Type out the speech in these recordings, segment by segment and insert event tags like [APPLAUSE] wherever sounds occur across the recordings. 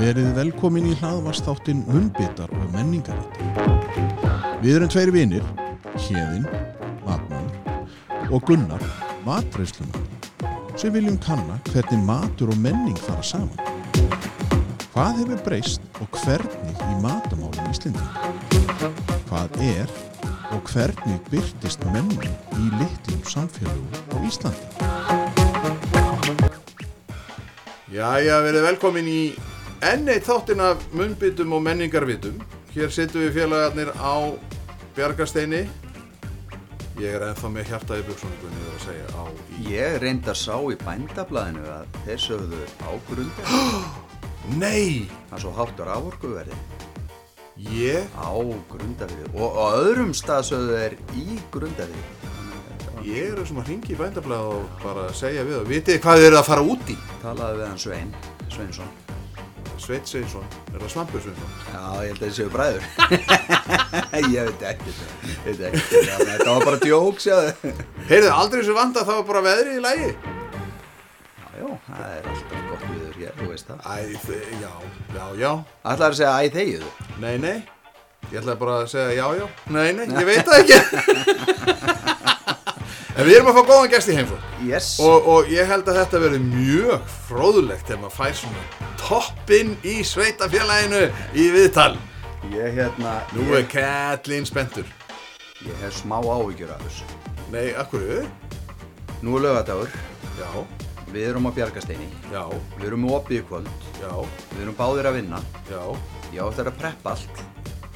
Verið velkomin í hlaðvastáttin Munnbitar og menningarit. Við erum tveir vinir, Hjeðin, Matmann og Gunnar, matreyslumann, sem viljum kanna hvernig matur og menning fara saman. Hvað hefur breyst og hvernig í matamálum Íslendinga? Hvað er og hvernig byrtist menning í litlum samfélagum á Íslandi? Jæja, verið velkomin í enn eitt þáttin af munnbytum og menningarvitum. Hér sittum við félagarnir á Bjargasteini. Ég er ennþá með hjarta í buksunningunni að segja á í... Ég reyndar sá í bændablaðinu að þeir sögðu á grundaði. [GASPS] Nei! Það er svo háttur ávorkuverði Ég? á grundaði og á öðrum stað sögðu þeir í grundaði. Ég er sem að ringi í bændablað og bara segja við það. Vitið hvað þið eru að fara út í? Talaði við hann Svein, Sveinsson. Sveit Sveinsson. Er það Svampur Sveinsson? Já, ég held að þeir séu bræður. [LAUGHS] ég veit ekki. Þetta var bara djók, sjáðu. Heyrðu, aldrei þessu vanda þá var bara veðrið í lægi. Já, já, það er alltaf gott viður hér, þú veist það. Æ, já, já, já. Ætlaði að segja æ þegiðu. Nei, nei. Ég ætlaði bara að segja já, já. Nei, nei, ég veit það ekki. [LAUGHS] en við erum að fá góðan gest í heimsókn. Yes. Og, og ég held að þetta verði mjög fróðulegt þegar maður fær svona toppinn í sveitafélaginu í viðtal. Ég hérna, Nú er ég, Katlin spenntur. ég hef smá áhyggjur af þessu. Nei, akkur? Nú er lögadagur, Já, við erum á Bjargasteini, já, við erum með opið í kvöld, já, við erum báðir að vinna, já, ég eftir að preppa allt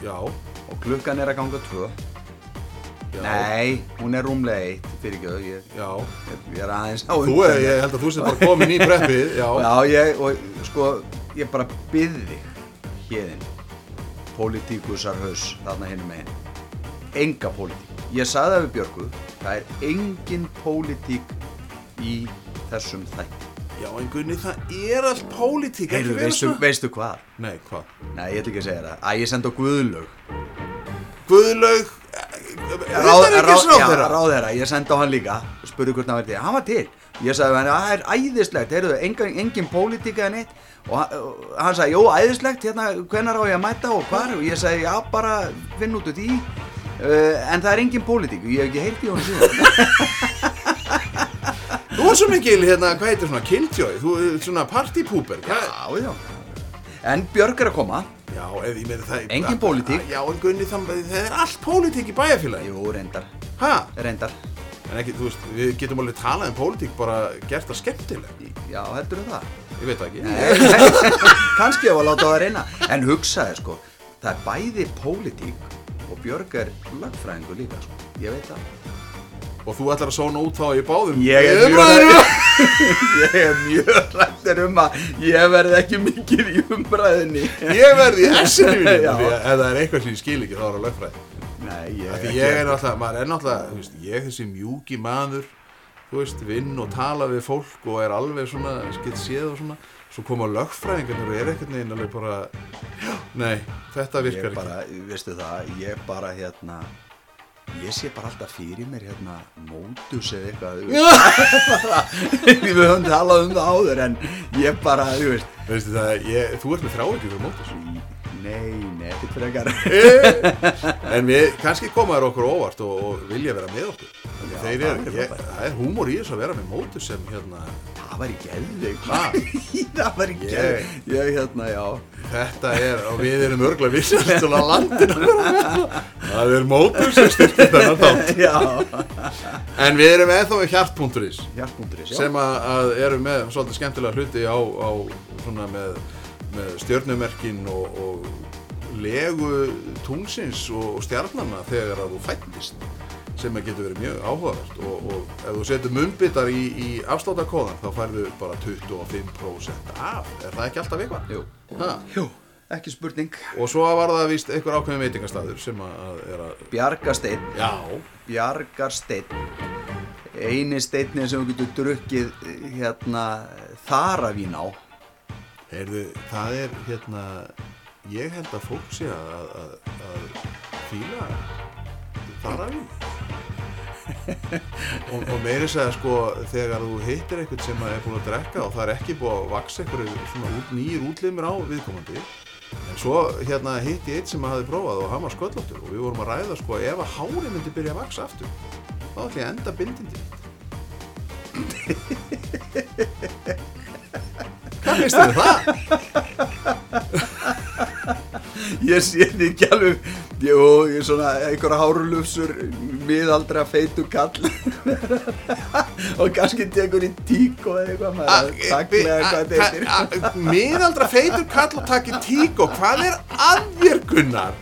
já, og klukkan er að ganga tvö. Nei, hún er rúmlega eitt, fyrir ekki þau, ég, ég, ég er aðeins á þú er, ég held að þú sér bara komin í preppið, já. [LAUGHS] Já, ég, og sko, ég bara byði þig, hérinn, pólitíkusarhaus, þarna hinn meginn. Enga pólitík. Ég sagði það við Björgu, það er engin pólitík í þessum þætti. Já, en Gunni, það er allt pólitík, ekki Heyrðu, vera veistu, hvað? Nei, hvað? Nei, ég ætla ekki að segja það. Æ, ég sendi á Guðlaug. Guðlaug, Ráð, þetta er ekki ráð, ég sendi á hann líka spurði hvort hann var til, hann var til. Ég sagði hann, það er æðislegt, heyrðu, engin, engin pólitíka en eitt og hann, hann sagði, jú, æðislegt, hérna, hvenar á ég að mæta og hvar, og ég sagði, já, bara finn út úr því. Uh, en það er engin pólitík, ég hef ekki heyrt í honum síðan. [LAUGHS] Þú er svo mikil, hérna, hvað heitir svona, killjoy, þú er svona partypooper, já, já, en Björg er að koma Já, ef ég meina það... Engin pólitík. Já, en Gunni, það, er allt pólitík í bæjarfélagi. jú, reyndar, Hæ? reyndar En ekki, þú veist, við getum alveg talað um pólitík bara gert það skemmtileg. já, heldur það Ég veit ekki. Nei, [LAUGHS] kannski ef að láta það reyna en hugsaði sko, það er bæði pólitík og Björg er lagfræðingur líka sko, ég veit það Og þú ætlar að sóna út þá í báðum. Ég er mjög [LAUGHS] er rættur um að ég verði ekki mikið í umræðinni Ég verði í essinu [LAUGHS] Ef það er eitthvað sem ég skil ekki, þá er það lögfræði. Nei, ég ekki er náttúrulega, maður er náttúrulega, veist, ég þessi mjúki maður, þú veist, vinn og tala við fólk og er alveg svona, skilt séð og svona, svo koma lögfræðingarnir og er ekkert neginn alveg bara, já, nei, þetta virkar ég bara, veistu það, ég bara hérna ég sé bara alltaf fyrir mér hérna mótus eða eitthvað [LAUGHS] við höfum talað um það áður en ég bara, þú veist. Veistu það, ég, þú ert með þrá ekki fyrir mótus. nei, nei, ekkert frekar En við, kannski koma þér okkur óvart og, og vilja vera með okkur. Já, þeir eru, er það er húmor í þessu að vera með mótus sem hérna, það var í geðveik Ha? [LAUGHS] það var í Ég- ég hérna, já þetta er, og við erum örgla vissast svona með. Það er mótus sem styrkir þennan þátt. [LAUGHS] En við erum eða hjartpunkturins. hjartbúnduris, já sem að, að eru með svolítið skemmtilega hluti á, á svona með, með stjörnumerkin og, og legu tungsins og, og stjarnana þegar að þú fættist sem getur verið mjög áhugavert og, og ef þú setur munnbyttar í, í afsláttakóðan þá færðu bara 25% af, er það ekki alltaf eitthvað? Jú. Ha? Jú, ekki spurning Og svo var það víst einhver ákveðin veitingastæður sem að, er að, Bjargasteinn, já, Bjargarsteinn eini steinni sem við getum drukkið hérna þaravín á heyrðu, það er hérna, ég held að fólk sé að, að, að fíla þar af í [LAUGHS] og, og meiri segja sko þegar þú hittir einhvern sem er búin að drekka og það er ekki búin að vaksa einhverju svona út, nýjir útlimir á viðkomandi en svo hérna hitt ég eitt sem að hafi prófað og hann var sköllóttur og við vorum að ræða sko ef að hári myndi byrja að vaksa aftur þá ætlum ég að enda bindindi hvað finnst þér um það? Ég sé því ekki alveg Jú, svona einhverja hárlufsur miðaldra feitu kall [LAUGHS] og kannski tekur í tíko eða eitthvað maður að takla eitthvað þetta heitir miðaldra feitur kall og takki tík og hvað er að þér Gunnar?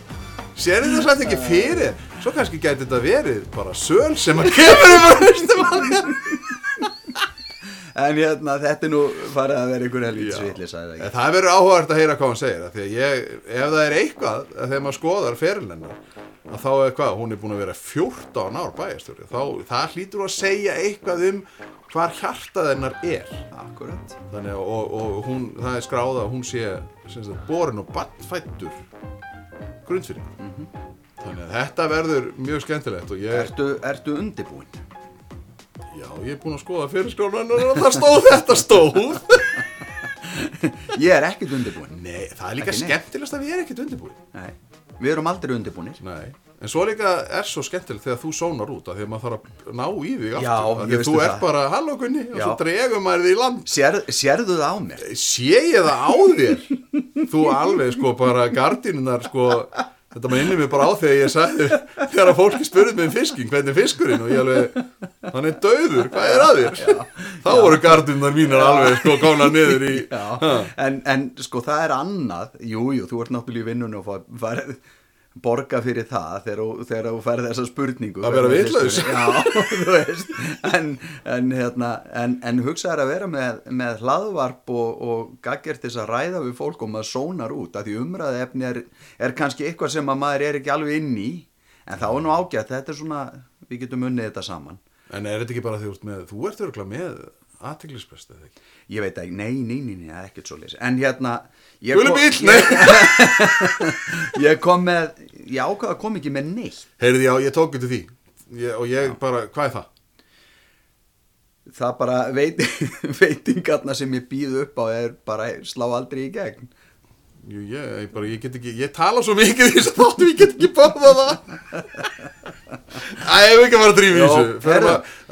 Sér þetta samt ekki fyrir? Svo kannski gæti þetta verið bara söl sem að kemur um að hlustum að þér En hérna, þetta er nú farið að vera einhver helvít Já. svitli, sagði það verður áhugavert að heyra hvað hún segir Því að ég, ef það er eitthvað að þegar maður skoðar að þá er hvað, hún er búin að vera 14 ár bæjarstjóri þá það hlýtur að segja eitthvað um hvar hjartað hennar er. Akkurat. Þannig að og, og hún, það er skráða að hún sé sem sagt, borin og bannfættur grundfyrir þannig að þetta verður mjög skemmtilegt og ég, Ertu, ertu undibúinn? Ég er búin að skoða fyrirskjónan og það stóð þetta stóð [LAUGHS] Ég er ekkert undibúinn Nei, það er líka Ekki neitt. skemmtilegast að við erum ekkert undirbúin Nei, við erum aldrei undibúnir Nei, en svo líka er svo skemmtilegt þegar þú sónar út af því að maður þarf að ná í þig aftur Já, Af ég því að veistu þú það. ert bara hallókunni og Já. svo dregum maður þig í land Sér, Sérðu það á mér? sé ég það á þér þú alveg sko bara gardínunar sko þetta maður inni mig bara á þegar ég sagði þegar að fólki spurði mig um fisking hvernig er fiskurinn og ég alveg hann er döður, hvað er að þér? Þá voru gardínunar mínar alveg sko konar niður í Já, en, en sko það er annað. Jú, jú, þú ert náttúrulega í vinnunni og far, far, borga fyrir það þegar, þú- þegar þú færði þessa spurningu. Að vera vitlaus. [LAUGHS] Já, þú veist. En, en, hérna, en, en hugsaður að vera með, með hlaðvarp og, og gaggert þess að ræða við fólk og maður sónar út að því umræði efni er, er kannski eitthvað sem að maður er ekki alveg inn í. En þá er nú ágætt, þetta er svona við getum unnið þetta saman en er þetta ekki bara því ert með þú ert örgulega með aðteglisprest eða ekki? Ég veit ekki, nei, nei, nei, nei, það er ekkert svo leys En hérna kom- bíll, nei. [LAUGHS] Ég kom með, ég ákvað að kom ekki með neitt. Heyrði já, ég tók þetta því. Ég, og ég bara, hvað er það? Það bara veit, [LAUGHS] veitingarna sem ég býð upp á er bara slá aldrei í gegn. Jú, ég, ég, bara, ég get ekki, ég tala svo mikið í þess að þáttum, ég get ekki báða það [LAUGHS] Æ, ég hef ekki að að í Jó, þessu. Að,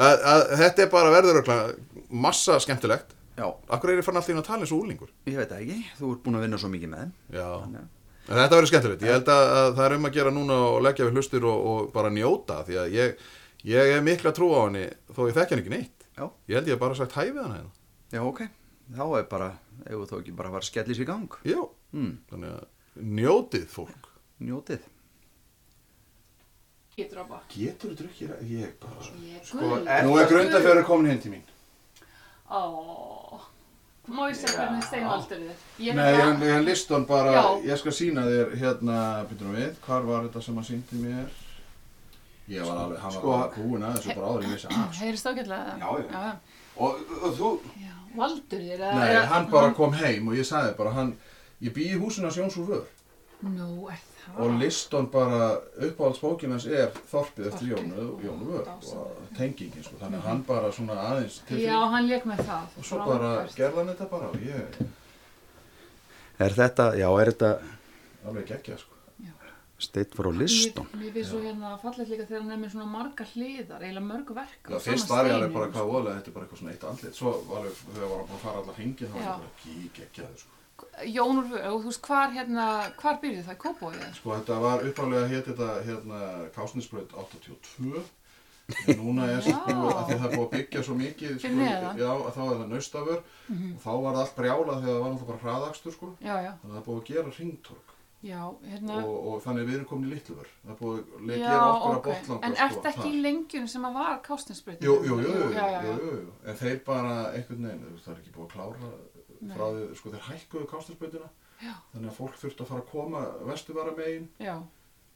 að, að, Þetta er bara verður massa skemmtilegt. Já, Akkur er ég fann alltaf inn að tala eins og úlingur ég veit það ekki, þú ert búin að vinna svo mikið með þeim. Að- þetta verður skemmtilegt. Ég held að, að það er um að gera núna og leggja við hlustur og, og bara njóta Því að ég, ég er mikla trú á henni þó ég þekki henni ekki neitt. Já, Ég held ég hef bara sagt hæfið hana hérna. Já, ok. Þá er bara, ef þú ekki bara var að skellis í gang. Já, mm, þannig að njótið fólk. Njótið Ég dropa. Getur þú drukkið? Ég bara Ég Sko, guð. nú er grundafjörður komin heim til mín Ó. Má ég segja hvernig steinvaldur þið? Nei, ég, ég list hann bara, Já. ég skal sína þér hérna, byrjum við, hvar var þetta sem hann síndi mér? Ég var alveg, hann var Sko- alveg búinn að þessu bara áður ég vissi að. [CLEARS THROAT] Heyrist ágætlega? Já, já. já. Og, og þú, Já, Valdur þér? eða- nei, hann bara kom heim og ég sagði bara, hann, ég bý í húsinu hans Jóns úr vör. Nú, er það? Og liston bara, uppáhaldsbókin hans er Þorpið eftir Jónu, Jónu vör dásamlegt. og tengingin, sko, þannig að hann bara svona aðeins til Já, hann leik með það. og svo bara hann þetta bara ég, Er þetta, já, er þetta alveg geggja, sko. steitt frá listum? Mér, mér finnst svo hérna fallegt líka þegar hann er með svona marga hliðar, eiginlega mörg verk. Já, á fyrst var ég alveg bara sko. hvað voðalega, þetta er bara eitthvað svona eitt andlit Svo var alveg, þegar var hann búin að fara allar hringi þá var ég bara að sko. Jón úr vör, og þú veist, hvar hérna, hvar byrjuð það? Kópóið? sko þetta var uppálega hétt þetta hérna Kásnisbraut 82 en núna er Já. sko að því það er búið að byggja svo mikið sko, já, að þá er það naustafur Mhm. og þá var það allt brjálað þegar það var náttúrulega bara hraðakstur sko Já, já, þannig að það er búið að gera hringtorg já, hérna... og, og þannig við erum komin í litluvör það er búið að gera okkur ok. að botlanga En sko, ert ekki í þar. lengjun sem að var kástinsprutin? Jú, jú, jú, jú, jú, jú, jú, en þeir bara einhvern veginn, það er ekki búið að klára. Frá því, sko þeir hækkuðu kástarspötuna Já. þannig að fólk þurfti að fara að koma vestuvara megin Já,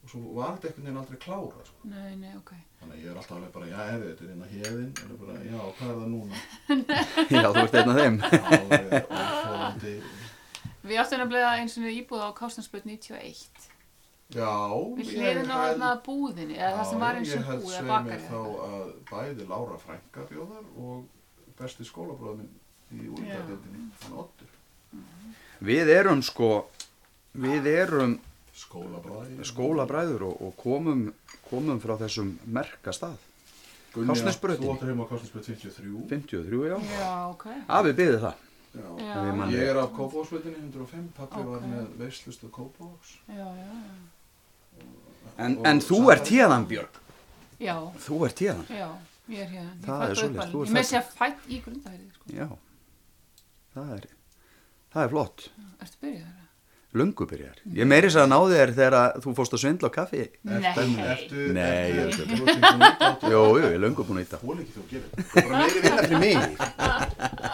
og svo var þetta einhvern veginn aldrei klára sko. nei, nei, ok. þannig að ég er alltaf alveg bara, já, hefði þetta er inn að hefðin er já, hvað er það núna? [LAUGHS] Já, þú ert einn af þeim. [LAUGHS] Óþólandi Við áttum nefnilega eins og íbúð á Kástinspurt 91 Já, Við ég hliðin á held- hérna búðinni, eða það sem var eins og ég held búð, svei eða mér bakari. þá að bæði Lára Frænka bjóðar og besti skólabróður minn í úrlæðdeldinni, hann Oddur. Við erum sko, við erum Skólabræði. skólabræður og, og komum, komum frá þessum merka stað. Kársnesbrautinni. Þú áttur heima á Kásnesbröð 53. 53, já. Já, ok. Afi byggði það. Já. Já, Ég er af Kópavóksveitinni 105, pappi var Ok. með veislustu Kópavóks. já, já, En, Og en þú ert hérðan, Björg. já. Þú ert hérðan. Já, ég er. Ég Það er og ert Ég með fædd- sér fætt í grundahæri, sko. Já. Það er, það er flott. Ertu byrjað þeirra? Löngu byrjar. Ég meiri þess að náði þér þegar að þú fórst að svindla á kaffi. Nei. Ertu, Nei, ég ertu, veit þú ert ekki nýtt áttu. Jú, jú, ég er löngu búin að íta. Þú ekki þú að gera þetta. Það bara meiri vinna fyrir mig.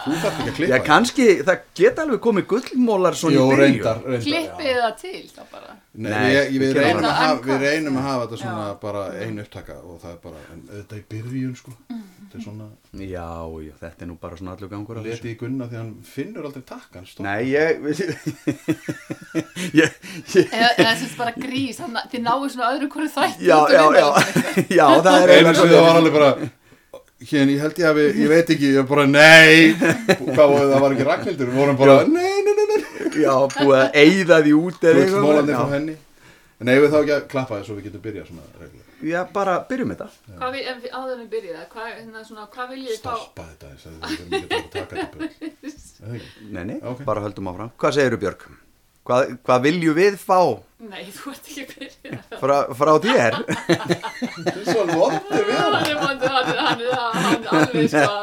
Þú þarf ekki að klippa. Já, kannski, það geta alveg komið gullmólar svona Jú, í byrjun. reyndar, reyndar. Klippið það til, þá bara. Nei, Nei, ég, ég, við, reynum það. að hafa, við reynum að hafa þetta svona Já. bara einu upptaka og það er bara, en þetta í byrjun sko, þetta er svona, Já, já, þetta er nú bara svona allur gangur af leti í gunna því hann finnur aldrei takkan, stopp. Nei, ég, [LAUGHS] ég, eða sem sagt bara grís, þannig að þið náðu svona öðru hverju þætti. já, já, já, [LAUGHS] já, það er Einu sem það var alveg bara, hérna, ég held ég hafi, ég veit ekki, ég bara, nei, hvað var það var ekki Ragnhildur, við vorum bara, nei, nei, nei, nei, Já, búið að eyða því út eða eitthvað. smólandi frá henni. En eigum við þá ekki að klappa þess svo við getum byrjað svona reglulega. Já, bara byrjum þetta Hvað við, en við áður en við byrjuð, hvað, hérna, svona, hvað þið fá? Stoppa þetta, þess að við erum ekki að taka þetta? [LAUGHS] Nei, nei, Ok. bara höldum áfram Hvað segirðu Björg? Hvað, hvað viljum við fá Nei, þú ert ekki byrjuð. frá, frá þér? Þú er svo vondur við Hann hann. er vondur, hann hann er, hann alveg, sko,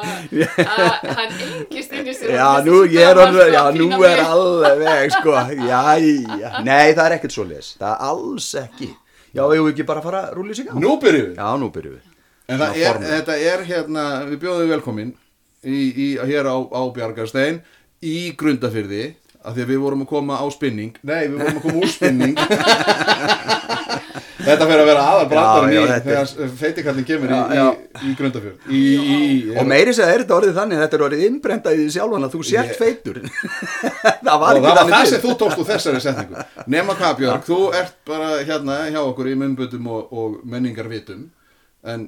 [LAUGHS] hann engist inn í sér. Já, hann nú, ég er sko, já, nú er alveg, sko Jæja, nei, það er ekkert svo les Það er alls ekki Já, eigum við ekki bara fara að rúli sig á? Nú byrjum við. Já, nú byrjum við En það er, þetta er hérna, við bjóðum velkomin í, í, hér á, á Bjargarstein í Grundafyrði af því að við vorum að koma á spinning. Nei, við vorum að koma úr spinning. [LAUGHS] Þetta fyrir að vera aðal brandarinn í þegar feitikallin kemur Já, í, í, í Grundafjörð í, Og meiri segja, er þetta orðið þannig, þetta er orðið innbrenda í því sjálfan að þú sért Ég- feitur. [LAUGHS] Það var ekki þannig sem þú tókst úr þessari setningu. Nema hvað Björg, þú ert bara hérna hjá okkur í munnbutum og, og menningarvitum En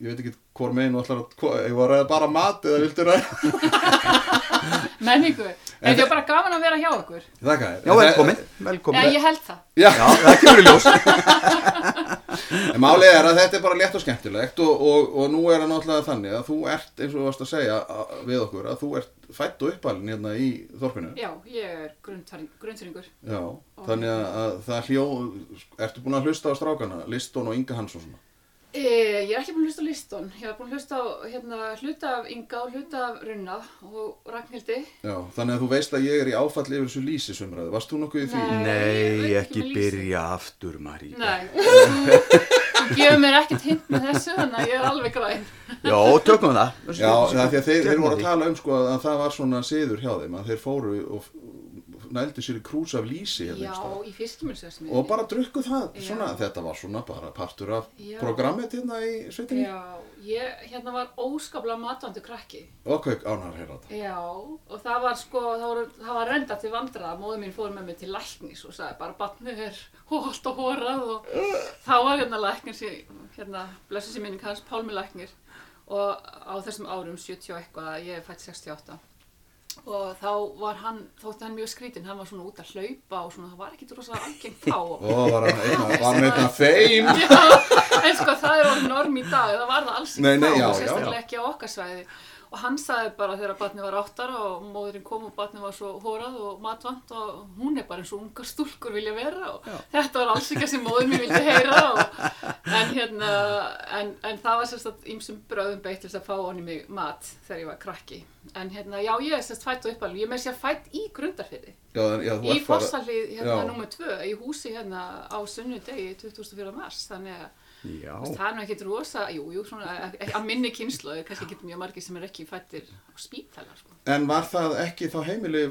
ég veit ekki hvort megin og allar að Ég var að ræða bara mat eða viltu ræða [LAUGHS] Menningu. En það er bara gaman að vera hjá okkur. Þakka Já, velkomin, Já, velkomin ég held það. Já, Já, það kemur í ljós [LAUGHS] en málið er að þetta er bara létt og skemmtilegt og, og, og nú er það náttúrulega þannig að þú ert, eins og þú varst að segja að- við okkur, að þú ert fætt og uppalinn hérna í þorpinu Já, ég er grunntýringur. Já, þannig að, að það hljó, ertu búin að hlusta á strákana, Liston og Inga Hansson svona? E, ég er ekki búin að hlusta á liston. Ég er búin að hlusta á hérna, hluta af Inga og hluta af Runna og Ragnhildi. Já, þannig að þú veist að ég er í áfalli yfir þessu lýsisumræðu, varst þú nokkuð í því? Nei. Nei, ekki ekki byrja aftur, Marí Nei. Þú gefur mér ekkert hint með þessu, þannig að ég er alveg græn. Já, tökum það Já, það er því að þeir, þeir voru að tala um sko að það var svona siður hjá þeim, að þeir fóru og nældu sér í krús af lýsi hérna Já, í fiskimilsversmiðinni. og bara drukku það, svona, þetta var svona bara partur af programmet hérna í sveitinni. Já, ég hérna var óskaplega matvandu krakki. hvað ánæður heyra þetta. Já, og það var sko, það, voru, það var renda til vandræða, móður mín fór með mig til læknis og sagði bara barnið er hólt og hórað og [LAUGHS] þá var hérna læknir, sér- hérna, blessu sér minning hans, Pálmi læknir. Og á þessum árum, 70 og eitthvað, ég er fætt 68 og þá var hann, þótti hann mjög skrítinn, hann var svona út að hlaupa og svona, það var ekkit rosalega algengt þá. Og og var hann einna, var hann einna þeim? Já, en sko það er orðið norm í dag, það var það alls nei, þá, og sérstaklega ekki á okkar svæði. Og hann sagði bara þegar barnið var áttara og móðurinn kom og barnið var svo hórað og matvant og hún er bara eins og ungar stúlkur vilja vera og þetta var alls ekki sem móður mér vildi heyra og, en hérna, en, en það var sérstaklega ýmsum bröðum beitt til að fá honni mig mat þegar ég var krakki. En hérna, já, ég er sérst fætt og uppalinn, ég er með sér fætt í grundarfyrði. já, já, Í Fossalíð, hérna, Já. nummer tvö, í húsi hérna á sunnudegi 24. mars, þannig að Veist, það er nú ekkert rosa, jú, jú, svona, ekki- að minni kynslu, kannski ekki mjög margir sem er ekki fættir á spítala, sko. en var það ekki þá heimili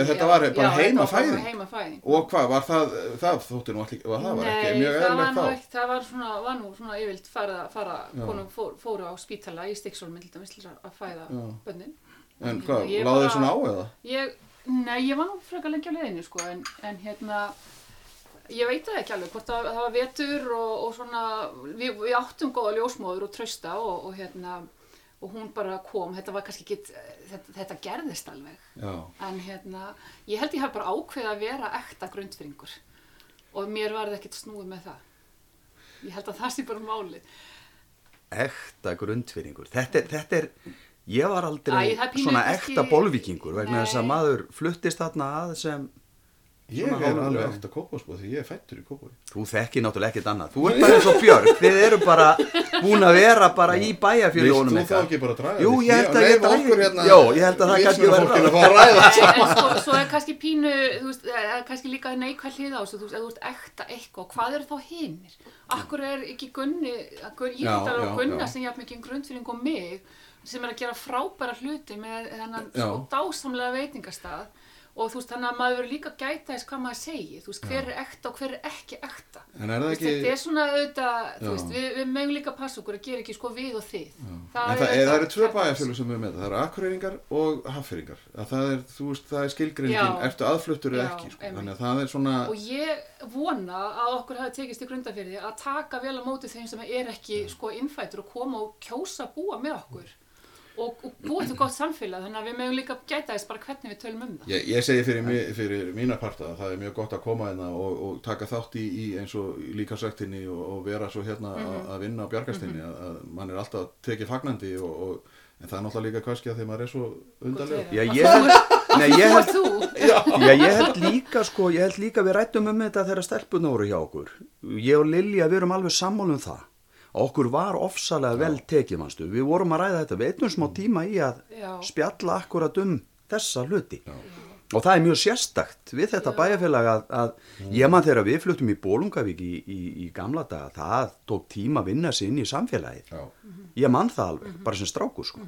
er- þetta var bara heimafæðing. og hvað, var það, það þótti nú allir, það var ekki mjög nú þá ekki, það var svona, var nú svona yfirlt fara, Já. konum fór, fóru á spítala í til að fæða Já. bönnin. en hvað, láði þið svona á eða? Ég, nei, ég var nú frekar lengi á leiðinu, sko, en, en hérna, ég veit það ekki alveg hvort það, það var vetur og, og svona, við, við áttum góða ljósmóður og trausta og, og hérna, og hún bara kom, þetta var kannski ekki, þetta, þetta gerðist alveg, Já. en hérna, ég held ég hef bara ákveðið að vera ekta grundfyringur og mér var það ekkert snúið með það. Ég held að það sé bara málið. ekta grundfyringur þetta, þetta er, ég var aldrei Æ, svona ekta bolvíkingur vegna þess að maður fluttist þarna að sem Ég er alveg eftir kópásbúð því ég er fættur í kópáði. þú þekkir náttúrulega ekkert annað. Þú ert bara eins og Björg, þið eru bara búin að vera bara í bæjarféljónum Vilt þú þá ekki bara draga Jú, þig? ég held að ég okkur hérna Jó, ég held að það kannski að að sko, [LAUGHS] svo er kannski pínu, þú veist, eh, er kannski líka neikvæð hlið á þessu, þú veist, ef þú ert ekta eitthvað, hvað eru þá hinir? Akkur er ekki Gunni, að Gun, ég já, að Gunna já. sem ég haf mikið grundfyrir og mig, sem er og þú veist, þannig að maður verður líka að gæta þess hvað maður segir, þú veist, hver er ekta og hver er ekki ekta. En er það Þú veist, ekki- Þetta er svona auðvitað, þú veist, við, við megum líka að passa okkur að gera ekki sko við og þið. Það, er, það eru tvö bæjarfjölu sem er með það, það eru akureyringar og haffyringar. Að það er, það er skilgreiningin, Já. ertu aðfluttur eða ekki, sko. Þannig að það er svona, Og ég vona að okkur hafi tekist í grundafyrði að taka vel á móti þeim sem er ekki sko innfættur og koma og kjósa búa með okkur og, og búa til gott samfélag þannig að við mögum líka gæta þess bara hvernig við tölum um það. ég, ég segi fyrir, mi- fyrir mína parta að það er mjög gott að koma hérna og, og taka þátt í, í eins og líkasæktinni og, og vera svo hérna Mhm. að- að vinna á bjargastinni, að, að mann er alltaf tekið fagnandi og, og en það er náttúrulega líka kannski að því maður er svo undarlega. Já, ég held, nei, ég held, þú. já, ég held líka sko, ég held líka við rættum um þetta þegar stelpuna voru hjá okkur ég og Lilja, við erum alveg sammála um það að okkur var ofsalega vel tekið mannstu, við vorum að ræða þetta við eittum smá tíma í að Já. spjalla akkurat um þessa hluti. Og það er mjög sérstakt við þetta bæjarfélag að, að ég man þegar við fluttum í Bólungavík í, í, í gamla daga, það tók tíma að vinna sig inn í samfélagið. Já. ég man það alveg, bara sem strákur sko.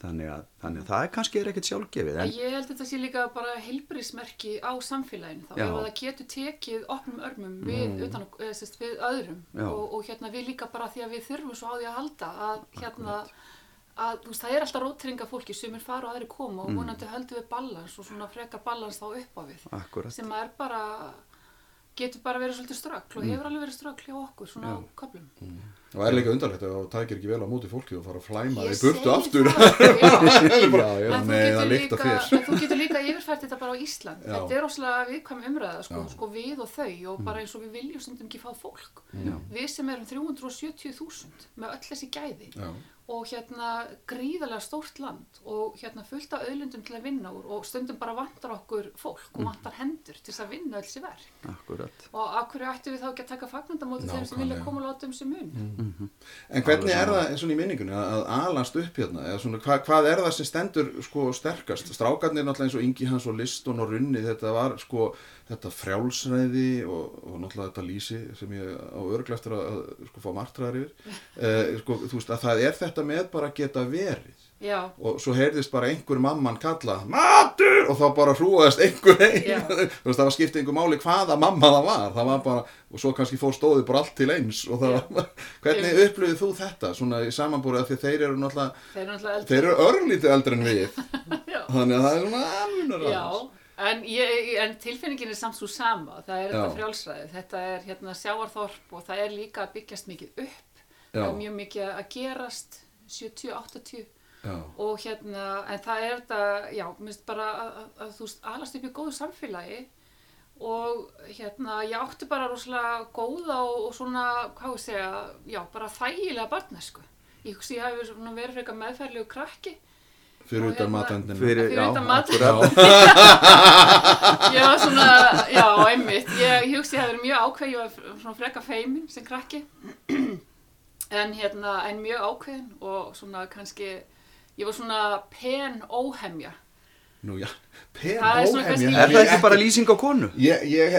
Þannig, að, þannig að það er kannski er ekkert sjálfgefið en, Ég held að þetta sé líka bara heilbrísmerki á samfélaginu þá. Já. ef það getur tekið opnum örmum við, utan, eða, sérst, við öðrum og, og hérna við líka bara því að við þurfum svo á því að halda að hérna að þú veist það er alltaf rótringa fólki sem er fara og aðri koma og vonandi höldum við balans og svona frekar balans þá upp á við. Akkúrat. sem er bara getur bara verið svolítið ströggl og hefur alveg verið ströggl hjá okkur svona á köflum Og er líka undarlegt að þú tækir ekki vel á móti fólki og fara að flæma þig burtu aftur. það, [LAUGHS] já. Það er bara, Já, já. En þú getur það líka- að þér. en þú getur líka yfirfært þetta bara á Ísland Já. þetta er óslega viðkvæm umræða sko, Já. Mm. sko við og þau og bara eins og við viljum stundum ekki fá fólk við sem erum 370.000 með öll þessi gæði Já. Og hérna gríðarlega stórt land og hérna fullt af auðlundum til að vinna úr og stundum bara vantar okkur fólk Mm. og vantar hendur til þess að vinna öll þessi verk Akkurat. og hverju ættum við þá ekki að taka fagnandamóti þeim sem vilja koma og láta um sig mun En hvernig er það svona í minningunni að, að alast upp hérna? Eða svona, hva, hvað er það sem stendur sko sterkast? Strákarnir náttúrulega eins og Ingi Hans og Liston og Runni, þetta var sko þetta frjálsræði og, og náttúrulega þetta lýsi sem ég á örglega eftir að, að sko, fá martraðar yfir. [LAUGHS] Eh, sko, þú veist að það er þetta með bara að geta verið. já, og svo heyrðist bara einhver mamman kalla matur! og þá bara hrúaðist einhver einn [LAUGHS] þú veist það var skipt einhver máli hvaða mamma það var. Það var bara, og svo kannski fór stóðið bara allt til eins og það var, [LAUGHS] hvernig upplöðið þú þetta svona í samanbúrið að þeir eru náttúrulega þeir eru náttúrulega eldri. þeir eru örlítið eldri en við. Þannig að það er svona en, ég, en tilfinningin er samt svo sama, það er þetta Já. frjálsræði, þetta er hérna sjáarþorp og það er líka að byggjast mikið upp, það er mjög mikið að gerast 70-80 Já. og hérna, en það er þetta, já, minnst bara að, að, að þú alast upp í góðu samfélagi. Og hérna, ég átti bara rosalega góða og, og svona, hvað ég segja, já, bara þægilega barnesku. Ég hugsi ég hafi verið frekar meðferðlegu krakki fyrir utan hérna- matendinu Fyrir, utan mat. akkurat. [LAUGHS] Ég var svona, já, einmitt, ég, ég hugsi ég hef verið mjög ákveð, ég var svona freka feimin sem krakki, [CLEARS THROAT] en hérna, en mjög ákveðin og svona kannski, ég var svona pen óhemja. Nú já, pen Það er óhemja Er það ekki bara lýsing á konu? Ég, ég,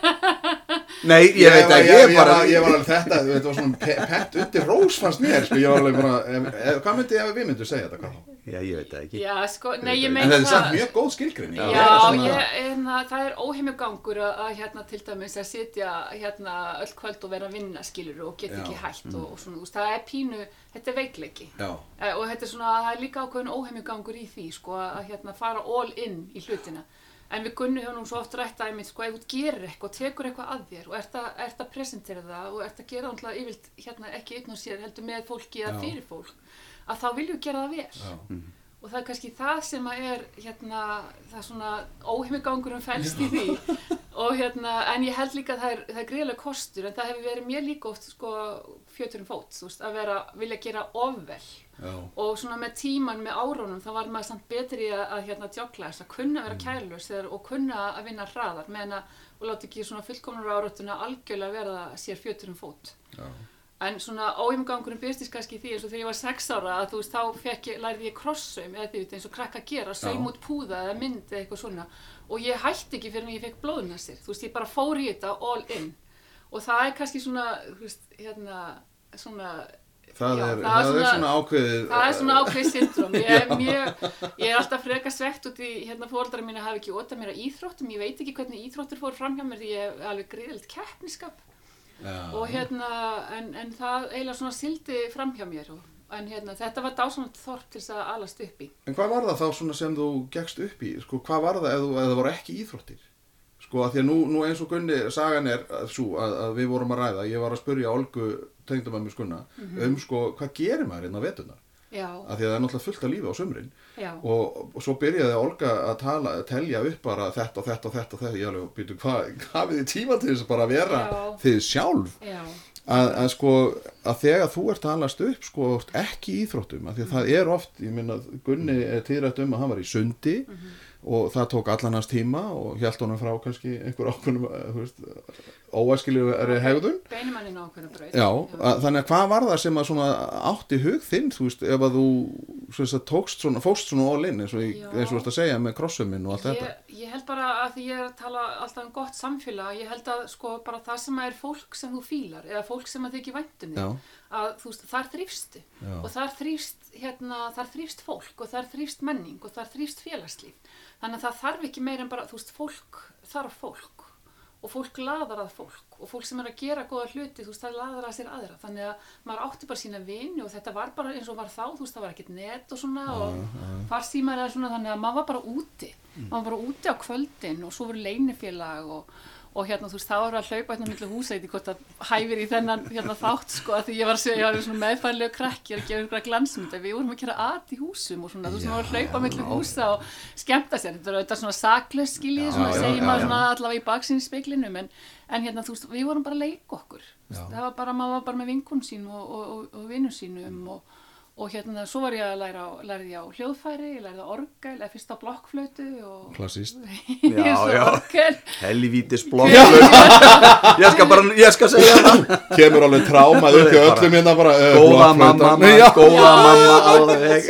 [LAUGHS] Nei, ég, veit var- ekki, ég, ég ég, bara... var, ég var alveg þetta, þetta var svona pe- pent undir rós fannst mér, sko, ég var alveg bara, hvað myndi ef við myndum segja þetta, þá? Já, ég veit það ekki. Já, sko, nei, ég En meina þetta er samt mjög góð skilgrinni. Já, ég, en, það er óheimjugangur að, að hérna til dæmis að sitja hérna öll kvöld og vera að vinna skilur og geta ekki hætt og, og svona, þú veist, það er pínu, þetta er veikleiki. Já, Eh, og þetta er svona, það er líka ákveðin óheimjugangur í því sko að hérna fara all in í hlutina En við höfum nú svo oft rætt að einmitt, sko, ef þú gerir eitthvað, tekur eitthvað að þér og ert að, ert að presentera það og ert að gera náttúrulega yfirlt hérna ekki einn og sér heldur með fólki eða fyrir fólk, að þá viljum við gera það vel. Já. Og það er kannski það sem að er, hérna, það er svona óheimigangurum fælst í því. og hérna, en ég held líka að það er, það er greiðlega kostur, en það hefur verið mér líka oft, sko, fjöturum fót, þú veist, að vera, vilja gera ofvel Já. og svona með tíman, með árunum þá var maður samt betri að, að hérna djókla þess að kunna Mm. vera kærlaus þegar, og kunna að vinna hraðar meðan að láta ekki svona fullkomnur árátuna algjörlega verða sér fjötur um fót Já. en svona óheimgangurinn byrstist kannski því eins og þegar ég var sex ára að þú veist þá ég, lærði ég krossaum eða því eins og krakka gera, saum út púða eða mynd eða eitthvað svona og ég hætti ekki fyrir en ég fekk blóðnæsir, þú veist ég bara fór í þetta all in og það er kannski svona, þú veist, hérna svona Það, Já, er, það er það er svona- svona ákveðið Það er svona ákveð syndrom. Ég, [LAUGHS] er mjög, ég er alltaf freka svegt út í hérna fóreldrar mínu hafi ekki ótað mér að íþróttum. Ég veit ekki hvernig íþróttur fór fram hjá mér því ég hef alveg gríðilegt keppniskap. Og hérna, en, en það eiginlega svona sildi fram hjá mér. Og, en hérna, þetta var dásanat þorp til þess að alast upp í. En hvað var það þá svona sem þú gegst upp í? Sko, hvað var það ef, þú, ef það voru ekki íþróttir? Sko, að því að nú, nú eins og Gunni, sagan er svo að, að við vorum að ræða, ég var að spurja Olgu, tengdamömmu skunna, um sko, hvað gerir maður hérna á vetunar? Að því að það er náttúrulega fullt af lífi á sumrin. já. Og, og svo byrjaði Olga að tala, að telja upp bara þetta og þetta og þetta og þetta. Ég alveg, býtu, hvað, [LAUGHS] við þið tíma til þess að bara vera Já. þið sjálf? Já, að, að sko að þegar þú ert að alast upp sko ert ekki í íþróttum að því að það er oft, ég minna Gunni er tíðrætt um að hann var í sundi og það tók allan hans tíma og hjælt honum frá kannski einhver ákveðnum eh, óæskiljari hegðun. beinumanninn á okkur braut. Já, að, þannig að hvað var það sem að svona átti hug þinn, þú veist, ef að þú svo að tókst svona, fóst svona in eins og, þú veist að segja með krossuminn og allt þetta? Ég, ég held bara að því ég er að tala alltaf um gott samfélag, ég held að sko bara það sem er fólk sem þú fílar eða fólk sem að þykir væntum Já. þig, að veist, þar þrýfstu og þar þrýfst, hérna, þar þrýfst fólk og þar þrýfst menning og þar þrýfst félagslíf. Þannig að það þarf ekki meir en bara, þú veist, fólk þarf fólk og fólk laðar að fólk og fólk sem er að gera góða hluti, þú veist, það laðar að sér aðra. Þannig að maður átti bara sína vini og þetta var bara eins og var þá, þú veist, það var ekkert net og svona og farsímar eða svona þannig að maður var bara úti. Maður var bara úti á kvöldin og svo voru leinifélag og, og hérna þú veist, þá var að hlaupa hérna milli húsa eitthvað hvort það hæfir í þennan hérna þátt sko, að því ég var að segja, ég var svona meðfærlega krakki að gera ykkur glansmynda, við vorum að gera at í húsum og svona, þú veist, maður var að hlaupa milli húsa og skemmta sér, þetta er auðvitað svona saklaus skiljið, svona Já, já, já, maður já. svona allavega í baksinn í speiklinum en, en hérna þú veist, við vorum bara að leika okkur. Þú veist, það var bara, maður var bara með vinkun sín og, og, og, og vinnum sínum og, og hérna, svo var ég að læra, á, lærði ég á hljóðfæri, ég lærði á orgel, eða fyrst á blokkflötu og Klassíst [LAUGHS] Já, já. Helvítis blokk [LAUGHS] Ég skal bara, ég skal segja það. Kemur alveg trámað upp í öllum hérna bara uh, Góða mamma, góða mamma alveg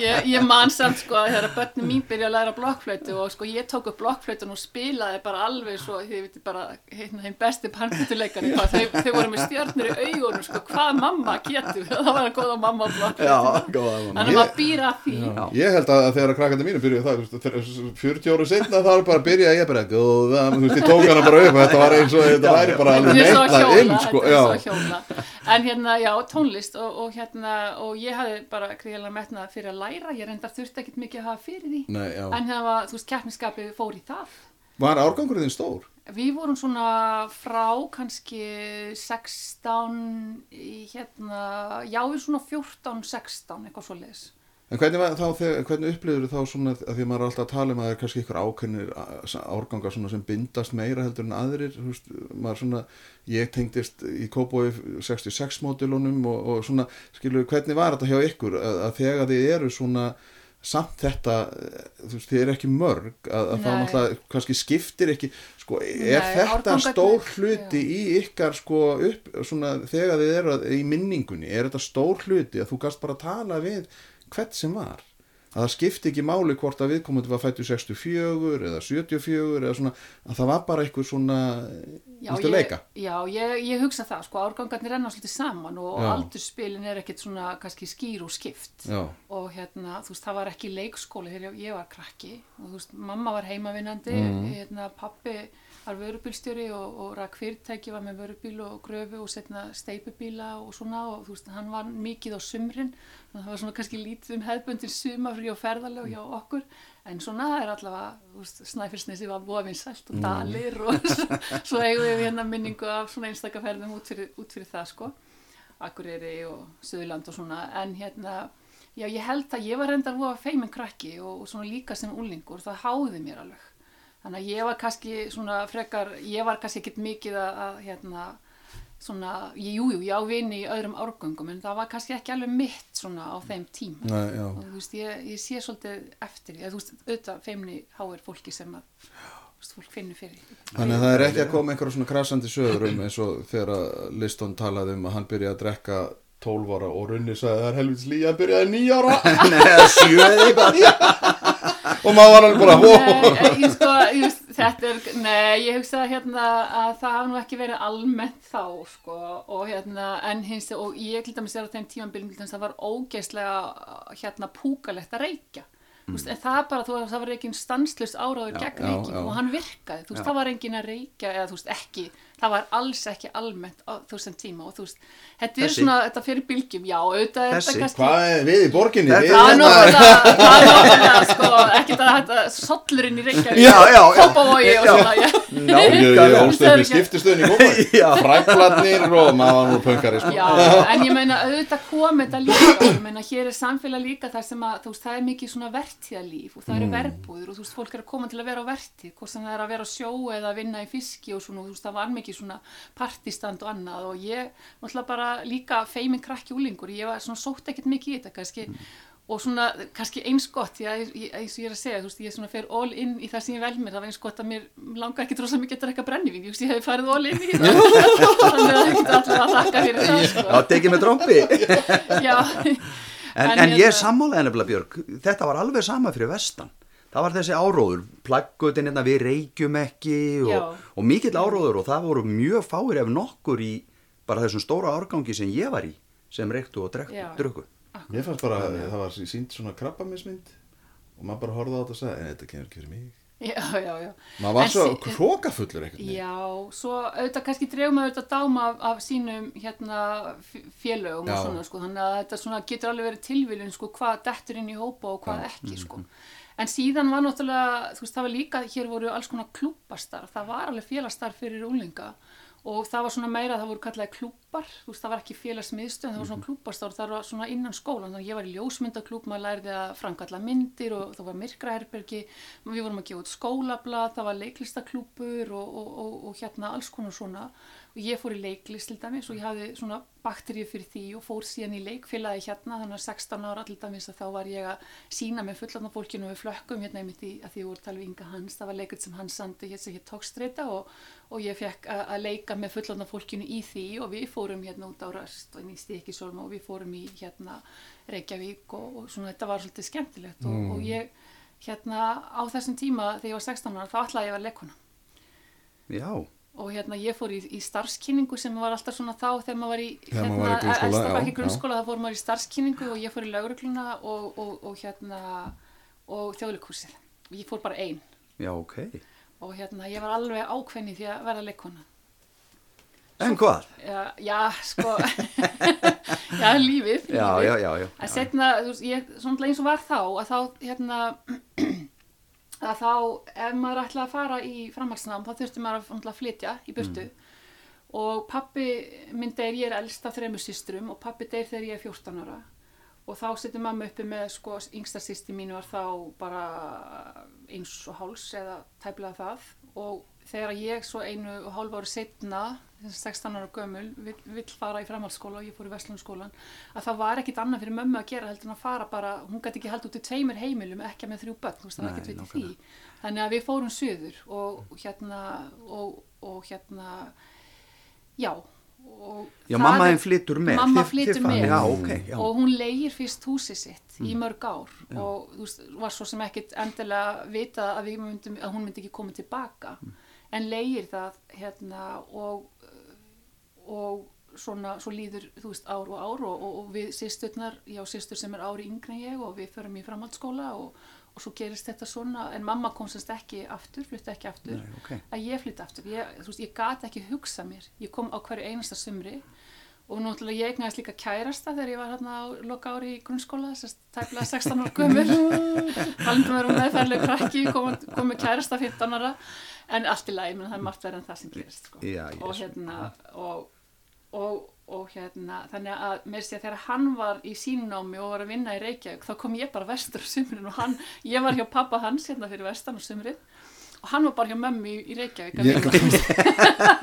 ég, ég man samt sko að þegar börnum mín byrja að læra blokkflötu og sko ég tók upp blokkflötun og spilaði bara alveg svo, þið veitir bara hérna þeim besti þau, þau voru með stjörnur í augunum sko hvað mamma getur, [LAUGHS] það var að góða mamma Já, góða mamma þannig að maður býra að því Já. Ég held að þegar krakkandi mínu byrjuði það, þú veist, þegar 40 ára setna þá er bara að byrja ég bara, góða, þú veist, ég tók hana bara upp og þetta var eins og þetta væri bara alveg að hjóla, inn, sko, já. að. En hérna, já, tónlist og, og hérna, og ég hafði bara gríðilega metnað fyrir að læra, ég reyndar þurfti ekkert mikið að hafa fyrir því. Nei, já. En það var, þú veist, keppniskapið fór í það. Var árgangurinn þinn stór? Við vorum svona frá kannski 16 í hérna, já, við svona 14, 16, eitthvað svo leis. En hvernig, hvernig upplifur þá svona, að því að maður er alltaf að tala um að það er kannski ykkur ákveðnir árgangar sem bindast meira heldur en aðrir, þú veist, maður svona, ég tengdist í Kópói 66 mótilunum og, og svona, skilur, hvernig var þetta hjá ykkur að, að þegar þið eru svona samt þetta, eh, þú veist, þið eru ekki mörg, að, að þá náttúrulega kannski skiptir ekki, sko, er Nei, þetta stór hluti í ykkar, sko, upp, svona, þegar þið eru í minningunni, er þetta stór hluti að þú gast bara tala við hvert sem var að það skipti ekki máli hvort að viðkomandi var fættu 64 eða 74 eða svona, að það var bara eitthvað svona ég, leika? já ég, ég hugsa það, sko, árgangarnir renna svolítið saman og Já. aldurspilin er ekkert svona kannski skýr og skipt. Já, og hérna, þú veist, það var ekki leikskóli þegar ég var krakki og þú veist, mamma var heimavinnandi Mhm. hérna, pappi var vörubílstjóri og, og rak fyrirtæki var með vörubíl og gröfu og setna steipubíla og svona og þú veist, hann var mikið á sumrin það var svona kannski lítið um hefðbundin sumafrí og ferðaleg hjá okkur en svona það er allavega Snæfellsnesi var búa vinsælt og dalir og svo, [LAUGHS] svo eigum við hérna minningu af svona einstakaferðum út fyrir, út fyrir það sko. Akureyri og Suðurland og svona en hérna, já ég held að ég var reyndar voða feimin krakki og, og svona líka sem úlingur, það háði mér alveg. Þannig að ég var kannski svona frekar, ég var kannski ekkit mikið að, að hérna svona, jújú, jú, ég á vini í öðrum árgöngum en það var kannski ekki alveg mitt svona á þeim tíma Nei, já. og þú veist, ég, ég sé svolítið eftir því, að þú veist, auðvitað feimni háir fólki sem að, þú veist, fólk finnur fyrir. Þannig að það er ekki að koma einhverja svona krasandi sögur um eins og þegar að Liston talaði um að hann byrjaði að drekka 12 ára og Runni sagði það er helvits lí að byrjaði 9 ára [LAUGHS] Nei, sjö eða eitthvað [LAUGHS] og maður var alveg bara Nei, wow. ég sko, veist, þetta er, nei, ég hugsa hérna að það hafa nú ekki verið almennt þá, sko, og hérna, en hins, og ég til dæmis er á þeim tímanbylum, til dæmis, það var ógeðslega, hérna, púkalegt að reykja. Veist, en það bara, þú veist, það var ekki stanslust áráður gegn reykjum og hann virkaði, þú veist, Já. það var engin að reykja eða þú veist, ekki, það var alls ekki almennt á þú veist, sem tíma og þú veist, þetta er svona, þetta fyrir bylgjum, já, auðvitað er þetta kannski Hvað er við í borginni? Það er hérna- náttúrulega, það er [LAUGHS] náttúrulega, sko, ekkert að þetta sollurinn í Reykjavík, Já, já, já. Kópavogi og Já. svona, ég, Ég, ólst upp í skiptistöðin í Kópaví [LAUGHS] Já. Fræklarnir og maður var nú pöngari sko. já, [LAUGHS] en ég meina, auðvitað kom þetta líka, ég meina, hér er samfélag líka þar sem að, þú veist, það er mikið svona vertíðalíf og það eru verbúður og þú veist, fólk er að koma til að vera á vertíð, hvort sem það er að vera mikið svona partistand og annað og ég, náttúrulega bara líka feimin krakki úlingur, ég var svona sótt ekkert mikið í þetta, kannski, og svona kannski eins gott, ég- eins og ég er að segja, þú veist, ég svona fer all in í það sem ég vel mér, það var eins gott að mér langar ekki tróðslega mikið að drekka brennivín, ég veist, ég hef farið all in í það, [LAUGHS] þannig að það getur allir að þakka fyrir það, sko. Já, tekið með trombi [LAUGHS] Já, En, En en ég hérna- sammálaði nefnilega Björg, þetta var alveg sama fyrir vestan. Það var þessi áróður, plaggutin hérna við reykjum ekki og, og mikill áróður og það voru mjög fáir ef nokkur í bara þessum stóra árgangi sem ég var í sem reyktu og drukku. Mér fannst bara að það var sínt svona krabbamismynd og maður bara horfði á þetta og sagði en þetta kemur ekki fyrir mig já, já, já. Maður var En svo hrókafullur eitthvað Já, svo auðvitað kannski dreifum maður auðvitað dáma af, af sínum hérna félögum Já. og svona sko, þannig að þetta svona getur alveg verið tilviljun sko hvað dettur inn í hópa og hvað ekki sko. En síðan var náttúrulega, þú veist, það var líka, hér voru alls konar klúbbastarf, það var alveg félagsstarf fyrir úlinga og það var svona meira, það voru kallaði klúbbar, þú veist, það var ekki félagsmiðstöð, það var Mhm. svona klúbbastarf, það var svona innan skólan, þannig að ég var í ljósmyndaklúbb, maður lærði að framkalla myndir og það var myrkraherbergi, við vorum að gefa út skólablað, það var leiklistaklúbbur og, og, og, og hérna alls konar svona. Og ég fór í leiklist til dæmis og ég hafði svona bakteríu fyrir því og fór síðan í leikfélagi hérna. Þannig að 16 ára til dæmis að þá var ég að sína með fullan fólkinu við flökkum hérna einmitt í að því voru talið Inga Hans, það var leikut sem hann sandi hér sem hér tókstreita og, og ég fekk að, leika með fullan fólkinu í því og við fórum hérna út á Röst og inn í Stíkisólma og við fórum í hérna Reykjavík og, og svona þetta var svolítið skemmtilegt og, og ég hérna á þessum tíma þegar ég var 16 ára þá ætlaði ég að vera leikuna Já, og hérna ég fór í, í starfskynningu sem var alltaf svona þá þegar maður var í hérna, í grunnskóla, þá fór maður í starfskynningu og ég fór í laurugluna og, og, og hérna og þjóðleikúsið og ég fór bara ein. Já, ok. Og hérna ég var alveg ákveðni því að verða leikona En hvað? já, já sko [LAUGHS] já lífið, lífið. Já, já, já, já. En setna, þú veist, ég, svona eins og var þá, að þá, hérna, [CLEARS THROAT] að þá, ef maður ætlaði að fara í framhaldsnám, þá þurfti maður að, náttúrulega flytja í burtu. Og pappi minn deyr, ég er elst af þremur systrum og pappi deyr þegar ég er 14 ára. Og þá setjum mamma uppi með, sko, yngsta sýsti mín var þá bara eins og háls eða tæplega það. Og þegar ég svo einu og hálf ári setna, 16 ára gömul, vill, vill fara í framhaldsskóla og ég fór í Vestlunarskólan, að það var ekkit annað fyrir mömmu að gera heldur en að fara bara, hún gæti ekki haldið út í tveimur heimilum, ekki með þrjú börn, þú veist, það Nei, ekkit vitið því. Þannig að við fórum suður og hérna, og, og hérna, já. Já, mamma þín flytur með. Mamma farið- með. Já, ok, já. Og hún leigir fyrst húsið sitt í mörg ár og þú veist, var svo sem ekkit endilega vita að, myndum, að hún myndi ekki koma tilbaka. En leigir það hérna og, og svona, svo líður, þú veist, ár og ár og, og, við sýsturnar, ég á sýstur sem er ári yngri en ég og við förum í framhaldsskóla og, og svo gerist þetta svona, en mamma kom semst ekki aftur, flytti ekki aftur Nei, ok. að ég flytti aftur. Ég, þú veist, ég gat ekki hugsa mér. Ég kom á hverju einasta sumri og náttúrulega ég eignaðist líka kærasta þegar ég var hérna á loka ári í grunnskóla þess [LAUGHS] að tæplega 16 ára gömur talendum verið meðferðileg krakki kom, kom kærasta 15 ára. En allt í lagi, menn það er margt verið en það sem gerist sko. Já, og hérna og, og, og hérna þannig að mér sé að þegar hann var í sínámi og var að vinna í Reykjavík þá kom ég bara vestur á sumrin og hann ég var hjá pappa hans hérna fyrir vestan á sumrin og hann var bara hjá mömmu í, Reykjavík.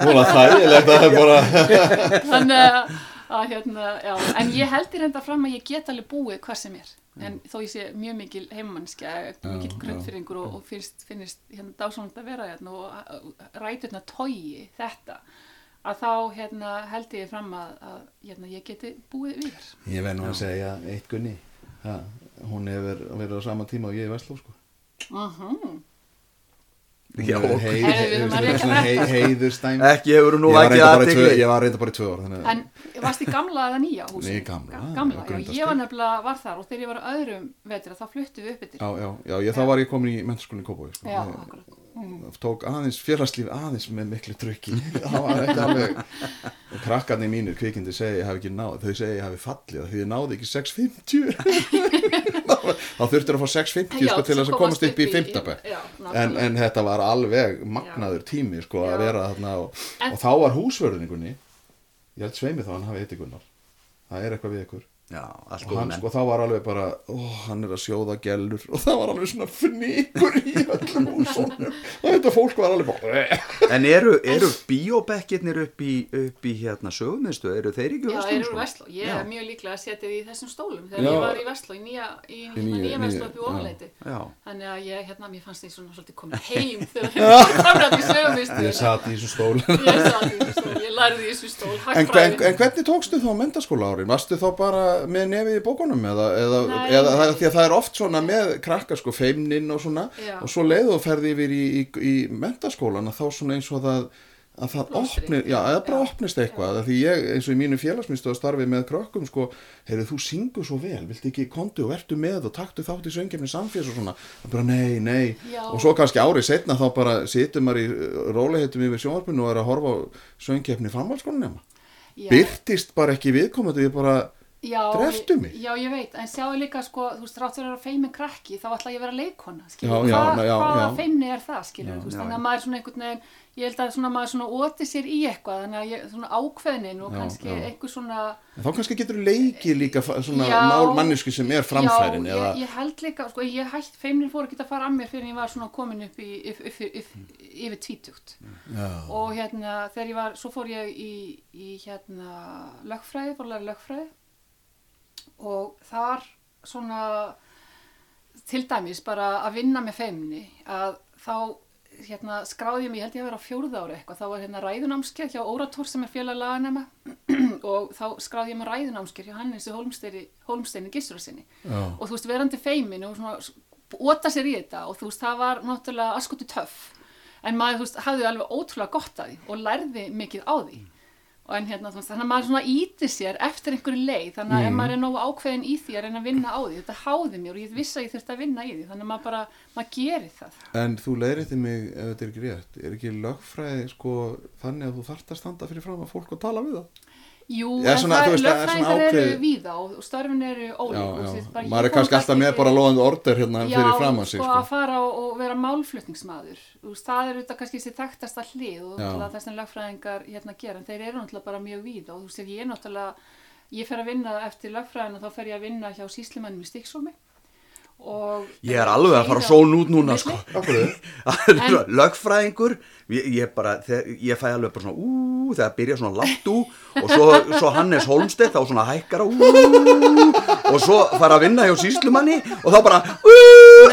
Núna þægilegt að [LAUGHS] það er bara [LAUGHS] þannig að, hérna, já, en ég held í reynda fram að ég get alveg búið hvað sem er. En þó ég sé mjög mikil heimannskja mikil grunnfyrringur og, og finnst, finnst hérna dásanlega að vera hérna og ræturna tógi þetta að þá hérna, held ég fram að, að hérna, ég geti búið við þér Ég verð nú að segja eitt gunni ha, Hún hefur verið á sama tíma og ég í Vestló sko. uh Hún Já, ok. hei, þetta. heiðurstæm Ekki hefur nú bara í tvö- aðtikli Ég var reynda bara í tvö ár þannig, að- En varst í gamla eða nýja húsi? Nei, gamla, gamla já, ég var nefnilega var þar og þegar ég var á öðrum vetur þá fluttu við upp yfir. Já, já, já, ég, þá var ég komin í mennskólinn Kópói sko. Já, akkurat. Tók aðeins félagslíf aðeins með miklu [LAUGHS] alveg og krakkarnir mínir kvikindi segja ég hafi ekki náð þau segja ég hafi fallið því ég náði ekki 6.50 [LAUGHS] þá þurftur að fá 6.50 Já, sko, til þess að komast upp í 5. bekk. Já, en, nákvæmlega. en þetta var alveg magnaður tími sko að vera þarna og, og þá var húsvörðningunni ég held sveimi þá hann hafi heiti Gunnar. Það er eitthvað við ykkur Já, og hann sko þá var alveg bara ó, hann er að sjóða gellur og það var alveg svona fnikur í öllum húsunum og þetta fólk var alveg bara En eru, eru bíóbekkirnir upp í, upp í hérna sögumistu, eru þeir ekki Já, Versló, þeir eru sko? úr Vestló. Ég Já. er mjög líklega að setja því í þessum stólum þegar Já. ég var í Vestló, í nýja, í, í nýju- nýja Vestló upp í. Já, Þannig að ég, hérna, mér fannst því svona svolítið komið heim þegar [LAUGHS] ég rætt í sögumistu. ég satt í þessu stól Ég satt í þessu stól, ég lærði í þessu stól, en, en, hagfræði. en hvernig tókstu þá mentaskóla árin? Varstu þá bara með nefið í bókunum eða, eða, Nei. eða það, því að það er oft svona með krakka sko feimnin og svona Já. og svo leið og ferði yfir í, í, í mentaskólan að þá svona eins og það að það Blómstri. opni, já, eða bara Já. opnist eitthvað, því ég, eins og í mínu félagsmyndstöð að starfi með krökkum, sko, heyrðu, þú syngur svo vel, viltu ekki kontu og vertu með og taktu þátt í söngefni samfélags og svona, það bara nei, nei, Já. og svo kannski árið setna þá bara situm maður í róliheitum yfir sjónvarpinu og er að horfa á söngefni framhaldsskólanema, Já. byrtist bara ekki viðkomandi, ég bara, Já, Dreptu mig. Já, ég veit, en sjáu líka sko, þú veist, rátt fyrir að vera feimin krakki, þá ætla ég að vera leikona, Já, skilur, já, Hva, já, hvaða já. feimni er það, skilur, Já, þú veist, já, þannig já. að maður svona einhvern veginn, ég held að svona maður svona óti sér í eitthvað, þannig að ég, svona ákveðnin og Já, kannski já. einhver svona, en þá kannski getur leikið líka svona Já. mál mannesku sem er framfærin, já, eða, ég, ég held líka, sko, ég hætt, feimnin fór ekki að fara að mér fyrir en ég var svona komin upp í, yf, yf, yf, yfir tvítugt já, og hérna, þegar ég var, svo fór ég í, í hérna, lögfræði, fór að læra lögfræði og þar svona til dæmis bara að vinna með feimni að þá hérna skráði ég mig, ég held ég að vera á fjórða ári eitthvað, þá var hérna ræðunámskeið hjá Órator sem er félag laganema [CLEARS THROAT] og þá skráði ég mig ræðunámskeið hjá Holmsteini Gissurasinni já, og þú veist verandi feimin og svona óta sér í þetta og þú veist það var náttúrulega askutu töff. En maður þú veist hafði alveg ótrúlega gott að því og lærði mikið á því og en hérna þannig að maður svona íti sér eftir einhverju leið þannig að ef maður er nógu ákveðin í því að reyna að vinna á því þetta háði mér og ég vissi að ég þurfti að vinna í því þannig að maður bara, maður gerir það En þú leiðrétti mig ef þetta er ekki rétt, er ekki lögfræði sko þannig að þú þarft að standa fyrir fram að fólk og tala við það? Jú, Já, en svona, það, veist, það lögfræðingar eru ákveðið- víða og störfin eru Já, ólík já, ég maður er kannski alltaf með bara loðandi order hérna fyrir fram að sig sko, sko. að fara og, og vera málflutningsmaður veist, það er auðvitað kannski þessi þekktasta hlið og Já. náttúrulega þess að lögfræðingar hérna gera en þeir eru náttúrulega bara mjög víða og þú veist, ég er náttúrulega ég fer að vinna eftir lögfræðina þá fer ég að vinna hjá síslimannum í Stíksólmi og Ég er alveg að fara svona út núna sko. [LAUGHS] Lögfræðingur ég, ég, bara, þegar, ég fæ alveg bara svona ú, þegar byrja svona látt ú og svo, svo Hannes Holmstedt þá svona hækkara ú og svo fara að vinna hjá síslumanni og þá bara ú.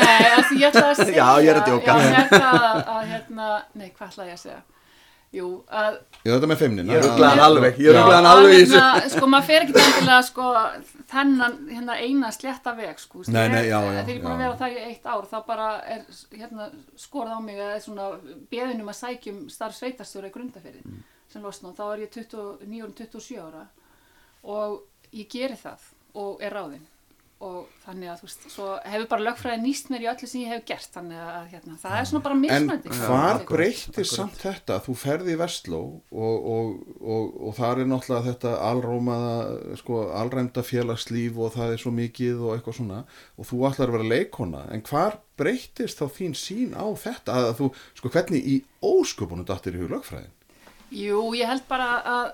Nei, altså, ég ætla að segja [LAUGHS] Já, ég er að djóka. Já, ég ætla að, að hérna, nei, hvað ætla ég að segja Jú, að Já, þetta með feimnin Ég að- rugglaði hann alveg, ég rugglaði hann alveg í þessu. hérna, sko, maður fer ekki endilega sko, þennan hérna, eina slétta veg sko, Nei, nei, já, já, þegar ég er búin að vera þar í eitt ár þá bara er hérna, skorð á mig að svona beðinum að sækjum starf sveitarstjóra í grundafyrði Mm. sem losna. Þá er ég 29 og 27 ára og ég geri það og er ráðinn og þannig að þú veist, svo hefur bara lögfræði nýst mér í öllu sem ég hef gert þannig að hérna, það er svona bara En mismöndi hvar breyttist samt þetta? Þú ferði í Vestló og, og, og, og þar er náttúrulega þetta alrómaða, sko, alræmda félagslíf og það er svo mikið og eitthvað svona og þú ætlar að vera leikona en hvar breyttist þá þín sín á þetta að þú, sko, hvernig í ósköpunum dattir í hug lögfræðin? Jú, ég held bara að,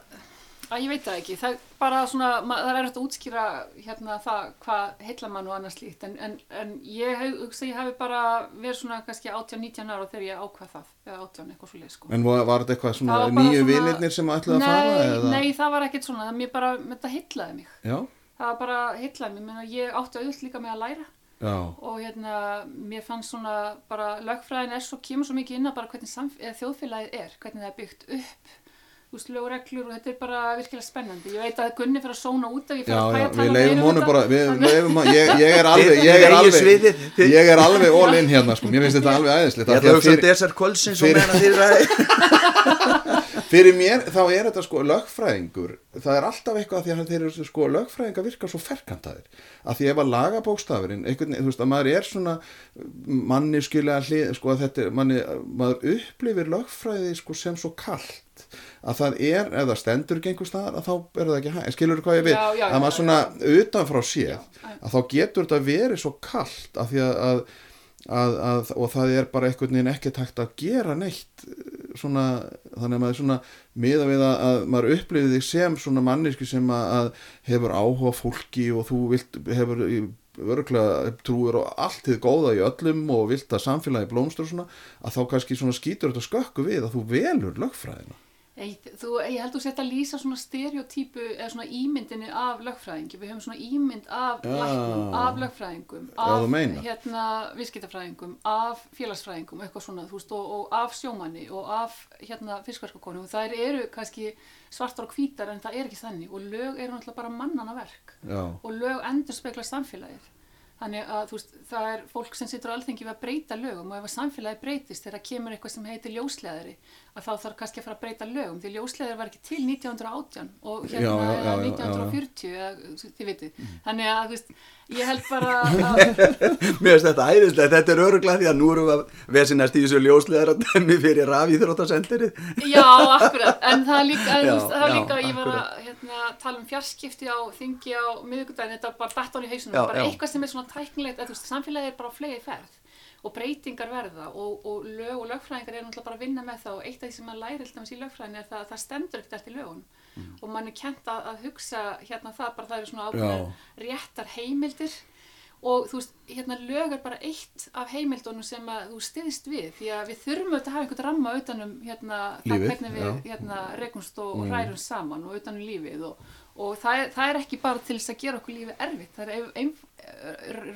að ég veit það ekki, það er bara svona, það er erfitt að útskýra hérna það hvað heilla mann og annars slíkt, en, en, en ég hugsa, ég hafi bara verið svona kannski 18-19 ára þegar ég ákvað það, eða 18 eitthvað svo leið sko. En var, þetta eitthvað svona nýju vinirnir sem ætlaði að fara? Nei, eða? nei, það var ekkert svona, það mér bara, þetta heillaði mig, Já, það var bara heillaði mig, ég átti auðvitað líka með að læra. Já, og hérna, mér fannst svona bara lögfræðin er svo, kemur svo mikið inn að bara hvernig þjóðfélagið er, hvernig það er byggt upp þú veist, lög og reglur og þetta er bara virkilega spennandi. Ég veit að Gunni fyrir að sóna út af, ég fyrir já, já, við leifum um honum bara, við leifum að, ég, ég er alveg, ég er alveg, ég er alveg all in hérna, sko, mér finnst þetta alveg æðislegt. Ég ætla að hugsa um desert kvöldsins og [LAUGHS] fyrir- mér þá er þetta sko lögfræðingur, það er alltaf eitthvað að því að þeir eru sko lögfræðingar virka svo ferkantaðir. Að því ef að lagabókstafurinn, einhvern veginn, þú veist að maður er svona manniskilega hlið, sko að þetta manni, maður upplifir lögfræði sko sem svo kallt að það er, ef það stendur einhver staðar að þá er það ekki hæg, skilur þú hvað ég við Já, já, að maður svona utanfrá séð að þá getur þetta verið svo kallt að því að, að, að, og það er bara einhvern veginn ekki takt að gera neitt eh, svona, þannig að maður svona miða við að, að maður upplifið þig sem svona manneski sem að, hefur áhuga fólki og þú vilt hefur örgulega trúir og allt þið góða í öllum og vilt að samfélagi blómstur svona að þá kannski svona skýtur þetta skökku við að þú velur lögfræðina Ég, þú, ég held þú sett að lýsa svona stereotypu eða svona ímyndinni af lögfræðingi. Við höfum svona ímynd af Já. læknum, af lögfræðingum, af meinar. hérna, viðskiptafræðingum, af félagsfræðingum, eitthvað svona, þú veist, og, og af sjómanni og af hérna fiskverkakonum. Það eru kannski svartar og hvítar en það er ekki þannig og lög eru náttúrulega bara mannana verk Já, og lög endur spekla samfélagið. Þannig að veist, það er fólk sem situr á alþengi við að breyta lögum og ef að samfélagi breytist þegar kemur eitthvað sem heitir ljósleðari að þá þarf kannski að fara að breyta lögum því ljósleðari var ekki til 1918 og hérna Já, já, já, eða já, já. 1940 eða þið vitið. Þannig að veist, ég held bara [LAUGHS] að Mér finnst þetta æðislega, þetta er öruglega því að nú erum við að vesinast í þessu ljósleðar að dæmi fyrir rafíþróttasenderið. Já, akkurat, en það líka, það líka ég var að hérna, tala um fjarskipti á þingi á miðvikudaginn, þetta var bara datt án í hausunum, bara eitthvað sem er svona tæknilegt, að þú veist, samfélagið er bara á flegi ferð og breytingar verða og, og lög og lögfræðingar eru náttúrulega bara að vinna með það og eitt af því sem maður læri alltaf í lögfræðin er það að það stendur ekkert eftir lögun Mm. og mann er kent að, að hugsa hérna það bara það eru svona ákveðar réttar heimildir og þú veist, hérna lög er bara eitt af heimildunum sem að þú styðist við því að við þurfum auðvitað að hafa einhvern ramma utanum hérna, það Lífið, hvernig við já. Mm. hérna, rekumst og, og hrærum saman og utanum lífið og, og það, er, það er ekki bara til þess að gera okkur lífið erfitt það er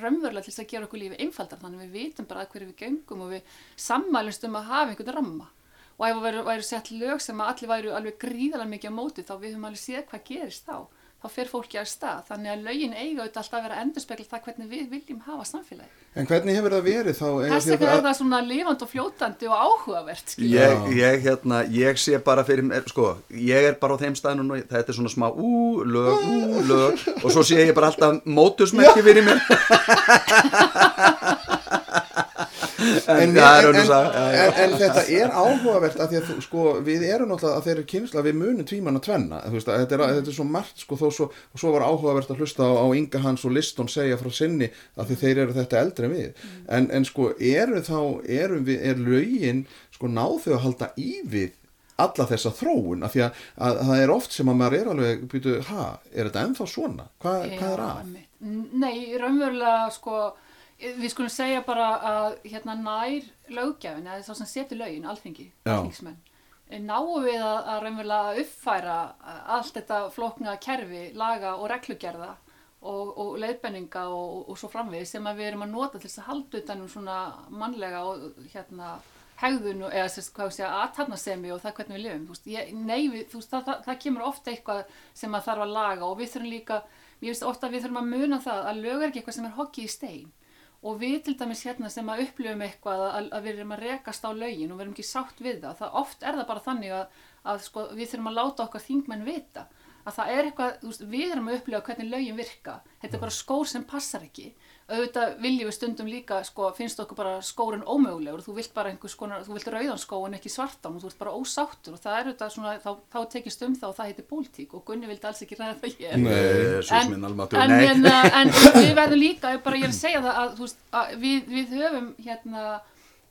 raunverulega til þess að gera okkur lífið einfaldar þannig við vitum bara að hverju við gengum og við sammælumst um að hafa einhvern ramma. Og ef það væru sett lög sem að allir væru alveg gríðalega mikið á móti þá við höfum alveg séð hvað gerist þá þá fer fólki að stað þannig að lögin eiga auðvitað alltaf að vera endurspegla það hvernig við viljum hafa samfélagi en hvernig hefur það verið þá? þess vegna er það svona lifandi og fljótandi og áhugavert skilur. Ég, ég, hérna, ég sé bara fyrir mér, sko, ég er bara á þeim staðnum og þetta er svona smá ú, lög, ú, lög og svo sé ég bara alltaf mótusmerki fyrir mér. [LAUGHS] en, en, en, en, þetta er áhugavert að því að þú- sko, við erum náttúrulega að þeir eru kynsla við munum tvíman að tvenna þú veist, að þetta, er, þetta er svo margt sko, þó, svo, og svo var áhugavert að hlusta á, á Inga Hans og Liston segja frá sinni að því þeir eru þetta eldri en við. En, en sko eru þá erum við, er lögin sko náðu þau að halda í við alla þessa þróun? Af því að, að, það er oft sem að maður er alveg býtu, ha, er þetta ennþá svona? Hva, hvað er að? Nei, raunverulega sko, við skulum segja bara að hérna nær löggefin, eða þá sem setur lögin, alþingi, alþingismenn, náum við að, að raunverulega uppfæra allt þetta flókna kerfi, laga og reglugerða og, og leiðbenninga og, og svo framvegis sem að við erum að nota til þess að halda utanum svona mannlega og hérna hegðun og eða sérst hvað við segja aðtarnasemi og það hvernig við lifum. Þú veist, ég, nei, við, þú veist, það, það, það kemur ofta eitthvað sem að þarf að laga og við þurfum líka ég veist ofta að við þurfum að muna það að lög er ekki eitthvað sem er hokkið í stein og við til dæmis hérna sem að upplifum eitthvað að, að við erum að rekast á lögin og við erum ekki sátt við það, það oft er það bara þannig að, að sko, við þurfum að láta okkar þingmenn vita að það er eitthvað, veist, við erum að upplifa hvernig lögin virka, þetta er bara skór sem passar ekki auðvitað viljum við stundum líka sko, finnst okkur bara skórin ómögulegur. Þú vilt bara einhvers konar, þú vilt rauðan skó en ekki svartan og þú ert bara ósáttur. Og það er auðvitað svona, þá, þá tekist um það og það heitir pólitík. Og Gunni vildi alls ekki ræða það hér. Jesus en, en, nei. en, en við verðum líka, bara ég er að segja það að, þú veist, að við, við höfum hérna,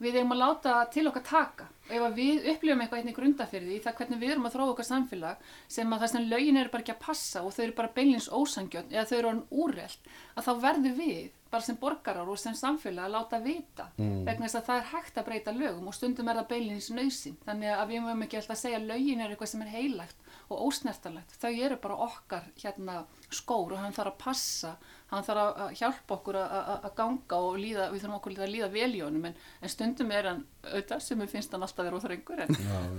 við eigum að láta til okkar taka. Ef að við upplifum eitthvað hérna í grundafyrði það hvernig við erum að þróa okkar samfélag sem að það sem lögin eru bara ekki að passa og þau eru bara beinlins ósangjönd eða þau eru orðin úrreld að þá verður við bara sem borgarar og sem samfélag að láta vita. Vegna þess að það er hægt að breyta lögum og stundum er það beinlins nöðsinn þannig að við mögum ekki alltaf að segja að lögin er eitthvað sem er heilagt og ósnertalegt þau eru bara okkar hérna skór og hann þarf að passa hann þarf að hjálpa okkur að- ganga og líða, við þurfum okkur að líða vel í honum en, en stundum er hann auðvitað sem við finnst hann alltaf vera óþrengur en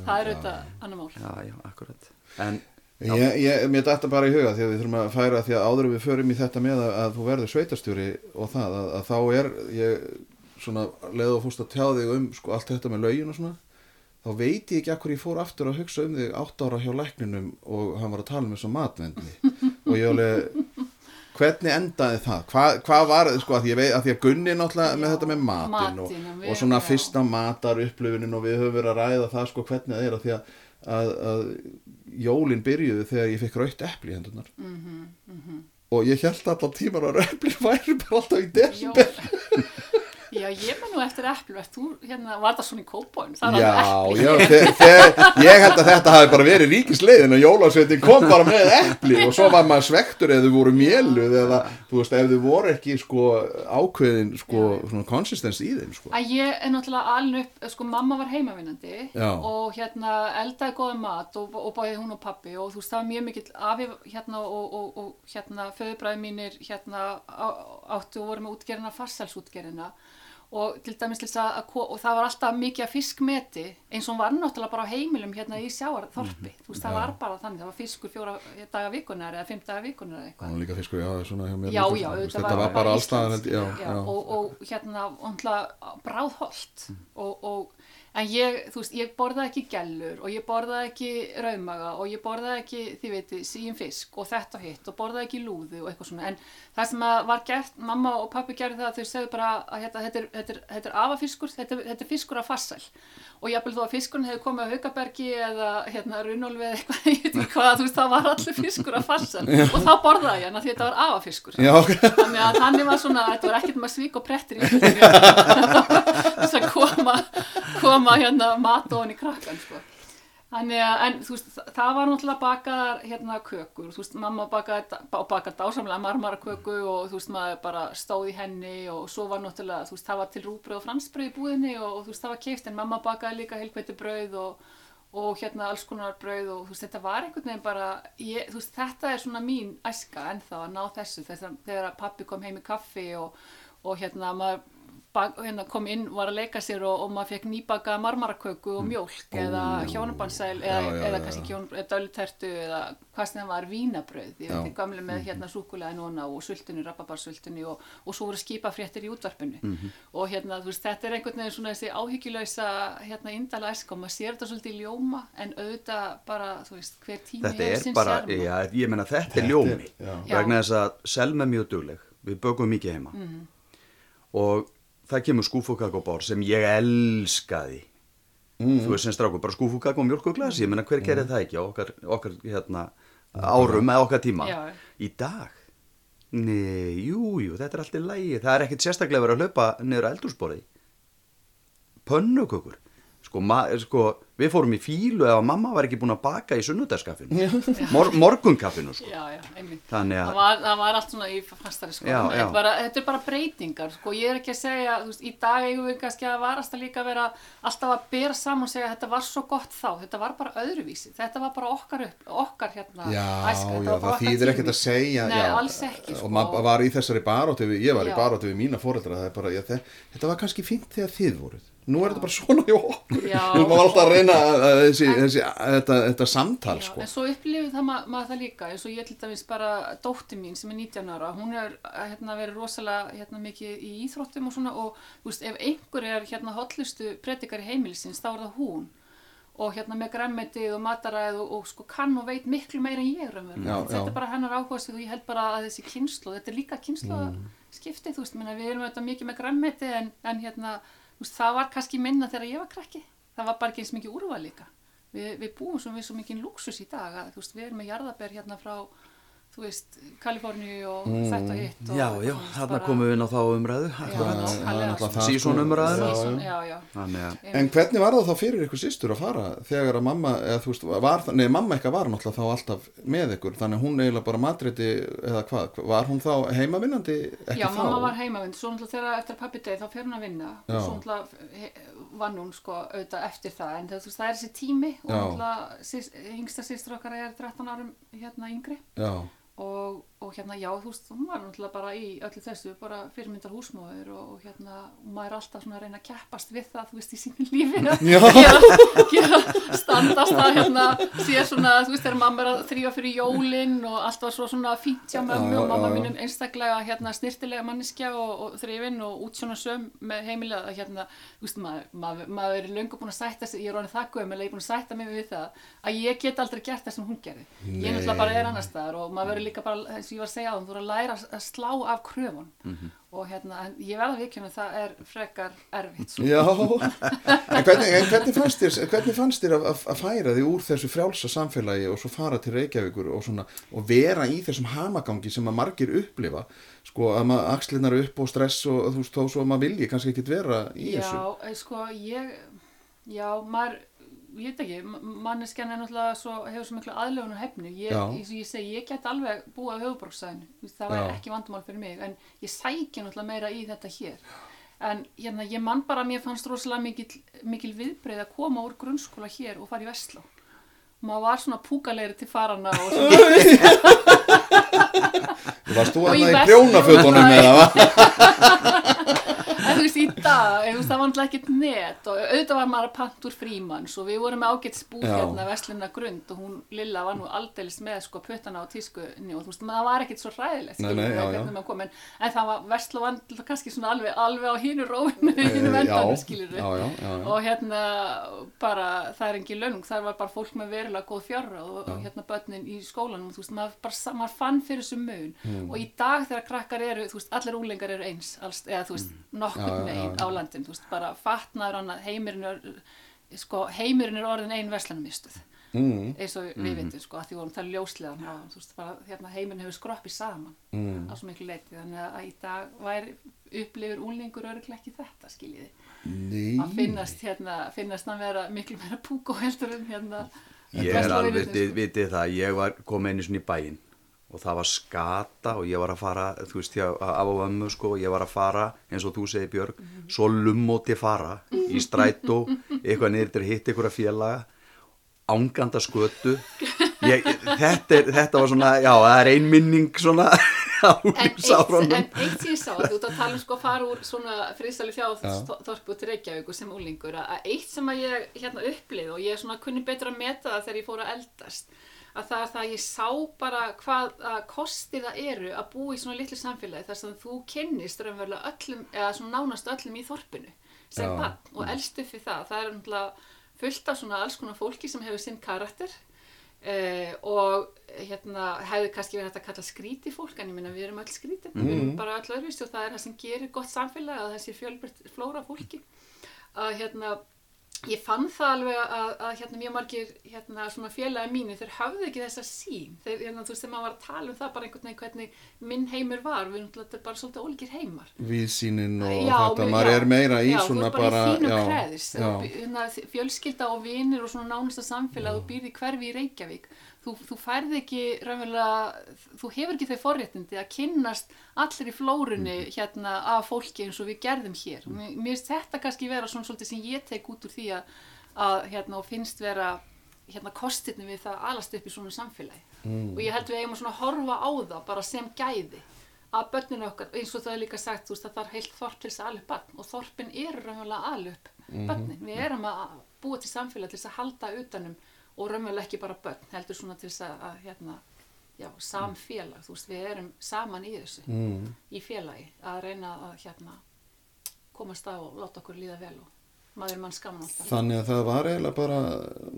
það er auðvitað annar mál. Já, já, akkurat. En, Ég, ég, mér dætta bara í huga því að við þurfum að færa því að áður við förum í þetta með að, að þú verður sveitarstjóri og það að, að þá er ég svona leið og fórst að tjá þig um sko, allt þetta með lögin og svona. Þá veit ég ekki akkur ég fór aftur að hugsa um þig átt ára hjá lækninum og hann var að tala um þessu matvendni [LAUGHS] og ég alveg hvernig endaði það? Hvað hva var, sko, að ég veit að því að Gunni náttúrulega með þetta með matinn og, matinn og við- og svona fyrsta matar upplifunin og við höfum verið að ræða það sko hvernig það er að því að, að, að jólin byrjuðu þegar ég fekk rautt epli í hendunar Mhm, og ég held allan tímar að epli [LAUGHS] væri bara alltaf í desember Já, já ég man nú eftir eplu Ert þú, hérna, var það svona í kópóin það Já, var epli já, þe- þe- ég held að þetta hafi bara verið ríkisleiðin og jólasveitin kom bara með epli og svo var maður svektur eða þau voru mjöluð eða þú veist ef þau voru ekki sko ákveðin sko svona konsistens í þeim sko. Að ég er náttúrulega alveg upp sko mamma var heimavinnandi Já. og hérna eldaði góða mat og, og bæði hún og pappi og þú veist það var mjög mikill afi hérna og, og, og hérna föðubræði mínir hérna á- áttu og voru með útgerina farsælsútgerina og til dæmis til þess að, og það var alltaf mikið fiskmeti eins og var náttúrulega bara á heimilum hérna í sjáarþorpi þú veist það Já. var bara þannig, það var fiskur fjóra daga vikunar eða fimm daga vikunar eða eitthvað Það var líka fiskur, já, svona hjá mér já, já, Þetta var bara held Íslands. ég, já, já. Og, og hérna, ondla bráðholt og, og en ég, þú veist, ég borðaði ekki gellur og ég borðaði ekki raumaga og ég borðaði ekki, þið veitir, síum fisk og þetta og hitt og borðaði ekki lúðu og eitthvað svona, en það sem var gert mamma og pappi gerði það að þau segðu bara að hérna, þetta er, þetta er, þetta er afafiskur þetta, þetta er fiskur af farsæl og jafnvel þó að fiskurinn hefði komið á Haukabergi eða hérna Runolfi eða eitthvað, [LAUGHS] ég veit ekki hvað, þú veist, það var allir fiskur af farsæl og þá borðaði ég hann að þetta var afafiskur þannig að þannig var svona, þetta var ekkert maður svík og prettir í [LAUGHS] þess að koma, koma hérna mat ofan í krakkan sko. Þannig að, en þú veist, þa- það var náttúrulega bakaðar hérna kökur, þú veist, mamma bakaði, bakaði dásamlega marmaraköku og þú veist, maður bara stóð í henni og svo var náttúrulega, þú veist, það var til rúbröð og fransbröð í búðinni og, og þú veist, það var keift, en mamma bakaði líka heilkvæti brauð og, og hérna alls konar brauð og þú veist, þetta var einhvern veginn bara, ég, þú veist, þetta er svona mín æska ennþá að ná þessu þegar, pappi kom heim í kaffi og, og hérna maður bak, hérna, kom inn, var að leika sér og, og maður fekk nýbaka marmaraköku og mjólk eða hjónabansæl eða, Já, já, eða já, kannski hjón, dölutertu eða hvað sem það var vínabrauð, ég veit ekki gamli með hérna súkulega núna og sultunni, rababarsultunni og, og svo voru skipafréttir í útvarpinu. Og hérna þú veist þetta er einhvern veginn svona þessi áhyggjulausa hérna indala æska og maður sér þetta svolítið í ljóma en auðvitað bara þú veist hver tími þetta er sinn bara, já, ég meina þetta Þetta er er- ljómi vegna þess að Selma er mjög dugleg. Við bökum mikið heima. Mhm. og það kemur skúfukakobár sem ég elskaði. Mm. þú veist sem strákur, bara skúfukak og mjölkuglas ég meina hver gerir það ekki á okkar, okkar hérna, árum eða okkar tíma? Já. í dag? Nei, jú, jú, þetta er allt í lægi það er ekkit sérstaklega verið að hlaupa niður að eldúsborði pönnukökur sko, ma, sko, við fórum í fílu ef að mamma var ekki búin að baka í sunnudagskaffinu Mor, morgunkaffinu sko. Já, já. Þannig að- það var, það var allt svona í fastari sko. Já, Þetta já. bara, þetta er bara breytingar sko. Ég er ekki að segja, veist, í dag eigum við kannski að varast að líka vera alltaf að bera saman og segja þetta var svo gott þá, þetta var bara öðruvísi, þetta var bara okkar upp, okkar hérna Já, æska, já, það þýðir ekkert að segja Nei, já, alls ekki sko. og maður var í þessari baróti við, ég var í baróti við mína fóreldra er þetta var kannski fínt þegar þið voruð nú er þetta bara svona hjá okkur Já. við erum alltaf að reyna að, að, þessi, þessi, þetta, þetta samtal Já, sko. en svo upplifið það ma maður það líka eins og ég til dæmis bara dótti mín sem er 19 ára hún er hérna, verið rosalega hérna, mikið í íþróttum og svona og veist, ef einhver er hérna hotlustu predikari heimilisins þá er það hún og hérna með græmmetið og mataræð og, og sko kann og veit miklu meira en ég raunverulega. Já, þetta já. er bara hennar áhugasvið og ég held bara að þessi kynslu, þetta er líka kynslu skipti, þú veist, minna, við erum auðvitað mikið með græmmetið en, en hérna, veist, það var kannski minna þegar ég var krakki, það var bara ekki eins mikið úrval líka. Við, við búum svo við svo mikið lúksus í dag að, veist, við erum með jarðaber hérna frá, þú veist, Kaliforníu og þetta og hitt. og- Já, já, þarna komum við inn á þá umræðu. Þannig að En hvernig var það þá fyrir ykkur systur að fara? Þegar að mamma, eða þú veist, var, nei, mamma eitthvað var náttúrulega þá alltaf með ykkur, þannig að hún eiginlega bara matriti, eða hvað, var hún þá heimavinnandi ekki Já, þá? mamma var heimavind, svo náttúrulega þegar eftir pappi degi þá fer hún að vinna. Já. svo náttúrulega vann hún sko auðvitað eftir það. En það, þú veist, það er þessi tími og náttúrulega yngsta sýstur okkar er 13 árum hérna yngri. Já, og, og hérna já, þú veist, hún var náttúrulega bara í öllu þessu, bara fyrirmyndar húsmóður og, og hérna, og maður er alltaf svona að reyna að keppast við það, þú veist, í sínu lífi að gera, standast að hérna, sé svona, þú veist, þegar mamma er að þrýfa fyrir jólin og allt var svo svona fínt hjá já, og mamma mínum einstaklega hérna snirtilega manneskja og, og þrifin og útsjóna söm með heimilega að hérna, þú veist, maður, maður, maður er löngu búin að sætta sig, ég er orðin það gömul, ég er búin að sætta mig við það að ég get aldrei gert það sem hún gerði. Ég náttúrulega bara er annars staðar og maður verður líka bara, ég var að segja á þú verður að læra að slá af kröfun og hérna, en ég verða vikjum að það er frekar erfitt. Svo. já, [LAUGHS] en hvernig, en hvernig fannst þér, hvernig fannst þér að, að, að færa því úr þessu frjálsa samfélagi og svo fara til Reykjavíkur og svona, og vera í þessum hamagangi sem að margir upplifa, sko, að maður axlinar upp og stress og þú veist, þó svo að maður vilji kannski ekkit vera í þessu. Já, eh, sko, ég, já, maður, ég veit ekki, manneskjan er náttúrulega svo, hefur svo miklu aðlöfun og hefni. Ég, og ég segi, ég get alveg búið á höfuborgsæðinu, það var Já. ekki vandamál fyrir mig, en ég sæki náttúrulega meira í þetta hér. En hérna, ég man bara mér fannst rosalega mikil, mikil viðbreið að koma úr grunnskóla hér og fara í Vestló. Maður var svona púkalegri til farana og svo Varst þú Og að það í Nei. eða [LAUGHS] þú [LAUGHS] veist, í dag, veist, það var náttúrulega ekkert net og auðvitað var maður að panta úr frímanns og við vorum með ágætt spúð hérna Vesluna grund og hún Lilla var nú aldeilis með sko puttana á tískunni og þú veist, maður var ekkert svo skilur nei, við, hvernig maður kom, en, en það var Vesla var náttúrulega kannski svona alveg, alveg á hínu róinu, hínu Eh, vendanum, já, já. og hérna bara, það er engin launung, það var bara fólk með verulega góð fjárra og, og hérna börnin í skólanum, þú veist, maður, bara, maður fann fyrir þessu mun. Hmm. og í dag þegar krakkar eru, þú veist, allir úlengar eru eins, alls, eða þú veist, Hmm. Já, veginn á landin, þú veist, bara fatnaður annað, heimurinn er, sko, heimurinn er orðin ein veslanumistuð Mm, eins og við vitum, sko, að því vorum það ljóslegan á, þú veist, bara, hérna, heimurinn hefur skroppið saman mm. á svo miklu leiti, þannig að í dag væri upplifur úlingur örglega ekki þetta, skiljiði Nei. að finnast hérna, finnast hann vera miklu meira púk og heldur en hérna Ég er alveg, vitið, sko. það, ég var komið einu svona í bæinn og það var skata og ég var að fara, þú veist, hjá, af og ömmu sko, og ég var að fara, eins og þú segir Björg, svo lummóti fara í strætó, [LAUGHS] eitthvað niður til að hitta að félaga, ánganda skötu, ég, þetta, er, þetta var svona, já, það er ein minning svona [LAUGHS] en eitt, sem ég sá, þú ert að tala um sko að fara úr svona friðstæli Já. þjáðþorpu til Reykjavíkur sem úlingur að eitt sem að ég hérna upplið og ég svona kunni betur að meta það þegar ég fór að eldast að það er það að ég sá bara hvað að kosti það eru að búa í svona litlu samfélagi þar sem þú kynnist raunverulega öllum, eða svona nánast öllum í þorpinu sem Já. bann og elst upp við það. Það er náttúrulega fullt af svona alls konar fólki sem hefur sinn karakter Uh, og hérna hefði kannski verið hægt að kalla skríti fólk en ég minna við erum öll skríti við erum bara öll öðruvísi og það er það sem gerir gott samfélag að þessi fjölbryrt flóra fólki. Að hérna ég fann það alveg að, að hérna mjög margir hérna félagi mínu þeir hafðu ekki þessa sín þeir, hérna, þú veist þegar maður var að tala um það bara einhvern veginn hvernig minn heimur var við erum bara svolítið ólíkir heimar. Víðsýnin og Já, þetta, maður já, er meira í já, svona bara, í kreðis já, hérna, fjölskylda og vinir og svona nánasta samfélag þú býrði hverfi í Reykjavík þú, þú færði ekki raunverulega, þú hefur ekki þau forréttindi að kynnast allir í flórunni Mhm. hérna af fólki eins og við gerðum hér. Mér mér finnst þetta kannski vera svona svolítið sem ég tek út úr því að, að hérna, og finnst vera hérna kostirni við það að alast upp í svona samfélagi. Mm. og ég held við eigum að svona horfa á það bara sem gæði að börninu okkar, eins og það er líka sagt þú veist að það er heilt þorp til þess að alveg barn. Og þorpin eru raunverulega alveg börnin, við erum að búa til samfélag til þess að halda utanum og raunverulega ekki bara börn, heldur svona til þess að, að hérna, já, samfélag þú veist, við erum saman í þessu mm, í félagi, að reyna að hérna komast á og láta okkur líða vel og maður mann skamma alltaf. Þannig að það var eiginlega bara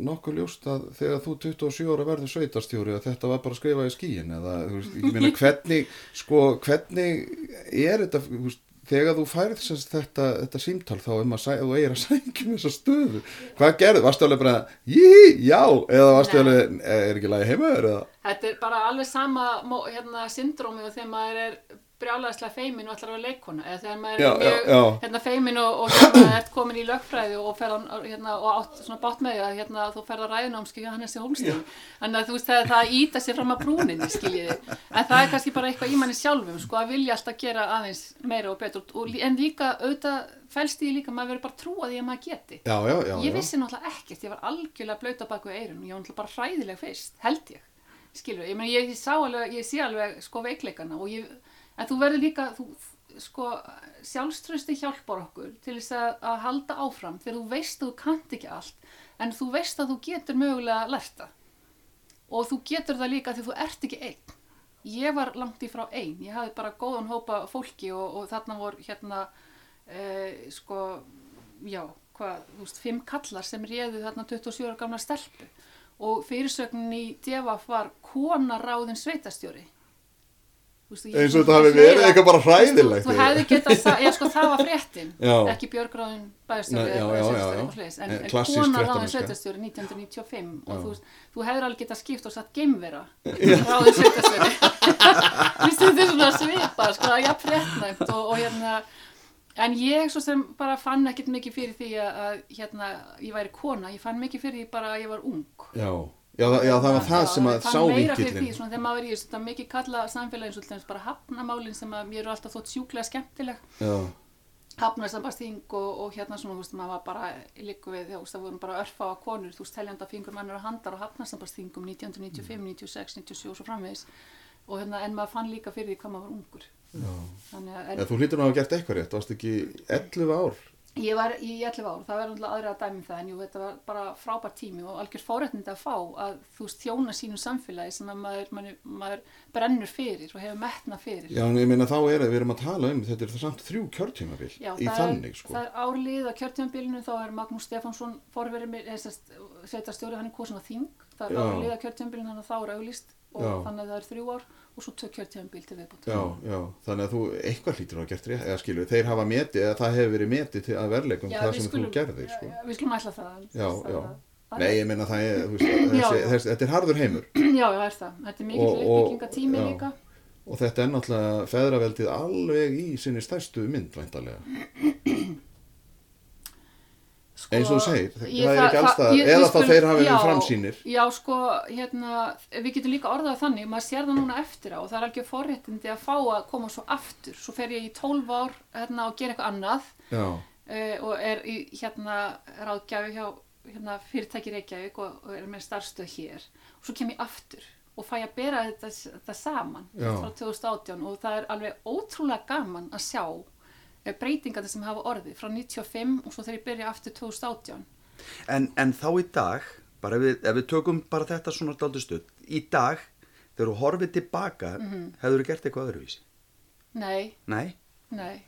nokkuð ljóst að þegar þú 27 ára verður sveitarstjóri að þetta var bara að skrifa í skíin eða, þú veist, ég meina, [LAUGHS] hvernig sko, hvernig er þetta þú veist, þegar þú sérst, þetta, þetta símtal þá um að sæ, þú eigir að sækjum þessa stöðu, hvað gerðu? Varstu alveg bara, jí, já, eða varstu alveg, er ekki lagi heimaður eða? Þetta er bara alveg sama hérna, syndrómi og þegar maður er brjálæðislega feimin og að vera leikona eða þegar maður Já, er mjög já. Hérna, feimin og, og hérna, [COUGHS] ert komin í lögfræði og, ferð, á- hérna, og átt svona bátt með því að hérna, þú ferð að ræðunámski hjá Hannesi Hólstíð þannig að þú veist það, það íta sér fram að brúninni skiljiði, en það er kannski bara eitthvað í manni sjálfum sko að vilja alltaf gera aðeins meira og betur. Og, en líka auðvitað fælst því líka maður verður bara að trúa því að maður geti. Já, já, já. ég vissi náttúrulega ekkert, ég var algjörlega blöyt á baku eirun, ég var en þú verður líka, þú, sko, sjálfströsti hjálpar okkur til þess að, að halda áfram þegar þú veist að þú kannt ekki allt, en þú veist að þú getur mögulega lært það og þú getur það líka því þú ert ekki einn. Ég var langt í frá einn, ég hafði bara góðan hópa fólki og, og þarna voru hérna, eh, sko, já, hvað, þú veist, fimm kallar sem réðu þarna 27 ára gamla stelpu og fyrirsögnin í Devaf var kona ráðin sveitastjóri. Ég- Eins og þetta hafi verið eitthvað bara hræðilegt. Þú, hefði getað, það, já sko það var fréttin, Já. ekki björgráðin svoleiðis, en, Eh, en klassísk kona ráðin sveitastjóri 1995 Já. og þú, þú hefur alveg getað skipt og satt geimvera ráðin sveitastjóri. [LAUGHS] Þetta er svona svipa, sko, já, fréttnæmt og, og hérna, En ég svo sem bara fann ekkert mikið fyrir því að hérna, ég væri kona, ég fann mikið fyrir því bara að ég var ung. Já, já, það- já, það var það sem að ég fann sá meira fyrir vinkillin. því, svona, þegar maður er í þessu, þetta mikið kalla samfélagin svo til dæmis bara hafnamálin sem að mér eru alltaf þótt sjúklega skemmtileg Já, hafnarsambasting og, og hérna svona, þú veist, maður var bara líku við, þú veist, það voru bara örfá að konur, þú veist, teljanda fingur mannur að handar á hafnarsambastingum 1995, 96, 97 og svo framvegis og hérna, en maður fann líka fyrir því hvað maður var ungur. já. Þannig að, en, Eða, þú hlýtur nú að hafa gert eitthvað rétt, varst ekki 11 ár? Ég var í 11 ár, það verður náttúrulega aðri að dæmi um það en jú, þetta var bara frábært tími og algjör fórættindi að fá að þú veist þjóna sínu samfélagi sem að maður, maður, maður brennur fyrir og hefur metna fyrir. Já, en ég meina þá er að við erum að tala um, þetta er það samt þrjú kjörtímabil Já, í það þannig, er, sko. það er árlið á kjörtímabilinu, þá er Magnús Stefánsson forverið mér, sveitarstjóri, hann er kosin á þing, það er Já. árlið á kjörtímabilinu, þannig að þá er auglýst og þannig að það er þrjú ár og svo tök kjörtímabil til viðbútt. Já, já, þannig að þú eitthvað hlýtur að hafa gert eða skilur, þeir hafa metið, eða það hefur verið metið til að verleikum Já, það sem skulum- þú gerðir, sko. Já, Við skulum ætla það. Já, það, já. það- Nei, ég meina það er, veist, þessi, þessi, þetta er harður heimur [CLEARS THROAT] Já, já, er það. Þetta er mikill uppbyggingatími líka. og þetta er náttúrulega feðraveldið alveg í sinni stærstu mynd, væntalega. [CLEARS THROAT] Sko, Eins og þú segir, það er ekki alls ég- eða þá þeir hafi verið framsýnir. Já, sko, hérna, við getum líka orðað þannig, maður sér það núna eftir á og það er algjör forréttindi að fá að koma svo aftur. Svo fer ég í 12 ár hérna, og gera eitthvað annað uh, og er í hérna ráðgjafi hjá hérna, fyrirtæki Reykjavík og, og er með starfstöð hér. Og svo kem ég aftur og fæ að bera þetta, þetta saman Já. frá 2018 og það er alveg ótrúlega gaman að sjá breytingarnir sem hafa orðið frá 95 og svo þegar ég byrja aftur 2018. En, en þá í dag, bara ef við, ef við tökum bara þetta svona daldur stutt, í dag, þegar þú horfið tilbaka, Mhm. hefur þú gert eitthvað öðruvísi? Nei, Nei? nei.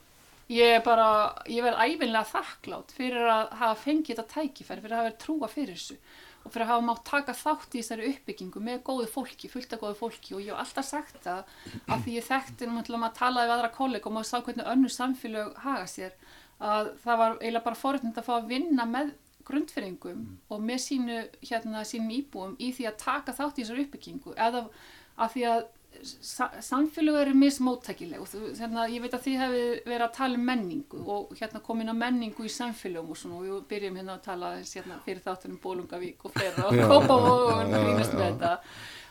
Ég er bara, ég verð æfinlega þakklátt fyrir að hafa fengið þetta tækifæri, fyrir að hafa verið trúa fyrir þessu og fyrir að hafa mátt taka þátt í þessari uppbyggingu með góðu fólki, fullt af góðu fólki. Og ég hef alltaf sagt það að því ég þekkti náttúrulega maður talaði við aðra kollega og maður sá hvernig önnu samfélög haga sér að það var eiginlega bara forréttind að fá að vinna með grundfyringum og með sínu, hérna, sínum íbúum í því að taka þátt í þessari uppbyggingu. Eða að því að samfélög eru mismóttækileg og þú, hérna, ég veit að þið hefði verið að tala um menningu og hérna komin að menningu í samfélögum og svona og við byrjum hérna að tala hérna, fyrir þáttunum Bólungavík og fleira og [LAUGHS] Kópavog og grínast með þetta.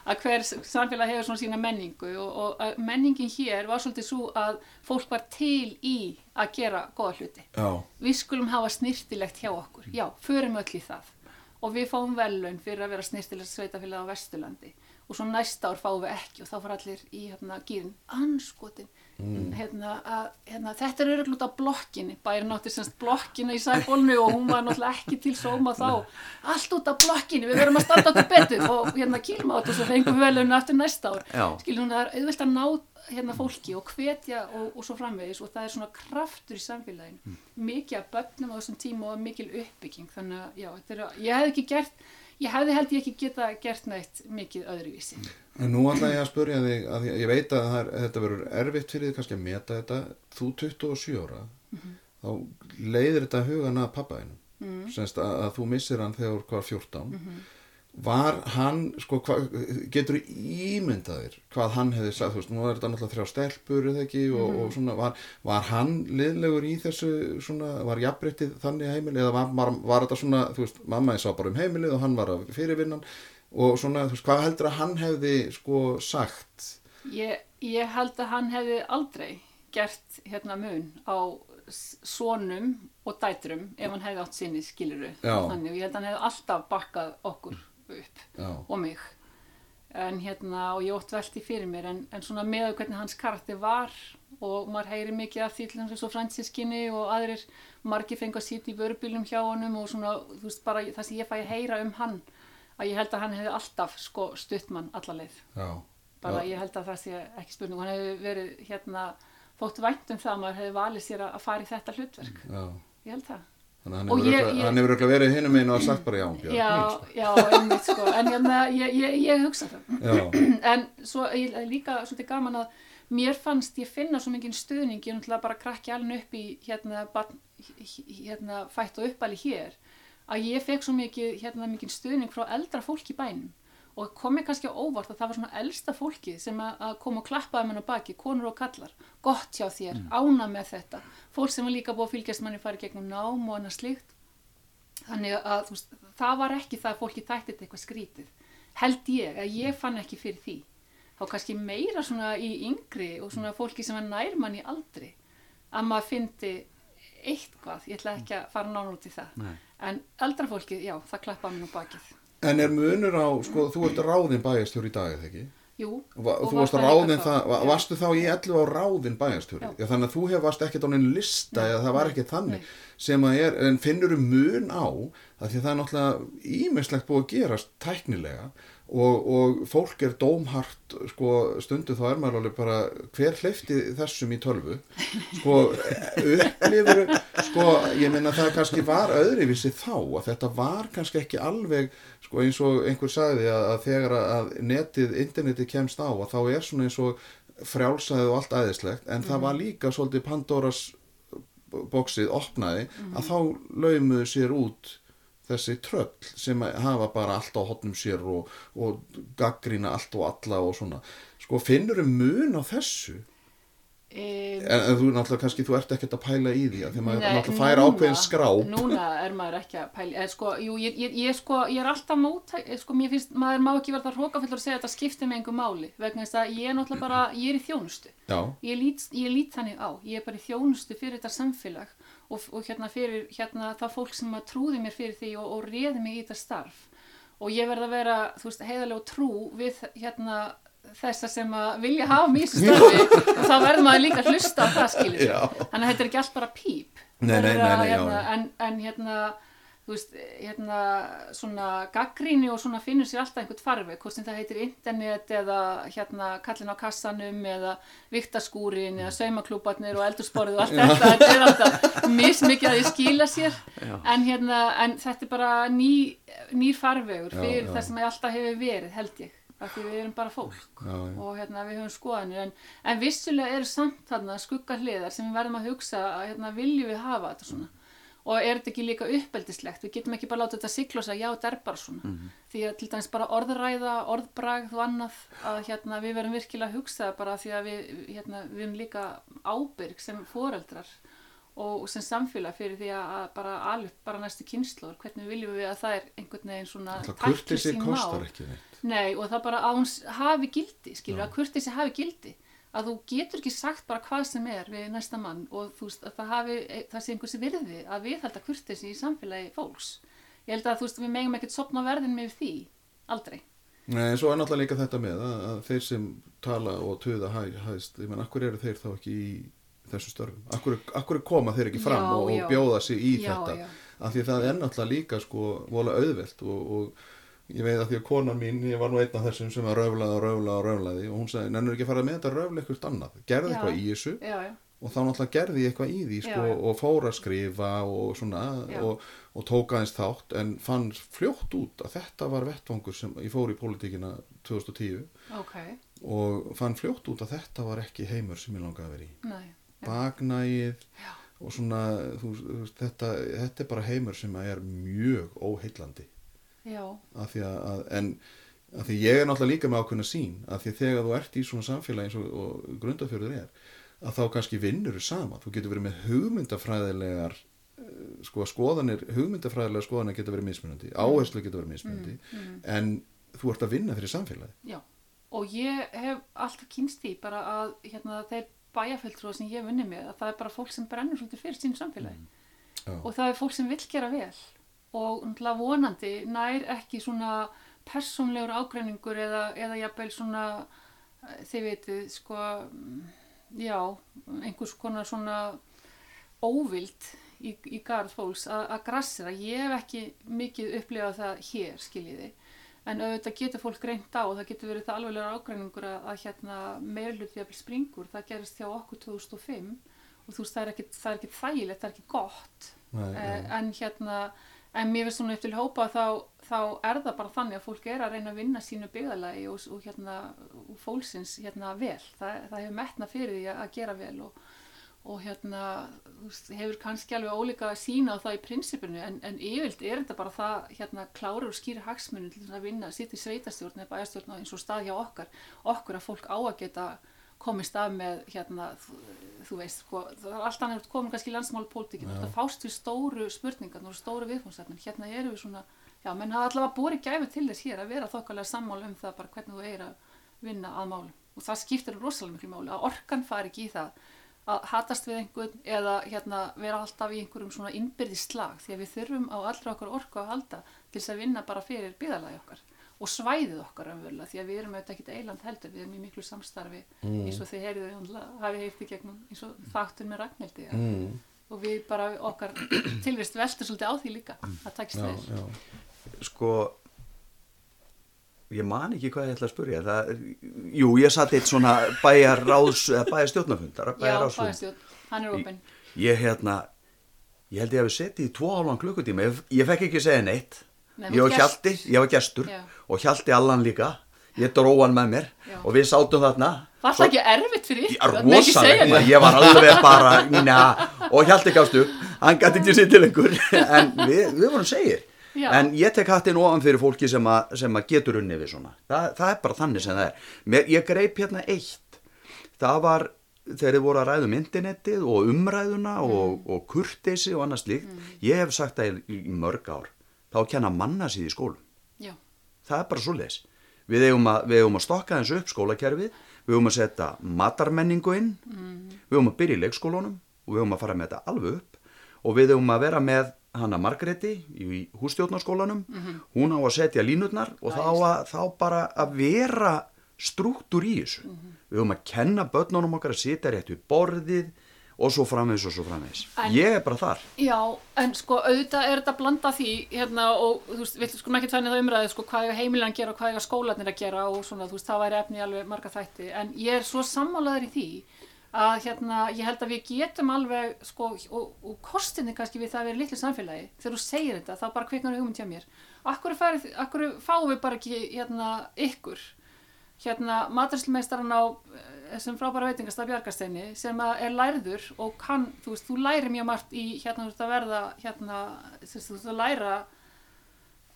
Að hver samfélag hefur svona sína menningu og, og að menningin hér var svolítið svo að fólk var til í að gera góða hluti. Já, við skulum hafa snirtilegt hjá okkur. Já, förum öll í það. Og við fáum velun fyrir að vera snirtilegt sveitafélag á Vesturlandi og svo næsta ár fáum við ekki og þá fara allir í hérna gýrin anskotin hérna, að, hérna, þetta er öruglut á blokkinni. Bærin átti semst blokkina í sæbólnu og hún var náttúrulega ekki til sóma þá. Allt út á blokkinni, við verum að standa okkur betur. Og hérna kýlum á þetta og svo fengum við velun eftir næsta ár. Já. hún það er auðvelt að ná hérna fólki og hvetja og, og svo framvegis. Og það er svona kraftur í samfélaginu. Mikið af börnum á þessum tíma og mikil uppbygging. Þannig að já, þetta er, ég hefði ekki gert ég hefði held ég ekki geta gert neitt mikið öðruvísi. En nú ætla ég að spurja þig að ég, ég veit að er, þetta verður erfitt fyrir þig kannski að meta þetta. Þú 27 ára. Þá leiðir þetta hugan að pappaðinu mm. semst að, að þú missir hann þegar þú var 14 var hann sko, hva, getur ímyndaðir hvað hann hefði sagt, þú veist, nú er þetta náttúrulega þrjá stelpur eða ekki? Og, og svona var, var hann liðlegur í þessu svona, var jafnbreyttið þannig heimili? Eða var, var, var þetta svona, þú veist, mamma ég sá bara um heimilið og hann var að fyrirvinnan? Og svona, þú veist, hvað heldur að hann hefði sko sagt? Ég, ég held að hann hefði aldrei gert hérna mun á s- sonum og dætrum ef hann hefði átt sinni skiluru þannig og ég held að hann hefði alltaf bakkað okkur upp Já. og mig. En hérna og ég ótt velti fyrir mér en, en svona með hvernig hans karakter var og maður heyri mikið af því til hans svo fransískinni og aðrir margir fengu að sitja í vörubílum hjá honum og svona þú veist bara það sem ég fæ að heyra um hann að ég held að hann hefði alltaf sko stutt mann alla leið. Já, bara Já. ég held að það sé ekki spurning. Hann hefði verið hérna þótt vænt um það að maður hefði valið sér að að fara í þetta hlutverk. Já. Ég held það Þannig að hann hefur örugglega verið hinum einu og sagt bara já, já, sko. já, einmitt sko. En hérna, ég, ég, ég hugsa það. Já, [CLEARS THROAT] en svo ég, líka svolítið gaman að mér fannst ég finna svo mikið stuðning. Ég náttúrulega bara krakki alveg upp í hérna, barn, hérna fætt og uppali hér að ég fekk svo mikið hérna mikið stuðning frá eldra fólki í bænum og kom mér kannski á óvart að það var svona elsta fólki sem að, að kom og klappaði mér á baki, konur og kallar, gott hjá þér, ána með þetta, fólk sem var líka búið að fylgjast manni farið gegnum nám og annað slíkt. Þannig að veist, það var ekki það að fólki þætti þetta eitthvað skrítið held ég að ég fann ekki fyrir því. Þá kannski meira svona í yngri og svona fólki sem er nærmann í aldri að maður fyndi eitthvað, ég ætla ekki að fara nánu út í það. Nei. en eldra fólkið, já, það klappa mér nú bakið En er munur á, sko, þú ert ráðin bæjarstjóri í dag, eða ekki? jú, Va, og þú var varst ráðin það, va, já. varstu þá í 11 á ráðin bæjarstjóri? Já. Þannig að þú hef varst ekkert á neinn lista eða það var nei, ekki þannig nei. sem að er, en finnur um mun á að því að það er náttúrulega ímislegt búið að gerast tæknilega og, og fólk er dómhart sko, stundu þá er maður alveg bara hver hleyfti þessum í tölvu? Sko, upplifur sko, ég meina það kannski var öðrivísi þá að þetta var kannski ekki alveg sko eins og einhver sagði að, að þegar að netið, internetið kemst á að þá er svona eins og frjálsæðið og allt æðislegt en það var líka svolítið Pandoras bóksið opnaði að þá laumuðu sér út þessi tröll sem hafa bara allt á hotnum sér og, og gaggrína allt og alla og svona. Sko finnur um mun á þessu? E, en, en þú náttúrulega kannski þú ert ekkert að pæla í því að því maður náttúrulega færa ákveðin skrá Núna er maður ekki að pæla eða, sko, jú, ég, ég, ég, sko, ég er alltaf mótæk sko, mér finnst, maður má ekki verða hrókafullur að segja að þetta skiptir með einhver máli vegna þess að ég er náttúrulega bara, ég er í þjónustu. Ég lít, ég lít þannig á ég er bara í þjónustu fyrir þetta samfélag og, og hérna fyrir hérna, það fólk sem að trúði mér fyrir því og, og réði mig í þetta starf. Og ég verð að vera, þú veist, heiðarlega trú við hérna þessa sem að vilja hafa mig í þessu starfi. [LAUGHS] Og þá verður maður líka að hlusta á það skilir Já. þannig að þetta er ekki allt bara píp. Nei, nei, nei, að, hérna, en, en hérna þú veist, hérna svona gaggríni og svona finnur sér alltaf einhvern farveg, hvort sem það heitir internet eða hérna kallin á kassanum eða viktaskúrin eða saumaklúbarnir og eldursporið og allt [LAUGHS] þetta, þetta er alltaf mismikið að ég skila sér. En hérna, en þetta er bara ný, nýr farvegur Já, fyrir já. það sem alltaf hefur verið, held ég af því við erum bara fólk já, já. og hérna við höfum skoðanir. En, en vissulega eru samt þarna skugga hliðar sem við verðum að hugsa að hérna, viljum við hafa þetta svona og er þetta ekki líka uppeldislegt við getum ekki bara látið þetta sigla og segja já þetta er bara svona. Því að til dæmis bara orðræða orðbragð og annað að hérna, við verðum virkilega að hugsa bara því að við, hérna, við erum líka ábyrg sem foreldrar og sem samfélag fyrir því að bara alveg bara næstu kynnslóður hvernig viljum við að það er einhvern veginn svona Það kurtisi sín kostar ekki neitt. Nei, og það bara að hún hafi gildi, skilur, að kurteisi hafi gildi að þú getur ekki sagt bara hvað sem er við næsta mann og þú veist að það hafi, það sé einhversi virði að viðhalda kurteisi í samfélagi fólks ég held að þú veist við megum ekkert sopna verðin með því, aldrei Nei, en svo er náttúrulega líka þetta með að, að þeir sem tala og töða hæ, hæst, ég menn, akkur eru þeir þá ekki í þessu störfum? Akkur, akkur koma þeir ekki fram Já, og, já. og bjóða sig í Já, þetta? já. Af því að það er náttúrulega líka sko vola auðvelt og, og ég veit að því að konan mín, ég var nú einn af þessum sem var röflaði og röflaði og röflaði og hún sagði, nennur ekki að fara með þetta röfla eitthvað annað, gerði Já. eitthvað í þessu já, já, og þá náttúrulega gerði ég eitthvað í því sko, og fór að skrifa og svona og, og tók aðeins þátt en fann fljótt út að þetta var vettvangur sem ég fór í pólitíkina 2010 ok, og fann fljótt út að þetta var ekki heimur sem ég langaði að vera í. Nei, bagnægið og svona þú, þetta, þetta er bara heimur sem er mjög óheillandi af því að, að en af því ég er náttúrulega líka með ákveðna sín af því að þegar þú ert í svona samfélagi eins og, og grundafjörður er að þá kannski vinnur þú sama þú getur verið með hugmyndafræðilegar eh, sko skoðanir hugmyndafræðilegar skoðanir getur verið mismunandi áherslu getur verið mismunandi en þú ert að vinna fyrir samfélagi já. Og ég hef alltaf kynst því bara að hérna, þeir bæjarfjöldrúa sem ég hef vunnið með, að það er bara fólk sem brennur svolítið fyrir sínu samfélagi. Já. Og það er fólk sem vill gera vel. Og náttúrulega vonandi nær ekki svona persónlegur ágreiningur eða, eða jafnvel svona, eh, þið veitir, sko, mm, já, einhvers konar svona óvild í, í garð fólks að, grassera. Ég hef ekki mikið upplifað það hér, skiljiði. En auðvitað getur fólk reynt á og það getur verið það alveglega ágreiningur að, að hérna meirlut jafnvel springur. Það gerist hjá okkur 2005 og þú veist það er er ekki þægilegt, það er ekki gott. Nei, Eh, nei. en hérna, en mér finnst svona eftir hópa þá, þá er það bara þannig að fólk er að reyna að vinna sínu byggðalagi og, og hérna, og fólksins hérna vel. Það, það hefur metna fyrir því að, gera vel og, og hérna, hefur kannski alveg ólíka að sína á það í prinsipinu en, en yfirlt er þetta bara það hérna klárir og skýri hagsmunum til að vinna sitt í sveitastjórn eða bæjarstjórn eins og stað hjá okkar okkur að fólk á að geta komist af með hérna, þú, þú veist, sko, það er allt annað komin kannski í landsmáli pólitíkinu, þetta fást við stóru spurningar og stóru viðfónsefnin, hérna eru við svona, já, menn hafa allavega búið gæfi til þess hér að vera þokkalega sammála um það bara hvernig þú eigir að vinna að málum. Og það skiptir rosalega miklu máli að orkan fari ekki í það að hatast við einhvern eða hérna, vera alltaf í einhverjum svona innbyrði slag því að við þurfum á allra okkar orku að halda til þess að vinna bara fyrir byðalagi okkar og svæðið okkar umvölu því að við erum auðvitað ekkert eiland heldur við erum í miklu samstarfi eins og þið heyrðu hafi heyrt í gegnum eins og þáttur með Ragnhildi mm, og við bara okkar [COUGHS] tilvist veltur svolítið á því líka það takist já. sko ég man ekki hvað ég ætla að spurja það, jú, ég satt eitt svona bæjar bæjar stjórnafundar Já, bæðastjórn, hann er opinn. ég hérna ég held ég að við setið í tvo hálfan klukkutíma. Ég, ég fekk ekki segja neitt Nei, ég ert hjalti, ég var gestur Já. og hjalti allan líka. Ég dró hann með mér Já. og við sátum þarna. Var það ekki erfitt fyrir ykkur? það? ég var alveg bara njá, og hjalti gafst upp. Hann gæti ekki sér til einhver [LAUGHS] en við, við vorum segir. Já. en ég tek hattinn ofan fyrir fólki sem, að, getur unni við svona. Þa, það er bara þannig sem það er. Mér, ég greip hérna eitt. Það var þegar þið voru að ræða um internetið og umræðuna og, og kurteisi og annað slíkt. Ég hef sagt það í, í mörg ár þá kenna manna síð í skólum. Já, það er bara svo leis við eigum að, að stokka þessu upp skólakerfið við eigum að setja matarmenningu inn við eigum að byrja í leikskólunum og við eigum að fara með þetta alveg upp. Og við eigum að vera með hana Margreti í hússtjórnarskólanum. Hún á að setja línutnar og þá, að, þá bara að vera struktúr í þessu. Við eigum að kenna börnunum okkar að sitja rétt við borðið og svo framvegis og svo framvegis. En- ég er bara þar. Já, en sko auðvitað er þetta að blanda því hérna og þú veist, við skulum ekki þannig það umræði sko hvað eiga heimilan að gera og hvað eiga skólanir að gera og svona þú veist, það væri efni alveg marga þætti. En ég er svo sammálaður í því að hérna, ég held að við getum alveg sko, og, og kostinni kannski við það að vera litlu samfélagi, þegar þú segir þetta þá bara kviknar hugmynd hjá mér. Akkur, farið, akkur fáum við bara ekki hérna ykkur hérna maturslmeistaran á eh, þessum frábæra veitingastaf Bjargasteini sem að er lærður og kann, þú veist, þú læri mjög margt í hérna þú veist að verða hérna, þú veist, veist að læra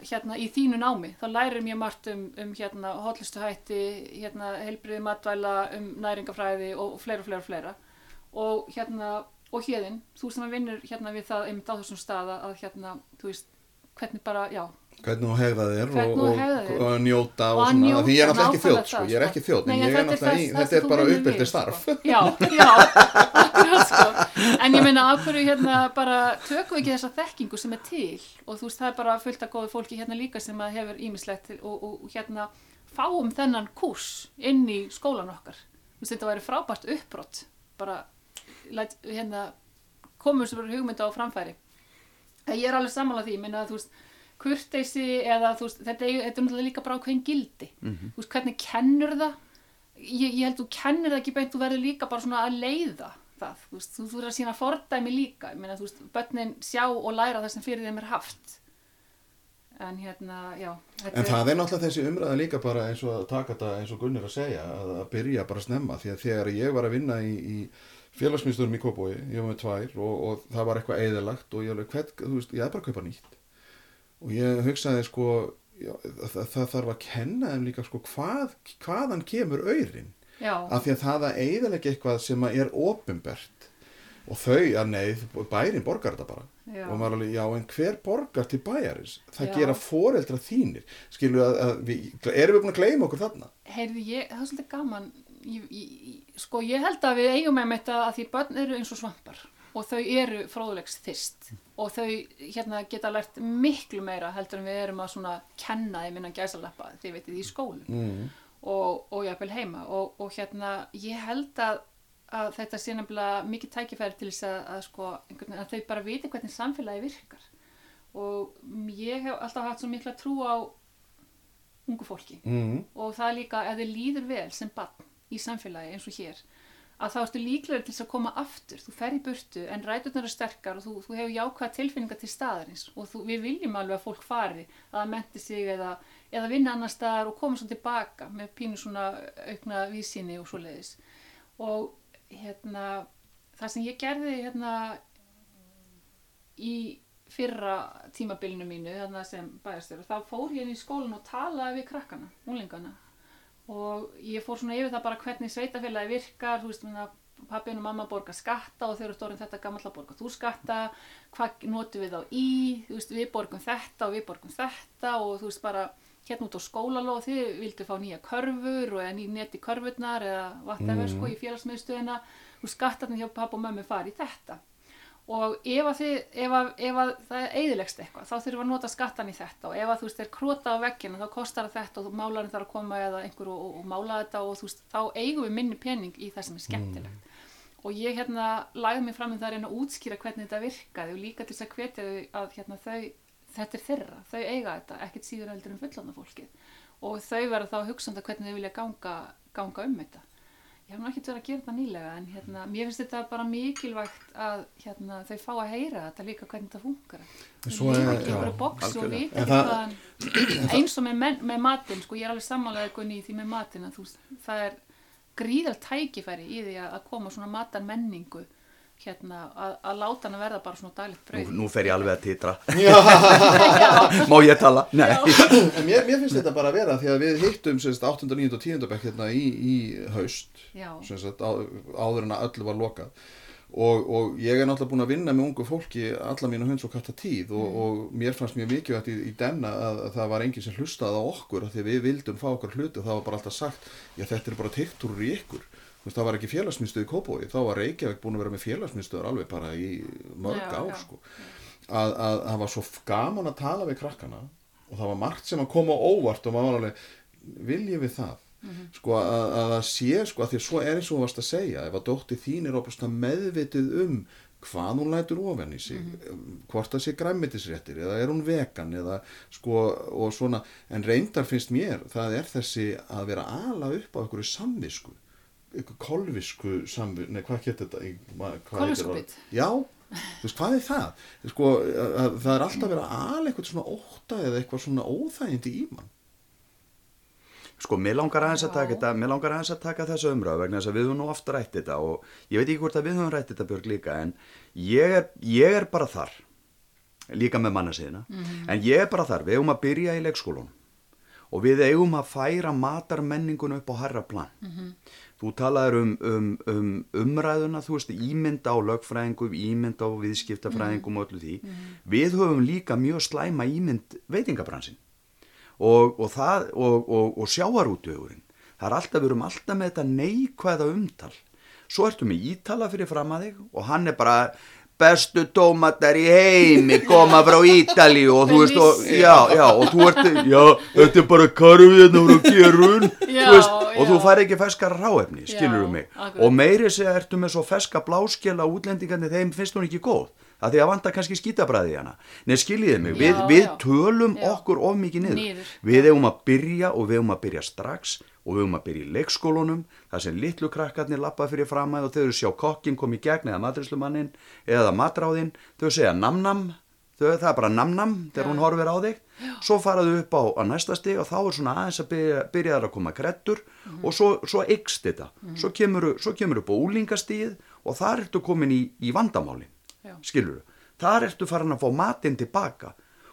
hérna í þínu námi, þá lærir mjög margt um, um hérna hotlistuhætti hérna heilbriði matvæla um næringafræði og fleira, fleira, fleira. Og hérna, og hérðin þú sem að vinnur hérna við það einmitt á þessum stað að hérna, þú veist, hvernig bara, já, hvernig þú hegða þér og, og, og njóta og, Og að svona, njóta, því ég er náttúrulega ekki þjótt sko, ég er sko. ekki þjótt en ég er náttúrulega í, þetta er bara þú vinnur uppbyrti við, starf. Sko. [LAUGHS] Já, já, akkurat sko. En ég meina, af hverju hérna bara tökum við ekki þessa þekkingu sem er til? Og þú veist, það er bara fullt af góðu fólki hérna líka sem að hefur ímislegt og, hérna fáum þennan kúrs inn í skólan okkar. Þú veist, þetta væri frábært uppbrott bara læt, hérna, komum sem verður hugmynda á framfæri. Ég er alveg sammála því, ég að þú veist kurteisi eða þú veist þetta, þetta er náttúrulega líka bara ákveðin gildi. Þú veist hvernig kennur það? Ég, ég held þú kennir það ekki beint þú verður líka bara svona að leiða það. Þú veist, þú verður að sína fordæmi líka. Ég meina þú veist, börnin sjá og læra það sem fyrir þeim er haft. En hérna, já En það er náttúrulega þessi umræða líka bara eins og að taka þetta eins og Gunnar að segja að, að byrja bara snemma. Því að þegar ég var að vinna í, í félagsmyndstöðum í Kópói, ég var með tvær og, og það var eitthvað eðalagt og ég alveg, hvern, þú veist, ég er bara að kaupa nýtt og ég hugsaði sko já, það, það þarf að kenna þeim líka sko hvað, hvaðan kemur auðrin af því að það að eðalega eitthvað sem er ofinbert og þau að nei, bærin borgar þetta bara. Já. og maður alveg, já en hver borgar til bæjarins? Það Já. gera foreldra þínir. Skilu að, að við, erum við búin að gleyma okkur þarna? Heyrði ég, það er svolítið gaman. Ég, ég, sko ég held að við eigum með þetta að því börn eru eins og svampar og þau eru fróðulegs þyrst og þau hérna geta lært miklu meira heldur en við erum að svona kenna þeim innan gæsaleppa þið veitir í skólum. Mm. og, og jafnvel heima. Og, og hérna ég held að, að þetta sé nefnilega mikið tækifæri til þess að, að, sko, að þau bara viti hvernig samfélagi virkar. Og ég hef alltaf haft svo mikla trú á ungu fólki. Mm. og það er líka ef þið líður vel sem barn í samfélagi eins og hér að þá ertu líklega til þess að koma aftur. Þú fer í burtu en ræturnar eru sterkar og þú, þú hefur jákvæða tilfinningar til staðarins og þú, við viljum alveg að fólk fari að það menti sig eða, eða vinna annar staðar og koma svo tilbaka með pínu svona aukna vísinni og svo leiðis og hérna það sem ég gerði hérna í fyrra tímabilinu mínu þarna sem bæjarstjóri þá fór ég inn í skólan og talaði við krakkana, úlingana og ég fór svona yfir það bara hvernig sveitafélagi virkar þú veist, menna, pappin og mamma borga skatta og þau eru stórin þetta gamall að borga þú skatta, hvað notum við þá í? Þú veist, við borgum þetta og við borgum þetta og þú veist bara hérna út á skólalóð, þið vildu fá nýja körfur og ný neti körfurnar eða whatever sko í félagsmiðstöðina. Og skattarnir hjá pappa og mömmu fari þetta og ef að, þið, ef að, ef að það er eðilegst eitthvað þá þurfum við að nota skattan í þetta. Og ef að þú veist er krota á veggina þá kostar þetta og málarinn þarf að koma eða einhver og, og, mála þetta og þú veist þá eigum við minni pening í það sem er skemmtilegt. Og ég hérna lagði mig fram um það að reyna að útskýra hvernig þetta virkaði og líka til þess að hvetja þau að hérna, þau, þetta er þeirra, þau eiga þetta ekkert síður heldur en fullanda fólkið. Og þau verða þá hugsanda hvernig þau vilja ganga, ganga um þetta ég hef nú ekkert verið að gera þetta nýlega en hérna, mér finnst þetta bara mikilvægt að hérna, þau fá að heyra þetta líka hvernig þetta funkar. Svo þau er- lifa ekki bara boks og ekki það- eins og með, men- með matinn sko, ég er alveg Gunni í því með veist, það er gríðal tækifæri í því að, að koma svona matan menningu hérna, að, að láta hann að verða bara svona daglegt Nú, brauð nú fer ég alveg að titra [LAUGHS] [LAUGHS] Má ég tala? Nei en mér, mér finnst þetta bara að vera því að við hittum semst 8. 9. og 10. bekk hérna í, í haust semst, á, áður en að öllu var lokað og, og ég er náttúrulega búin að vinna með ungu fólki alla mínu hunds og katta tíð og, og mér fannst mjög mikilvægt í, í denna að, að það var enginn sem hlustaði á okkur af því við vildum fá okkur hluti og það var bara alltaf sagt já þetta er bara tektúrur í ykkur veist, það var ekki félagsmyndstöð í Kópói þá var Reykjavík búin að vera með félagsmyndstöður alveg bara í mörg Já, ár já. sko. að, að það var svo gaman að tala við krakkana og það var margt sem að koma óvart og maður var alveg viljið við það sko að, að það sé sko að því að svo er eins og varst að segja ef að dótti þín er opast meðvitið um hvað hún lætur ofan í sig hvort það sé græmmetisréttir eða er hún vegan eða sko og svona en reyndar finnst mér það er þessi að vera að ala upp á einhverju samvisku einhverju kolvisku samvisku, nei hvað getur þetta það? Kolviskubit. Já, þú veist, hvað er það? Sko, að, að það er alltaf verið að ala eitthvað svona ótta eða eitthvað svona óþægindi í mann Sko, mér langar aðeins að taka þetta, mér langar aðeins að taka þessu umröð vegna þess að við höfum nú oft rætt þetta og ég veit ekki hvort að við höfum rætt þetta Björg líka en ég er, ég er bara þar, líka með mannasiðina, en ég er bara þar, við eigum að byrja í leikskólunum og við eigum að færa matarmenningun upp á herra plan. Þú talaður um, um, um umræðuna, þú veist, ímynd á lögfræðingum, ímynd á viðskiptafræðingum og öllu því. Við höfum líka mjög slæma ímynd veitingabransin og, og, það, og, og, og sjáarútugurinn. Það er alltaf, við erum alltaf með þetta neikvæða umtal. Svo ertu með ítala fyrir fram að þig og hann er bara bestu tómatar í heimi koma frá Ítali og þú veist og, já, já, og þú ert já, þetta er bara karfið frá gerun Já, þú veist, og þú fær ekki ferskar ráefni, skilur Já, mig. akkurat. og meiri segja ertu með svo ferska bláskjela útlendingandi þeim finnst hún ekki góð að því að vanta kannski skítabræði í hana. Nei, skiljiði mig, við, Já, við tölum okkur of mikið niður, Niður. við eigum að byrja og við eigum að byrja strax og við eigum að byrja í leikskólunum þar sem litlu krakkarnir lappa fyrir framæð og þau eru sjá kokkin kom í gegn eða matrislumannin eða matráðinn. Þau segja namnam þau, það er bara namnam þegar hún horfir á þig. Svo faraðu upp á, á næsta stig og þá er svona aðeins að byrja, byrja þar að koma krettur og svo, svo ykst þetta. Svo kemur, svo kemur upp á úlingastíð og þar ertu komin í, í vandamálin Já. skilur þar ertu farin að fá matinn tilbaka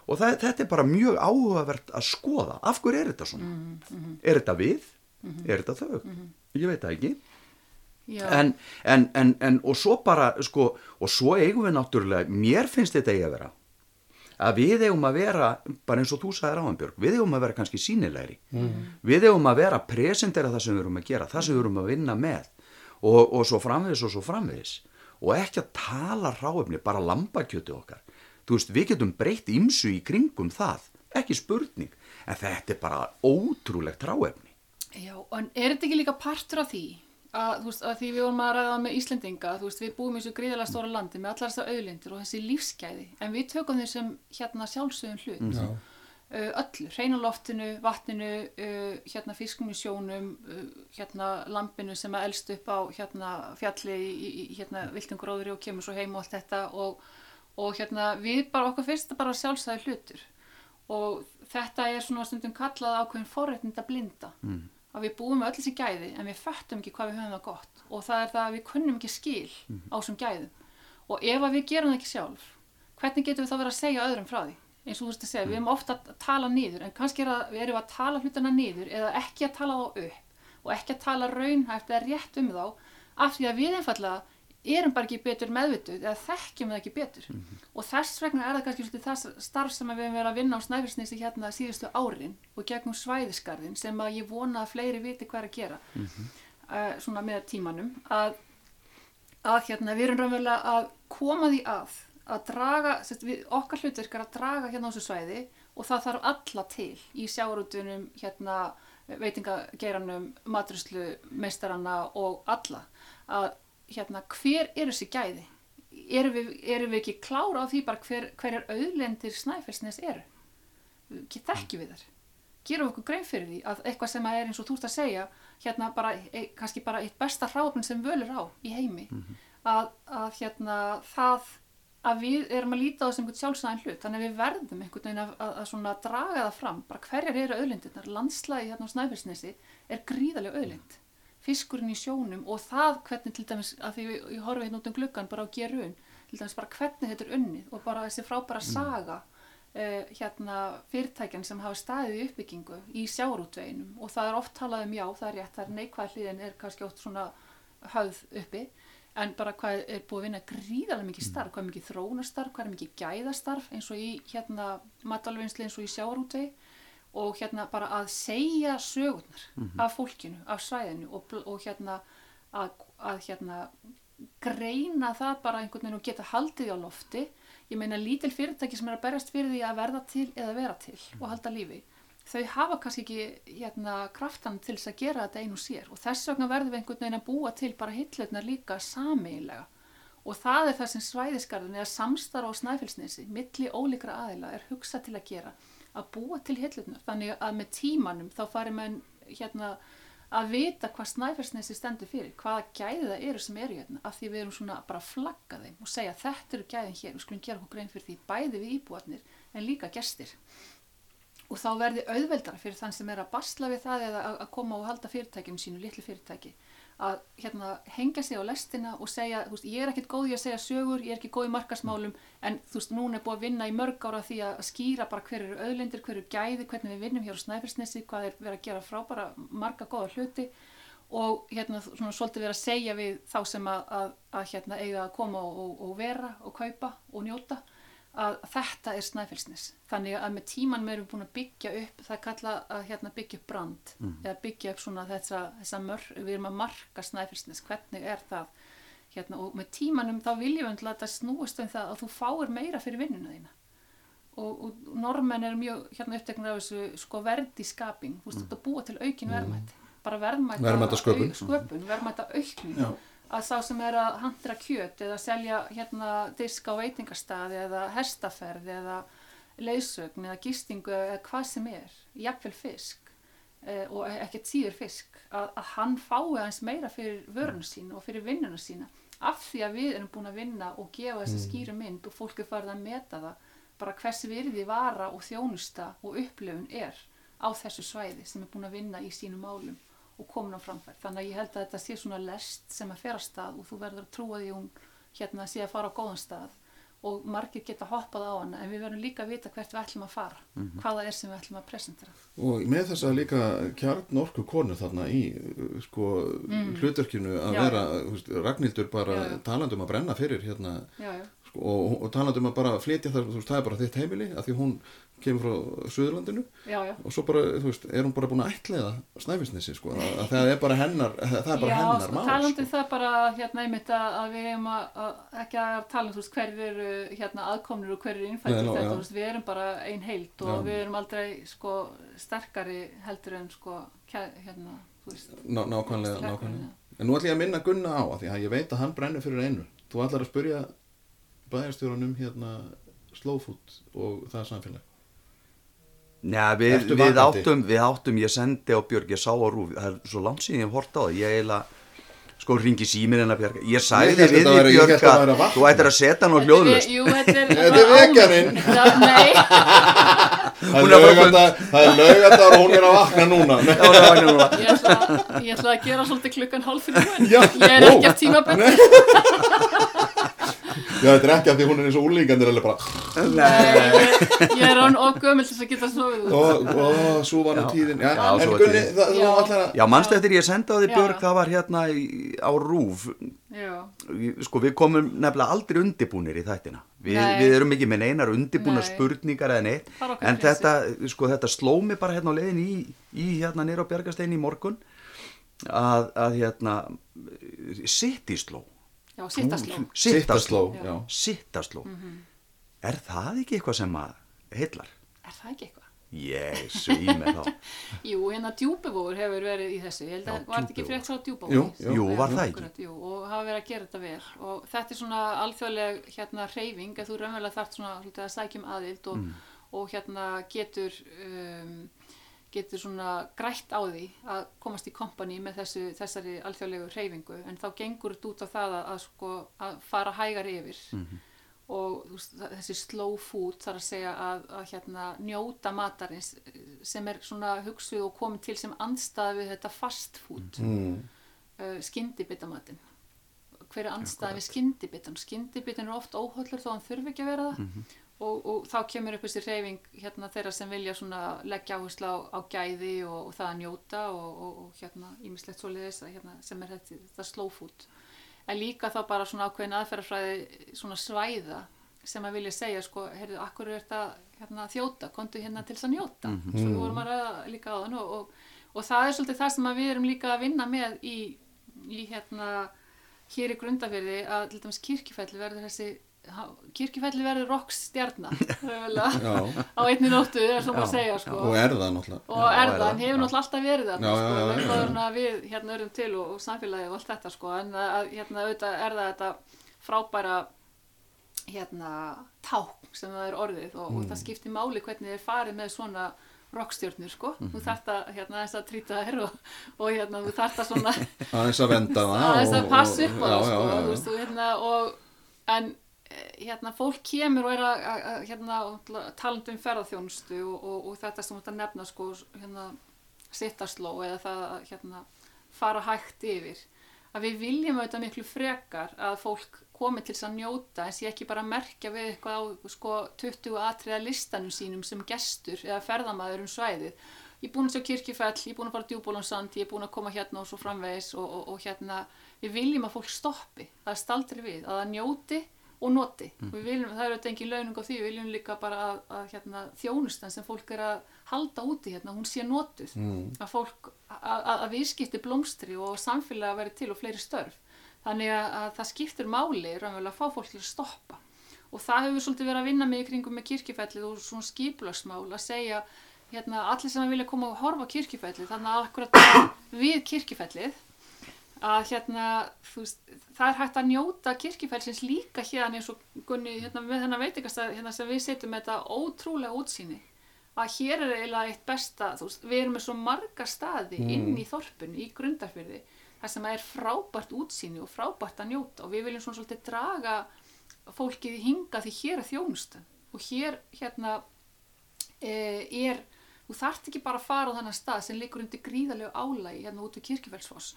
og það, þetta er bara mjög áhugavert að skoða. Af hverju er þetta svona? Er þetta við, er þetta þau ég veit það ekki. En, en, en, en og svo bara sko, og svo eigum við náttúrulega mér finnst þetta eigi að vera að við eigum að vera, bara eins og þú sagði Ráðanbjörg, við eigum að vera kannski sínilegri við eigum að vera að presentera það sem við erum að gera, það sem við erum að vinna með. Og, og svo framvegis og svo framvegis. Og ekki að tala ráefni, bara lambakjöti okkar. Þú veist, við getum breytt ímsu í kringum það, ekki spurning. En þetta er bara ótrúlegt ráefni Já, en er þetta ekki líka partur af því að, veist, að því við vorum að ræða með Íslendinga, þú veist, við búum í þessu gríðarlega stóra landi með allar þessar auðlindir og þessi lífsgæði, en við tökum þeim sem hérna sjálfsögum hlut. Uh, öllu, hreinaloftinu, vatninu, uh, hérna fiskum í sjónum, uh, hérna lampinu sem að elst upp á hérna fjalli í, í, í hérna viltingróðri og kemur svo heim og allt þetta og, og hérna við bara okkur finnst þetta bara sjálfsæði hlutur og þetta er svona stundum kallað ákveðin forréttinda blinda mm. Að við búum með öll þessi gæði en við föttum ekki hvað við höfum það gott. Og það er það að við kunnum ekki skil á þessum gæðum. Og ef að við gerum það ekki sjálf hvernig getum við þá verið að segja öðrum frá því? Eins og þú veist að segja, við erum ofta að tala niður en kannski er að, við erum að tala hlutana niður eða ekki að tala þá upp og ekki að tala raunhæft eða rétt um þá af því að við einfallega erum bara ekki betur meðvituð eða þekkjum það ekki betur. Og þess vegna er það kannski það starf sem við hefum verið að vinna á Snæfellsnesi hérna síðustu árin og gegnum svæðisgarðin sem að ég vona að fleiri viti hvað er að gera uh, svona með tímanum að, að hérna við erum raunverulega að koma því að að draga, við, okkar hlutverk er að draga hérna á þessu svæði og það þarf alla til í sjárutunum hérna veitingageiranum, maturuslu meistaranna og alla að hérna hver eru þessi gæði? Erum við, erum við ekki klára á því bara hver, hver er auðlendir snæfellsnes eru? Þekkjum við þar gerum við okkur grein fyrir því að eitthvað sem að er eins og þú ert að segja hérna bara, e, kannski bara eitt besta hráfn sem völur á í heimi að, að hérna það að við erum að líta á þessum einhvern sjálfsæðan hlut. Þannig að við verðum einhvern veginn að, að, að svona draga það fram, bara hverjar eru auðlindirnar. Landslægi hérna á Snæfellsnesi er gríðarlega auðlind, fiskurinn í sjónum og það hvernig til dæmis að því við, ég horfi hérna út um gluggan bara á gerun til dæmis bara hvernig þetta er unnið og bara þessi frábæra saga uh, hérna fyrirtækjan sem hafa staðið í uppbyggingu í sjáarútveginum og það er oft talað um já, það er rétt, það er neikvæð hliðin er kannski oft svona höfð uppi en bara hvað er búið að vinna gríðarlega mikið starf, hvað er mikið þróunastarf, hvað er mikið gæðastarf eins og í hérna matalvinnsli eins og í sjáarútvegi og hérna bara að segja sögurnar af fólkinu, af svæðinu og, og hérna að, að hérna greina það bara einhvern veginn og geta haldið á lofti. Ég meina lítil fyrirtæki sem er að berjast fyrir því að verða til eða vera til og halda lífi þau hafa kannski ekki hérna, kraftan til þess að gera þetta einu sér og þess vegna verðum við einhvern veginn að búa til bara hillutnar líka sameiginlega. Og það er það sem svæðisgarðin eða samstarf á snæfellsnesi milli ólíkra aðila er hugsað til að gera að búa til hillutnar þannig að með tímanum þá fari menn hérna að vita hvað snæfellsnesi stendur fyrir hvaða gæði það eru sem eru hérna af því við erum svona bara að flagga þeim og segja þetta eru gæðin hér, við skulum gera okkur grein fyrir því bæði við íbúarnir en líka gestir. Og þá verði auðveldara fyrir þann sem er að basla við það eða að- koma og halda fyrirtækinu sínu, litlu fyrirtæki að hérna, hengja sig á lestina og segja, þú veist, ég er ekkert góð í að segja sögur, ég er ekki góð í markasmálum en þú veist, núna er búið að vinna í mörg ára því að skýra bara hver eru auðlindir, hver eru gæði, hvernig við vinnum hér á Snæfellsnesi, hvað er verið að gera frábæra marga góða hluti og hérna svona svolítið verið að segja við þá sem að, að, að hérna eiga að koma og, og vera og kaupa og njóta að þetta er snæfellsnes. Þannig að með tíman við erum búin að byggja upp það er kallað að hérna, byggja upp brand eða byggja upp svona þessa, þessa mör, við erum að marka snæfellsnes. Hvernig er það? Hérna, og með tímanum þá viljum við að þetta snúast um það að þú fáir meira fyrir vinnuna þína. Og, og normenn er mjög hérna uppteknir af þessu sko verdi skaping þú veist þetta búa til aukin verðmætt bara Verðmætasköpun. au- sköpun verðmæta aukning Já. Að sá sem er að handra kjöt eða selja hérna disk á veitingastaði eða hestaferð eða leysögn eða gistingu eða hvað sem er, jafnvel fisk eh, og ekkert síður fisk að, að hann fái aðeins meira fyrir vöruna sína og fyrir vinnuna sína. Af því að við erum búin að vinna og gefa þessi skýru mynd og fólk er farið að meta það bara hversu virði vara og þjónusta og upplöfun er á þessu svæði sem er búin að vinna í sínum málum og komin á framfært. Þannig að ég held að þetta sé svona lest sem að fer að stað og þú verður að trúa því að hún hérna sé að fara á góðan stað og margir geta hoppað á hana en við verðum líka að vita hvert við ætlum að fara, hvað það er sem við ætlum að presentera. og með þess að líka kjarn orku konu þarna í sko hlutverkinu að Mm. Já. vera veist, Ragnhildur bara Já, já. talandum að brenna fyrir hérna Já, já, sko, og, og talandum að bara flytja þú veist, það er bara þitt heimili að því hún kemur frá Suðurlandinu já, já. og svo bara, þú veist, er hún bara búin að ætliða Snæfisnesi, sko, að, að það er bara hennar það er bara Já, hennar sko, mál, talandi um sko. það bara hérna einmitt að, að við erum að, að ekki að tala um þú veist hverju eru hérna aðkomnir og hverju eru Nei, innfættir þetta, já. þú veist, við erum bara ein heild og Já. við erum aldrei sko sterkari heldur en sko hérna, þú veist Ná, nákvæmlega, nákvæmlega en nú ætlum ég að minna Gunna á að því að ég veit að hann brennur fyrir einu þú ætlar að spyrja bæjarstjórunum hérna slow food og það samfélag? Já, við, við, áttum, við áttum, ég sendi á Björg, ég sá á rúf, það er svo langt síðan ég hef hort á það, ég eiginlega, sko ringi síminn hennar Björg, ég sagði hélt við hélt Björg að að þú ættir að setja hann á hljóðlust. Jú, þetta er vekjarinn. Nei, [LAUGHS] það er að laugardagur og hún er að vakna núna. [LAUGHS] Ég ætla, ég ætla að gera svolítið klukkan hálf fyrir hún Ég er ekki að tímabönd [LAUGHS] já, þetta er ekki að því hún er eins og úlingandir eller bara Nei, Ég er án og gömul til þess að geta snúið og, og svo var nú tíðin já, Já, en var Gunni, tíðin. það, þú Já. ætlar að Já, mannstu eftir ég því Já. Björg, það var hérna í, á rúf, Já, sko við komum nefnilega aldrei undibúnir í þættina. Vi, Nei. við erum ekki með neinar undibúna Nei. spurningar eða neitt, en þetta, sko þetta sló mig bara hérna á leiðin í, í hérna nýra á Bjargastein í morgun, að, að hérna, sittisló. Já, sittasló Sittasló, Já. Sittasló. Mhm. Er það ekki eitthvað sem að heillar? Er það ekki eitthvað? Ég svými þá. [LAUGHS] Jú, hérna djúpivóður hefur verið í þessu, ég held að var þetta ekki frétt frá djúpivóður? Jú, jú. Jú, var það ekki? Akkurat, jú, og hafa verið að gera þetta vel og þetta er svona alþjóðleg hérna hreyfing að þú raunverulega þarft svona að sækjum aðild og, og hérna getur um, getur svona grætt á því að komast í kompani með þessu, þessari alþjóðlegu hreyfingu. En þá gengur þetta út á það að, að, sko, að fara hægar yfir. Og þú veist, það- þessi slow food þarf að segja að, að hérna, njóta matarins sem er svona hugsuð og komið til sem andstað við þetta fast food. Mm. uh, skyndibitamatinn. Hver er andstæði við skyndibitan skyndibitin er oft óhóllur þó hann þurfi ekki að vera það og, og þá kemur upp þessi reyfing hérna þeirra sem vilja leggja áherslu á, á gæði og, og það að njóta og, og, og hérna ímislegt svoleiðis að, hérna, sem er þetta, þetta slow food. En líka þá bara svona ákveðin aðferðarfræði svona svæða sem að vilja segja sko, heyrðu, akkur er þetta hérna, þjóta, kontu hérna til þess að njóta. Svo við vorum að ræða líka á þann og, og, og það er svolítið það sem að við erum líka að vinna með í, í hérna hér í grundafyrði að til dæmis kirkjufelli verður þessi kirkjufelli verður rockstjarna [LAUGHS] Já. á einni nóttu er svona að Já, segja sko og er það náttúrulega og Já, er er það, það, hann hefur já. náttúrulega alltaf verið þarna Já, sko, já, já, já, já. að við hérna erum til og, og samfélagi og allt þetta sko, en að, hérna auðvitað er það þetta frábæra hérna ták sem það er orðið og, og Mm. það skiptir máli hvernig þið farið með svona rockstjörnur sko, Mhm. þú þarft að hérna aðeins að trýta þær og, og hérna þú þarft að svona [LAUGHS] aðeins að venda það [LAUGHS] að og- passa og- upp á já, það já, sko, já, já. veist, þú, hérna, og, en hérna, fólk kemur og er að, að, hérna, talandi um ferðarþjónustu og, og, og þetta sem þetta nefna sko, hérna, sittasló eða það að hérna, fara hægt yfir að við viljum auðvitað miklu frekar að fólk komi til þess að njóta en sé ekki bara að merkja við eitthvað á sko, 20 atriða listanum sínum sem gestur eða ferðamaður um svæðið. Ég er búin að sjá kirkjufell, ég er búin að fara djúbólansand, ég er búin að koma hérna og svo framvegis og, og hérna, við viljum að fólk stoppi, það er staldri við, að það njóti og noti. Við viljum, það er auðvitað engin launung á því, við viljum líka bara að, að hérna, þjónustan sem fólk er að halda úti hérna, hún sé notuð, Mm. að fólk, að, að, að viðskipti blómstri og samfélag veri til og fleiri störf. þannig að, að það skiptir máli raunverulega að fá fólk til að stoppa og það hefur svolítið verið að vinna með í kringum með kirkjufellið og svona skipulagsmál að segja hérna, allir sem vilja koma og horfa á kirkjufellið þannig að akkurat við kirkjufellið að hérna, veist, það er hægt að njóta kirkjufellsins líka hérna eins og Gunni, hérna, með þennan veitingastað hérna, sem við setjum með þetta ótrúlega útsýni. Að hér er eiginlega eitt besta, veist, við erum með svo marga staði inn í þorpun, í grundarfyrði þar sem er frábært útsýni og frábært að njóta. Og við viljum svona svolítið draga fólkið hinga því hér er þjónustan. Og hér hérna e, er, þú þarft ekki bara að fara á þennan stað sem liggur undir gríðalegu álægi hérna út við Kirkjufellsfoss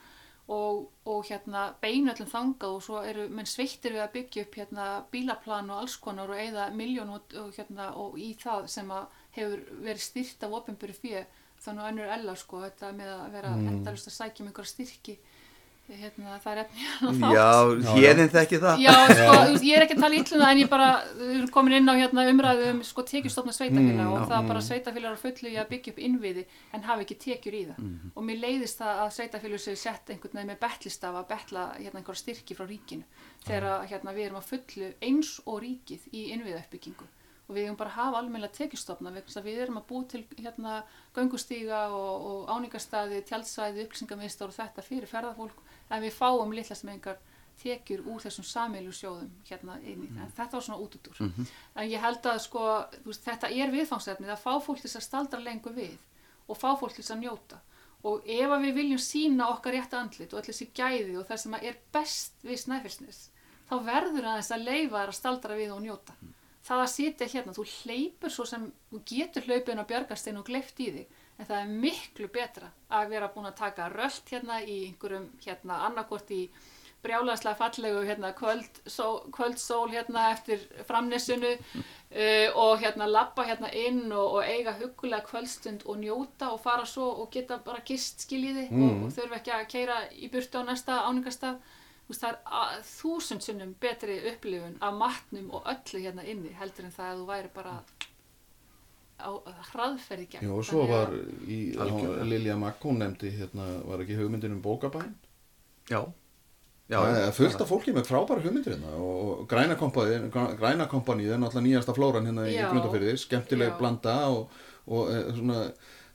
og, og hérna beinu öllum þangað og svo eru menn sveittir við að byggja upp hérna bílaplan og alls konar og eigða miljón og, og hérna og í það sem að hefur verið styrt af opinbyrju fyrir þannig að önnur ella sko þetta með að vera mm. endalust að sækja um einhverja styrki hérna það er efni. Já, hérinn þekki það. Já, sko, ég er ekki að tala ítluna en ég bara, við erum komin inn á hérna umræðu um sko tekjustofna sveitafélag Mm, og það bara sveitafélag er fullu í að byggja upp innviði en hafa ekki tekjur í það. Mhm. og mér leiðist það að sveitafélag séu sett einhvern veginn með betlistafa að betla hérna einhverja styrki frá ríkinu. Þegar að, hérna við erum að fullu eins og ríkið í innviðauppbyggingu. Og við erum bara að hafa almennilega tekjustofna vegna þess að við erum að búa til hérna göngustíga og, og áningarstaði, tjaldsvæði, upplýsingamistar og þetta fyrir ferðarfólk en við fáum litla sem engar tekjur úr þessum sameilu sjóðum hérna inn í það. En Þetta var svona út út úr. En ég held að sko, veist, þetta er viðfangsefnið að fá fólk til að staldra lengur við og fá fólk til að njóta. Og ef að við viljum sína okkar rétta andlit og allir þessi gæði og það sem að er best við snæfellsnes, þá verður aðeins að leifa þær að staldra við og njóta. Það að sitja hérna, þú hleypur svo sem, þú getur hlaupin á bjargastein og gleift í þig, en það er miklu betra að vera búin að taka rölt hérna í einhverjum, hérna, annarkort í brjálaðslega fallegu hérna, kvöld, só, kvöldsól hérna eftir framnessunu uh, og hérna lappa hérna inn og, og eiga hugulega kvöldstund og njóta og fara svo og geta bara kist skiljiði og, og þurfa ekki að keira í burtu á næsta veist, það er að- þúsund sinnum betri upplifun af matnum og öllu hérna inni heldur en það að þú væri bara hraðferði gegn Já, og svo var í. Lilja Makk, hún nefndi hérna, var ekki hugmyndin um bókabæn Já, já, það er fullt af fólki með frábæra hugmyndir hérna og græna kompanið, græna kompanið er náttúrulega nýjasta flóran hérna í Já. Grundafyrði, skemmtileg Já. blanda og, og e, svona,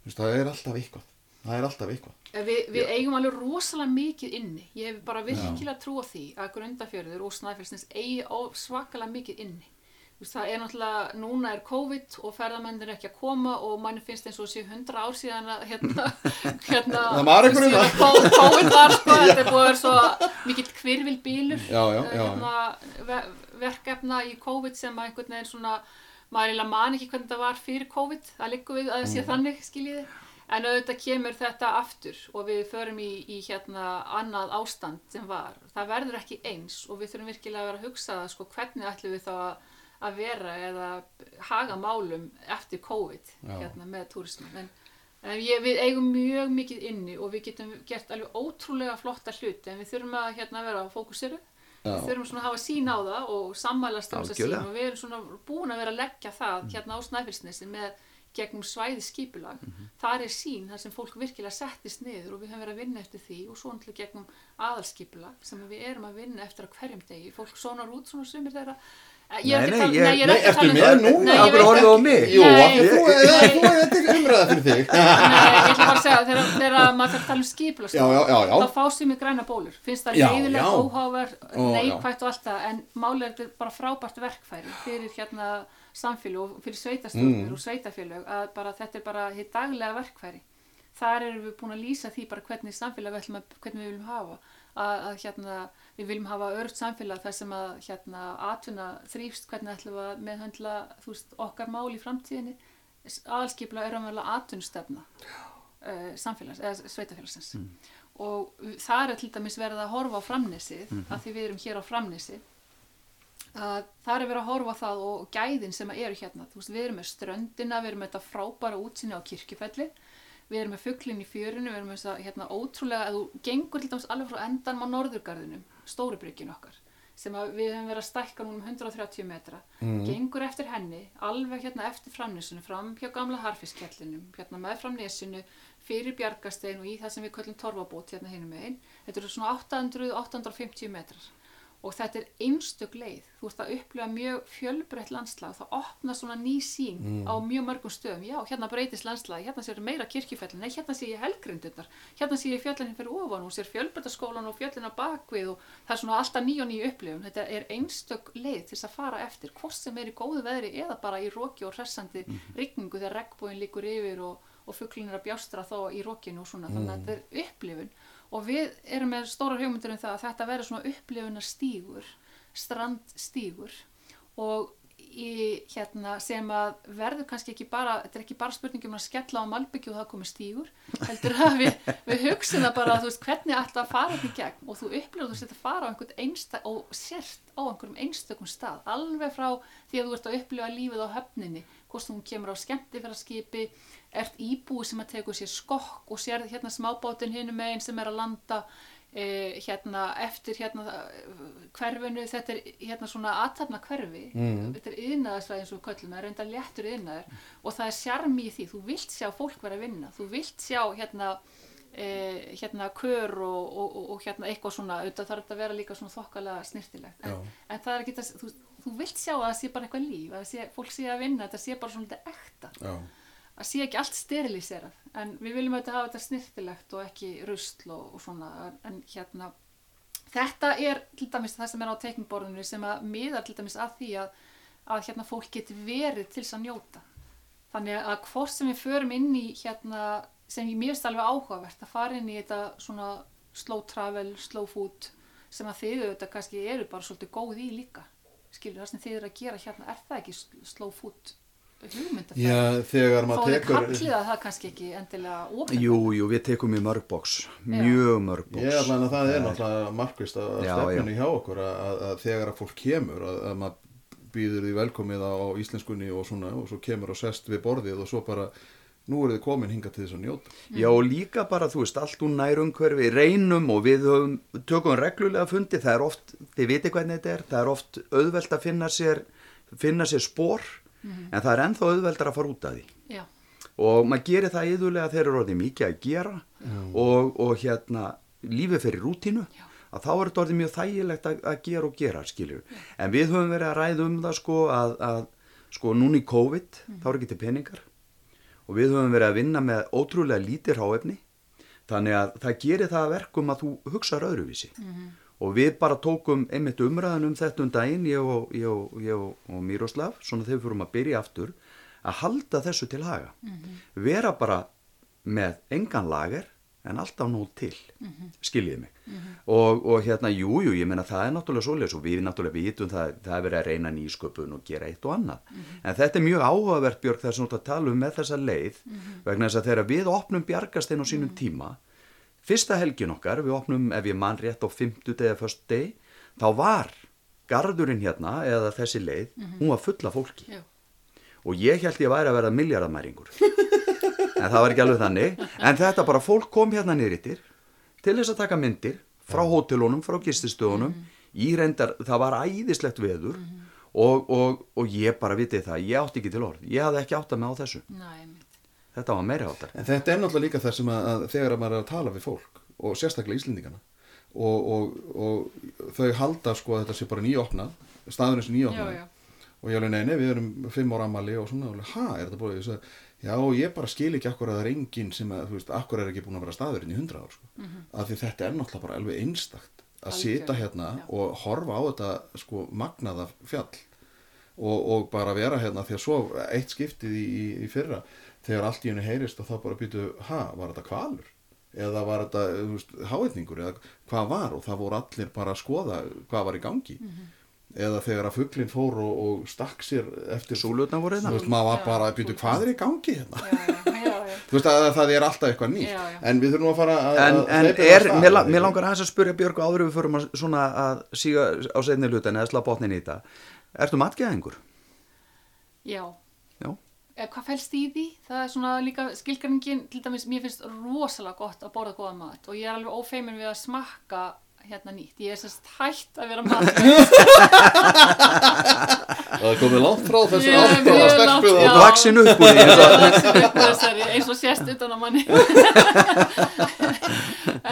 þú veist, það er alltaf eitthvað það er alltaf eitthvað Eh, Við, við eigum alveg rosalega mikið inni. Ég hef bara virkilega trú á því að Grundafjörður og Snæfellsnes eigi svakalega mikið inni. Það er náttúrulega, núna er COVID og ferðamennir ekki að koma og manni finnst eins og sé hundra ár síðan að hérna, [LAUGHS] hérna, Það var einhver síðan að ko- COVID var sko, [LAUGHS] þetta er búið að vera svo mikill kvirvil bílur Já, já, já, já. hérna, ve verkefna í COVID sem að einhvern veginn svona, maður eiginlega man ekki hvernig það var fyrir COVID, það liggur við að það sé þannig skiljiði. En auðvitað kemur þetta aftur og við förum í, í hérna annað ástand sem var. Það verður ekki eins og við þurfum virkilega að vera að hugsa sko hvernig ætlum við þá að, að vera eða haga málum eftir COVID hérna með túrismin. En, en ég, við eigum mjög mikið inni og við getum gert alveg ótrúlega flotta hluti en við þurfum að hérna vera að fókusiru. Við þurfum svona að hafa sín á það og sammælast um þess að sín og við erum svona búin að vera að leggja það hérna á Snæfellsnesi með gegnum svæði skipulag. Þar er sín, þar sem fólk virkilega settist niður og við höfum verið að vinna eftir því og svo náttúrulega gegnum aðalskipulag sem við erum að vinna eftir á hverjum degi. Fólk sonar út svona sumir þeirra. Ég Nei, nei, ég- nei, ég er ekki að ertu tala um með það. núna? Nei, ég Af hverju veit horfðu á mig? Jú, þú er þetta umræða fyrir þig Nei, ég ætla bara að segja, þegar, þegar maður þarf að tala um já. þá fá sér mig græna bólur. Finnst það já. óháver, neikvætt og allt það, en máli er þetta bara frábært verkfæri fyrir hérna samfélag og fyrir sveitastjórnir Mm. og sveitafélög að bara þetta er bara hitt daglega verkfæri. Þar erum við búin að lýsa því bara hvernig samfélag við ætlum að, hvernig við viljum hafa. Að, að hérna, við viljum hafa örugt samfélag þar sem að hérna atvinna þrýfst, hvernig ætlum við að meðhöndla veist, okkar mál í framtíðinni. Aðalskipla er raunverulega atvinnustefna uh, samfélags, eða sveitafélagsins og það er til dæmis verið að horfa á framnesið að því við erum hér á framnesi að það er verið að horfa á það og gæðin sem eru hérna þú veist, við erum með ströndina, við erum með þetta frábæra útsinni á kirkjufelli við erum með fugglin í fjörinu, við erum með þess að hérna, ótrúlega, að þú gengur til dæmis alveg frá endan á norðurgarðinum, stóri bryggin okkar sem við höfum verið að stækka núna um 130 metra Mm. gengur eftir henni, alveg hérna eftir framnesinu, fram hjá gamla harfiskjallinum hérna með fram nesinu fyrir bjargastein og í það sem við köllum torfabót hérna hinum megin, þetta eru svona 800-850 metrar og þetta er einstök leið, þú ert að upplifa mjög fjölbreytt landslag, það opna svona ný sín á mjög mörgum stöðum. Já, hérna breytist landslag, hérna sér meira kirkjufellin nei, hérna sé ég helgrindurnar hérna sé ég fjöllin fyrir ofan og sér fjölbreytaskólan og fjöllin á bakvið og það er svona alltaf ný og ný upplifun, þetta er einstök leið til þess að fara eftir, hvort sem er í góðu veðri eða bara í róki og hressandi rigningu þegar regnbóin líkur yfir og, og fugglin er að bjástra þá í rókinu og svona, þannig að þetta er upplifun og við erum með stórar hugmyndir um það að þetta verður svona upplifunar stígur strandstígur. Og í, hérna, sem að verður kannski ekki bara, þetta er ekki bara spurningum að skella á malbyggju og það komi stígur heldur að við, við hugsun það bara þú veist hvernig ætla að fara þetta í gegn? Og þú upplifur þú setja að fara á einhvern einstak og sért á einhverjum einstökum stað alveg frá því að þú ert að upplifa lífið á höfninni hvort þú kemur á skemmtifæraskipi ert íbúi sem að tegur sér skokk og sér hérna smábátin hinum megin sem er að landa eh, hérna eftir hérna eh, hverfinu, þetta er hérna svona aðtapna hverfi, Mm. þetta er yðnaðarsvæði eins og köllum, það er reynda léttur yðnaður og það er sjarmi í því, þú vilt sjá fólk vera að vinna, þú vilt sjá hérna eh, hérna kör og, og, og, og hérna eitthvað svona, auðvitað þarf þetta að vera líka svona þokkalega snirtilegt, en, en það er ekki það, þú, þú vilt sjá að það sé bara eitthvað líf, að sé, fólk sé að vinna, þetta sé bara svona ekta. Að sé ekki allt steriliserað en við viljum auðvitað hafa þetta snirtilegt og ekki rusl og, og svona en, hérna þetta er til dæmis það sem er á teiknborðinu sem að miðar til dæmis að því að, að hérna fólk geti verið til þess að njóta. Þannig að hvort sem við förum inn í hérna sem ég finnst alveg áhugavert að fara inn í þetta svona slow travel, slow food sem að þið auðvitað kannski eru bara svolítið góð í líka skilur það sem þið eru að gera hérna er það ekki slow food hugmyndafræði Já þegar Þó maður tekur kallið að það kannski ekki endilega opinn. Jú, jú, við tekum í mörg bóks, mjög mörg bóks. Ég ætla að það er náttúrulega markvist að Já, stefninu hjá okkur að, að, að þegar að fólk kemur að, að maður býður því velkomið á íslenskunni og svona og svo kemur og sest við borðið og svo bara nú eru þið komin hinga til þess að njóta. Já, og líka bara, þú veist, allt úr nærumhverfi, reynum og við höfum, tökum reglulega fundi, það er oft, þið viti hvernig þetta er, það er oft auðvelt að finna sér, finna sér spór, en það er ennþá auðveldar að fara út af því. Já, Og maður gerir það yðurlega þegar er orðið mikið að gera og, og hérna, lífið fyrir rútínu, að þá er þetta orðið mjög þægilegt að, að gera og gera, skiljur. En við höfum verið að ræða um það, sko, að, að sko, núna í COVID, þá er ekki til peningar og við höfum verið að vinna með ótrúlega lítið ráefni þannig að það gerir það að verkum að þú hugsaður öðruvísi. Og við bara tókum einmitt umræðan um þetta um daginn ég og, ég og, ég og, og Miroslav svona þegar við fórum að byrja aftur að halda þessu til haga. Vera bara með engan lager en alltaf nóg til skiljiði mig. Og, og hérna, jú, jú, ég meina það er náttúrulega svoleiðis og við náttúrulega vitum það, það er verið að reyna nýsköpun og gera eitt og annað. En þetta er mjög áhugavert Björg þess að tala um með þessa leið vegna þess að þegar við opnum bjargastein á sínum tíma fyrsta helgin okkar, við opnum ef ég man rétt á 50 eða först deg þá var garðurinn hérna eða þessi leið, hún var full af fólki. Já, og ég held ég væri að verða miljardamæringur [LAUGHS] en það var ekki alveg þannig. En þetta bara fólk kom hérna niðrittir til þess að taka myndir frá hótelunum, frá gististöðunum í reyndar, það var æðislegt veður og, og, og ég bara vitið það, ég átti ekki til orð. Ég hafði ekki átt að með á þessu, næ, þetta var meiri áttar En þetta er náttúrulega líka það sem að, að þegar að maður er að tala við fólk og sérstaklega Íslendingana og, og, og þau halda sko að þetta sé bara nýjopnað staðurinn nýjopnað já, og ég alveg neini, við erum fimm ára ammali og svona, alveg, ha, er þetta búið? Já, ég bara skil ekki akkur að það er enginn sem að, þú veist, akkur er ekki búin að vera staðurinn í hundra ár, sko. Af því þetta er náttúrulega bara alveg einstakt að Algjörlega, sita hérna já. og horfa á þetta, sko, magnaða fjall og, og bara vera hérna því að svo eitt skiptið í, í, í fyrra þegar allt í henni heyrist og þá bara býtu, ha, var þetta kvalur? Eða var þetta, þú veist, háetningur? Eða hvað var? Og það voru allir bara að skoða hvað var í gangi. Eða þegar að fugglinn fór og, og stakk sér eftir Súlurnar voru Þú hérna veist, maður var Já. bara að býta hvað er í gangi hérna? já, já, já. Þú veist að það er alltaf eitthvað nýtt. Já, já. En við þurfum að fara að... En, að en er, mér, la- langar aðeins að spurja Björg áður við förum að, svona að síga á seinni hlutan eða slá botnin í þetta Ertu matgæðingur? já. Já. Eh, Hvað fælst í því? Það er svona líka skilgarningin, til dæmis, mér finnst rosalega gott að borða góða mat og ég er alveg ófeimin við að smakka hérna nýtt. Ég er sérst hætt að vera matur. [LAUGHS] Það er komið langt frá þessu Ég er mjög stelpu langt, það- já. og vaksin upp úr því eins og- þessari, eins og sést utan á manni. [LAUGHS]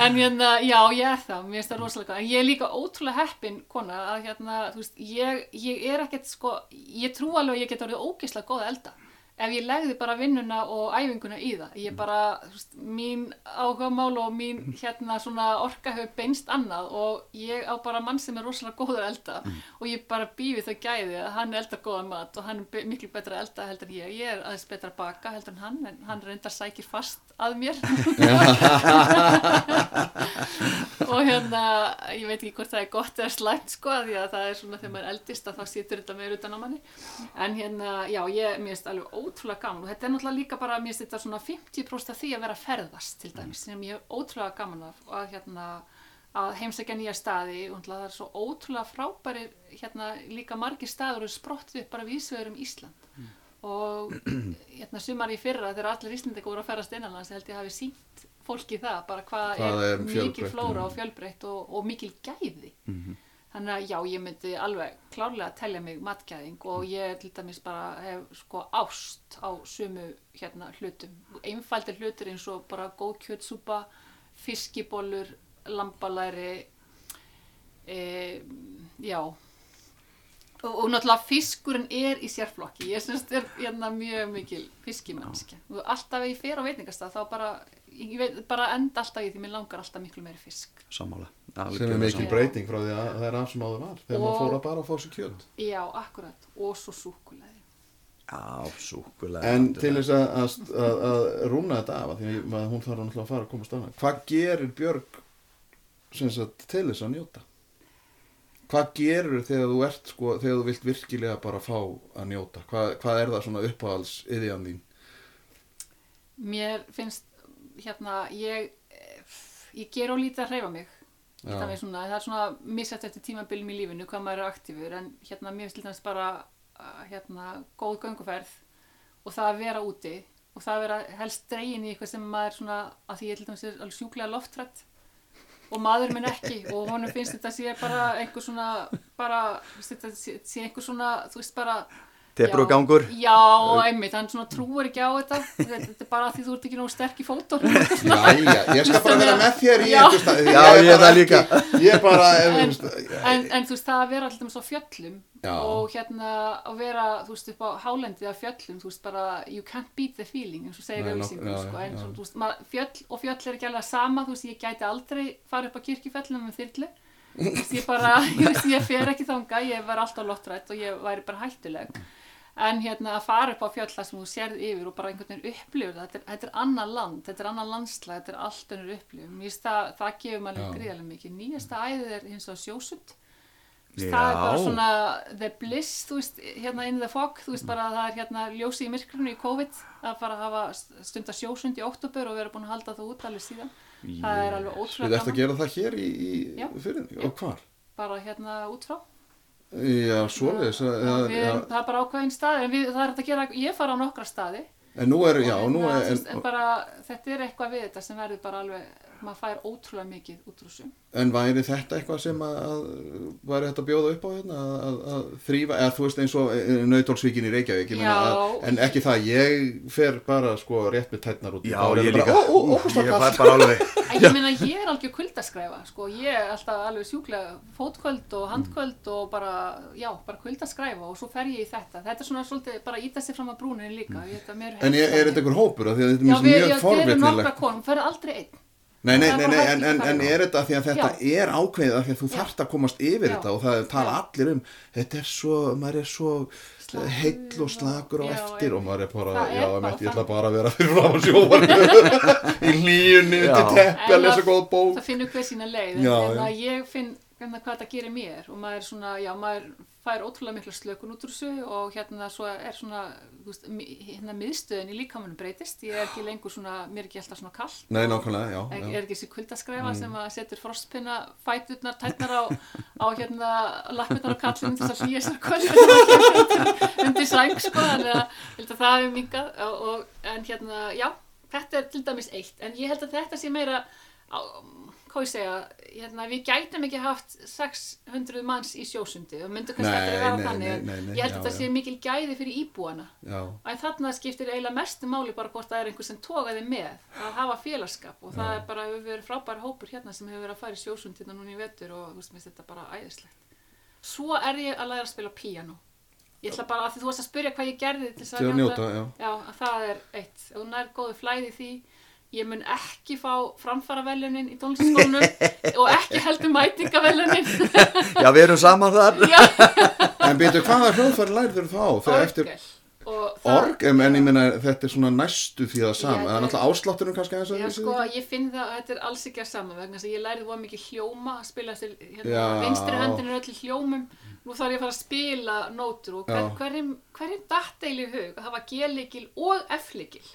en hérna, já, ég er það, mér finnst það rosalega. En ég er líka ótrúlega heppin, kona, að hérna, þú veist, ég, ég er ekkert, sko, ég trú alveg að ég get orðið ógeðslega góð að elda. Ef ég legði bara vinnuna og æfinguna í það, ég bara, þú veist, mín áhugamál og mín, hérna, svona orka hefur beinst annað og ég á bara mann sem er rosalega góður elda og ég bara býði þau gæði að hann eldar góðan mat og hann er be- miklu betra elda heldur en ég. Ég er aðeins betra að baka heldur en hann, en hann reyndar sækir fast að mér. [LAUGHS] og hérna, ég veit ekki hvort það er gott eða slæmt sko, því að það er svona þegar maður eldist að þá situr þetta meir utan á manni. En hérna, já, ég, mér finnst alveg ótrúlega gaman og þetta er náttúrulega líka bara, mér finnst þetta svona 50% af því að vera ferðast til dæmis, sem ég er ótrúlega gaman af og að hérna, að heimsækja nýja staði og náttúrulega það er svo ótrúlega frábæri hérna líka margir staður og sprottið upp bara vísvegur um Ísland. Og [CLEARS THROAT] hérna sumar í fyrra þegar allir Íslandingar voru að ferðast innanlands ég held ég hafi sínt fólki það bara hvað Hvað er, er mikil fjölbreytt, flóra og fjölbreytt og, og mikil gæði þannig að já, ég myndi alveg klárlega að telja mig matgæðing og ég til dæmis bara hef sko ást á sumu hérna hlutum. Einfaldir hlutir eins og bara góð kjötsúpa fiskibólur, lambalæri e, já. Og, og náttúrulega fiskurinn er í sérflokki. Ég syns er hérna mjög mikil fiskimennskja og alltaf ég fer á veitingastað þá bara, ég veit, bara enda alltaf í því mér langar alltaf miklu meiri fisk. Sammála sem er mikil breyting frá því að það er af sem áður var þegar maður Og- fór að bara að fá sér kjöld já, akkurat, og svo súkulega já, súkulega en til þess að, að, að, að rúna þetta af því að hún þarf náttúrulega að fara að komast að hvað gerir Björg sem sagt, til þess að njóta? Hvað gerur þegar þú ert sko, þegar þú vilt virkilega bara fá að njóta? Hvað, hvað er það svona uppáhalds yðjan þín? Mér finnst hérna, ég ég ger á lítið að hreyfa mig Er svona, það er svona missætt eftir tímabilum í lífinu hvað maður er aktífur en hérna mér finnst dæmis bara uh, hérna góð gönguferð og það að vera úti og það að vera helst dregin í eitthvað sem maður svona að því ég til dæmis er alveg sjúklega loftrætt og maður minn ekki og honum finnst þetta sé bara einhver svona bara, þetta sé einhver svona þú veist bara Tepru Já. gangur Já, einmitt, hann svona trúir ekki á þetta þetta þetta er bara því þú ert ekki nógu sterk í fótó Jæja, ég skal bara vera með þér í Já. einhver stað Já, ég er það líka. Ég bara en, en, en, en þú veist, það að vera alltaf svo fjöllum Já. og hérna að vera, þú veist, upp á hálendið af fjöllum, þú veist, bara you can't beat the feeling, eins og segir já, sko, en já. svo, þú veist, maður, fjöll og fjöll er ekki alveg sama, þú veist, ég gæti aldrei fara upp á kirkjufellum með þyrlu, ég bara, [LAUGHS] ég ég fer ekki þanga, ég var alltaf lottrætt og ég væri bara hættuleg, en hérna að fara upp á fjöll þar sem þú sérð yfir og bara einhvern veginn upplifur það, þetta þetta er annað land, þetta er annað landslag, þetta er allt önnur finnst það, það gefur manni gríðarlega mikið, nýjasta æðið er hins vegar sjósund, Já. það er bara svona the bliss, þú veist, hérna in the fog, þú veist bara að það er hérna ljósi í myrkrinu í COVID að fara að hafa stunda sjósund í oktober og vera búin að halda það út alveg síðan. Það er alveg Við ótrúlega ert að gera það hér í, í Já. fyrir, Já. og hvar? bara hérna út frá. Já, svoleiðis það er bara ákveðin staði, en við, það er hægt að gera, ég fara á nokkra staði. En nú er, já, og nú hérna, er en en, bara, þetta er eitthvað við þetta sem verður bara alveg, maður fær ótrúlega mikið út úr þessu. en væri þetta eitthvað sem að, að væri þetta að bjóða upp á hérna að, að, að þrýfa, eða þú veist eins og Nautónsvíkin í Reykjavík ég að, en ekki það, ég fer bara sko rétt með tætnar út Já, ég líka bara, ó, ó, ó, Ég fær bara alveg [LAUGHS] En ég meina, ég er algjör kuldaskræfa, sko, ég er alltaf alveg sjúklega fótkvöld og handkvöld og bara, já, bara kuldaskræfa og svo fer ég í þetta. Þetta er svona svolítið bara íta sig fram að brúninni líka. Ég, En er, er þetta einhver hópur? Af Því að þetta er við, mjög já, þetta eru nokkra forvitnilegt konum, ferði aldrei einn. Nei, nei, nei, nei en, en, en er þetta því að þetta Já. er ákveðið af því að þú Já. þarft að komast yfir Já. þetta og það tala allir um þetta er svo, maður er svo Slakur heill og slakur á Já, eftir og maður er bara, já, ég ætla þannig. bara að vera fyrir frá sjóvar [LAUGHS] í hlýjunni Já. undir teppi En að lesa góð bók Það finnur hver sína leið, en ég finn hérna, hvað þetta gerir mér og maður er svona, já, maður fær ótrúlega mikla slökun út úr þessu og hérna svo er svona, veist, hérna miðstöðin í líkamannu breytist, ég er ekki lengur svona, mér er ekki alltaf svona kall. Nei, nákvæmlega, já, er, já. er ekki þessi kuldaskræfa sem að setur frostpinna fæturnar, tætnar á, á hérna lappirnar á kallinu til þess að hlýja sér kvöld undir, sæng sko, þannig að ég það hefur mingað en hérna, já, þetta er til dæmis eitt, en ég held að þetta sé meira á, hvað ég segja, hérna, við gætum ekki haft 600 manns í sjósundi og myndum kannski að vera nei, þannig. ég held já, að já. sé mikil gæði fyrir íbúana. Já, en þarna skiptir eiginlega mestu máli bara hvort það er einhver sem tókaði með að hafa félagskap og það er bara hefur verið frábær hópur hérna sem hefur verið að fara í sjósund hérna núna í vetur og þú veist, þetta bara æðislegt. Svo er ég að læra að spila píano ég ætla bara að því þú varst að spyrja hvað ég gerði til þess að já. Já, að það er eitt. Ef þú nær góðu flæði því, ég mun ekki fá framfaraveljunin í tónlistaskólanum [LAUGHS] og ekki heldur mætingaveljunin. [LAUGHS] Já, við erum saman þar [LAUGHS] Já, En byrju, hvaða hljóðfæri lærður þá? Þegar eftir það- org, en en ég meina þetta er svona næstu því það Já, sama, það er er- náttúrulega áslátturinn kannski aðeins Já, að sko, ég finn það að þetta er alls ekki að sama vegna þess að ég lærði voða mikið hljóma að spila til, hérna, Já. vinstri höndin er öll hljómum nú þarf ég að fara að spila nótur og hver, Já. hverjum, hverjum datt eil í hug að hafa G-líkil og F-líkil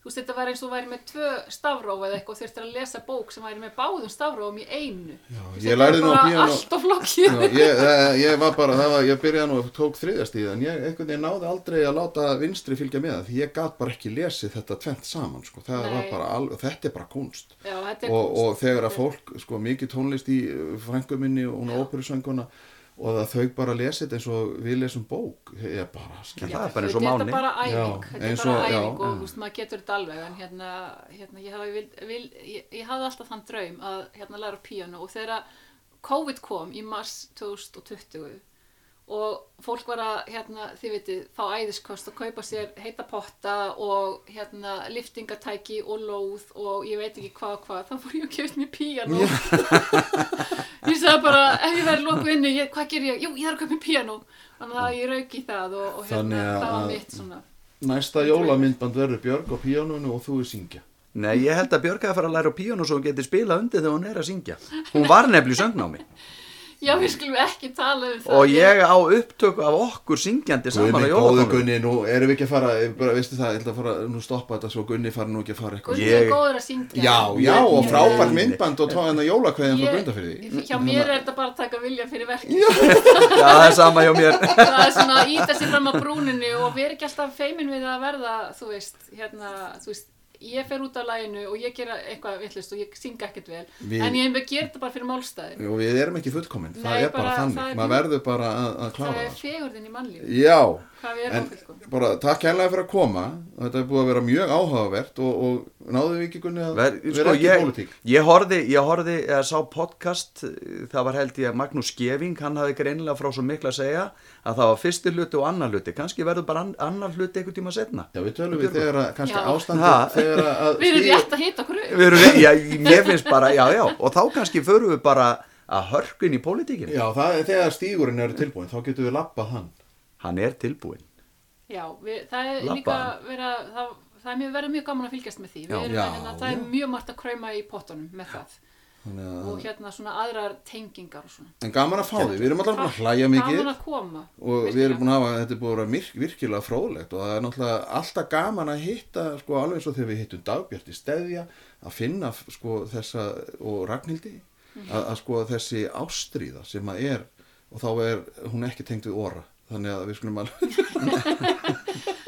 þú veist, þetta var eins og væri með tvö stafróf eða eitthvað og þurftir að lesa bók sem væri með báðum stafrófum í einu. Já, ég lærði nú á píanó- allt of flokkið ég, eh, ég var bara, það var, ég byrjaði nú og tók þriðastíð en ég einhvern veginn náði aldrei að láta vinstri fylgja með það því ég gat bara ekki lesið þetta tvent saman sko. það alveg, þetta er bara kunst Já, er og, kúnst. og þegar að fólk, sko, mikið tónlist í frængu minni og óperusönguna og að þau bara lesið eins og við lesum bók, ég bara skil það er bara eins og Þetta Máni. er bara æfing, Já, þetta er eins bara og- já, æfing og já. þú veist, maður getur þetta alveg en hérna, hérna ég, hafði, vil, vil, ég, ég hafði alltaf þann draum að hérna læra píano og þegar COVID kom í mars 2020 og fólk var að, hérna, þið vitið, fá æðiskost og kaupa sér heita potta og hérna liftingatæki og lóð og ég veit ekki hvað og hvað, þá fór ég að kjöft mér píano [LAUGHS] ég sagði bara, ef ég verði loku inni, ég, hvað ger ég? Jú, ég þarf að kaupa mér píano þannig að ég rauk í það og, og hérna, Þannig að- það var mitt svona næsta jólamyndband verður Björg á píanonu og þú er syngja. Nei, ég held að Björg að fara að læra á píónu svo hún geti spila undir þegar hún er að syngja. Hún var nefnilega í söngnámi Já, við skulum ekki tala um það. Og ég á upptöku af okkur syngjandi saman Gunni, á góðu jólatónum Gunni, nú erum við ekki að fara ég bara, veistu það, ég ætla að fara, nú stoppa þetta svo Gunni fara nú ekki að fara eitthvað. Gunni Ég- er góður að syngja. Já, já, og frábært myndband og tóða hennar jólakveðin frá Grundafyrði Hjá mér er þetta bara að taka vilja fyrir verk Já, það er sama hjá mér. [LAUGHS] Það er svona að íta sér fram á brúninu og við erum ekki alltaf feimin við að verða, þú veist, hérna, þú veist ég fer út af læginu og ég gera eitthvað villust og ég synga ekkert vel. Við- en ég ger þetta bara fyrir málstæði. Og við erum ekki fullkomin, það er bara, bara- þannig. það er maður verður bara að, að það klára er það. sko. fegurðin í mannlífi Já, hvað við en erum áfylgum bara takk hérlega fyrir að koma. Þetta er búið að vera mjög áhugavert og, og náðu við ekki Gunni að Ver, vera sko, ekki í ég, pólitík? ég horfði, ég horfði eða sá podcast, það var held ég Magnús Skeving, hann hafði greinilega frá svo mikla að segja að það var fyrsti hluti og annar hluti, kannski verður bara an, annar hluti einhvern tíma setna. Já, við tölum við þegar að kannski ástandi að við erum rétt að hita okkur upp. Við erum, já, mér finnst bara, já, já, og þá kannski förum við bara að hörkun í pólitíkinu. Já, það er þegar stígurinn eru tilbúin þá getum við lappað hann Hann er tilbúinn. Já, við, það er líka vera, það, það er mjög, verið mjög gaman að fylgjast með því. Við Já. erum, Já, hérna, það er mjög margt að krauma í pottunum með það. Og hérna svona aðrar tengingar og svona. En gaman að fá því, við erum alltaf búin að hlæja mikið Gaman að koma. og við erum búin að hafa, þetta er búin að vera virk, virkilega fróðlegt og það er náttúrulega alltaf gaman að hitta, sko alveg eins og þegar við hittum Dagbjörti Steðja, að finna sko þessa, og Ragnhildi að, að sko þessi ástríða sem að er, og þá er hún ekki tengt við óra, þannig að við skulum alveg [LAUGHS]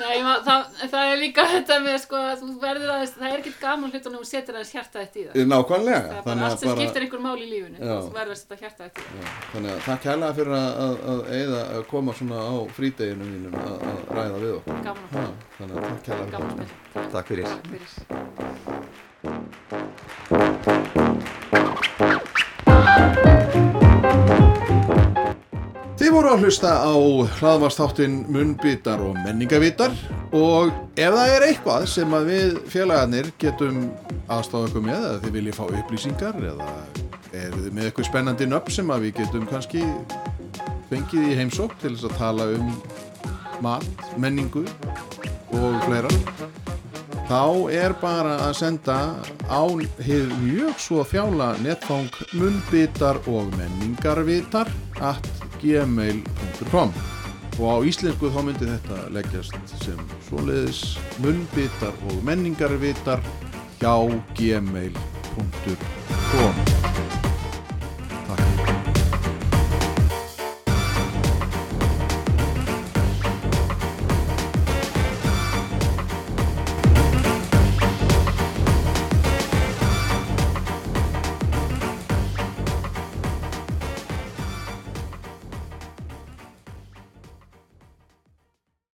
Nei, ma, það, það er líka þetta með sko að þú verður aðeins, það er ekkert gaman hlutunum og setur aðeins hjarta þetta í það. nákvæmlega, Það er bara þannig allt að sem bara skiptir einhver mál í. Þú verður að setja hjarta þetta í það. Já, þannig að takk hérlega fyrir að, að, að, eyða, að koma svona á frídeginu mínum að, að ræða við okkur Gaman að Ha, þannig að takk hérlega Gaman fyrir að. Takk fyrir. Takk fyrir. Þið voru að hlusta á hlaðvastáttin Munnbitar og menningavitar og ef það er eitthvað sem við félagarnir getum aðstáða ykkur með eða þið viljið fá upplýsingar eða eru þið með eitthvað spennandi nöfn sem við getum kannski fengið í heimsók til þess að tala um mat, menningu og fleira þá er bara að senda á hið mjög svo þjála netfang munnbitar og menningarvitar at gmail.com og á íslensku þá myndi þetta leggjast sem svoleiðis munnbitar og menningarvitar hjá gmail.com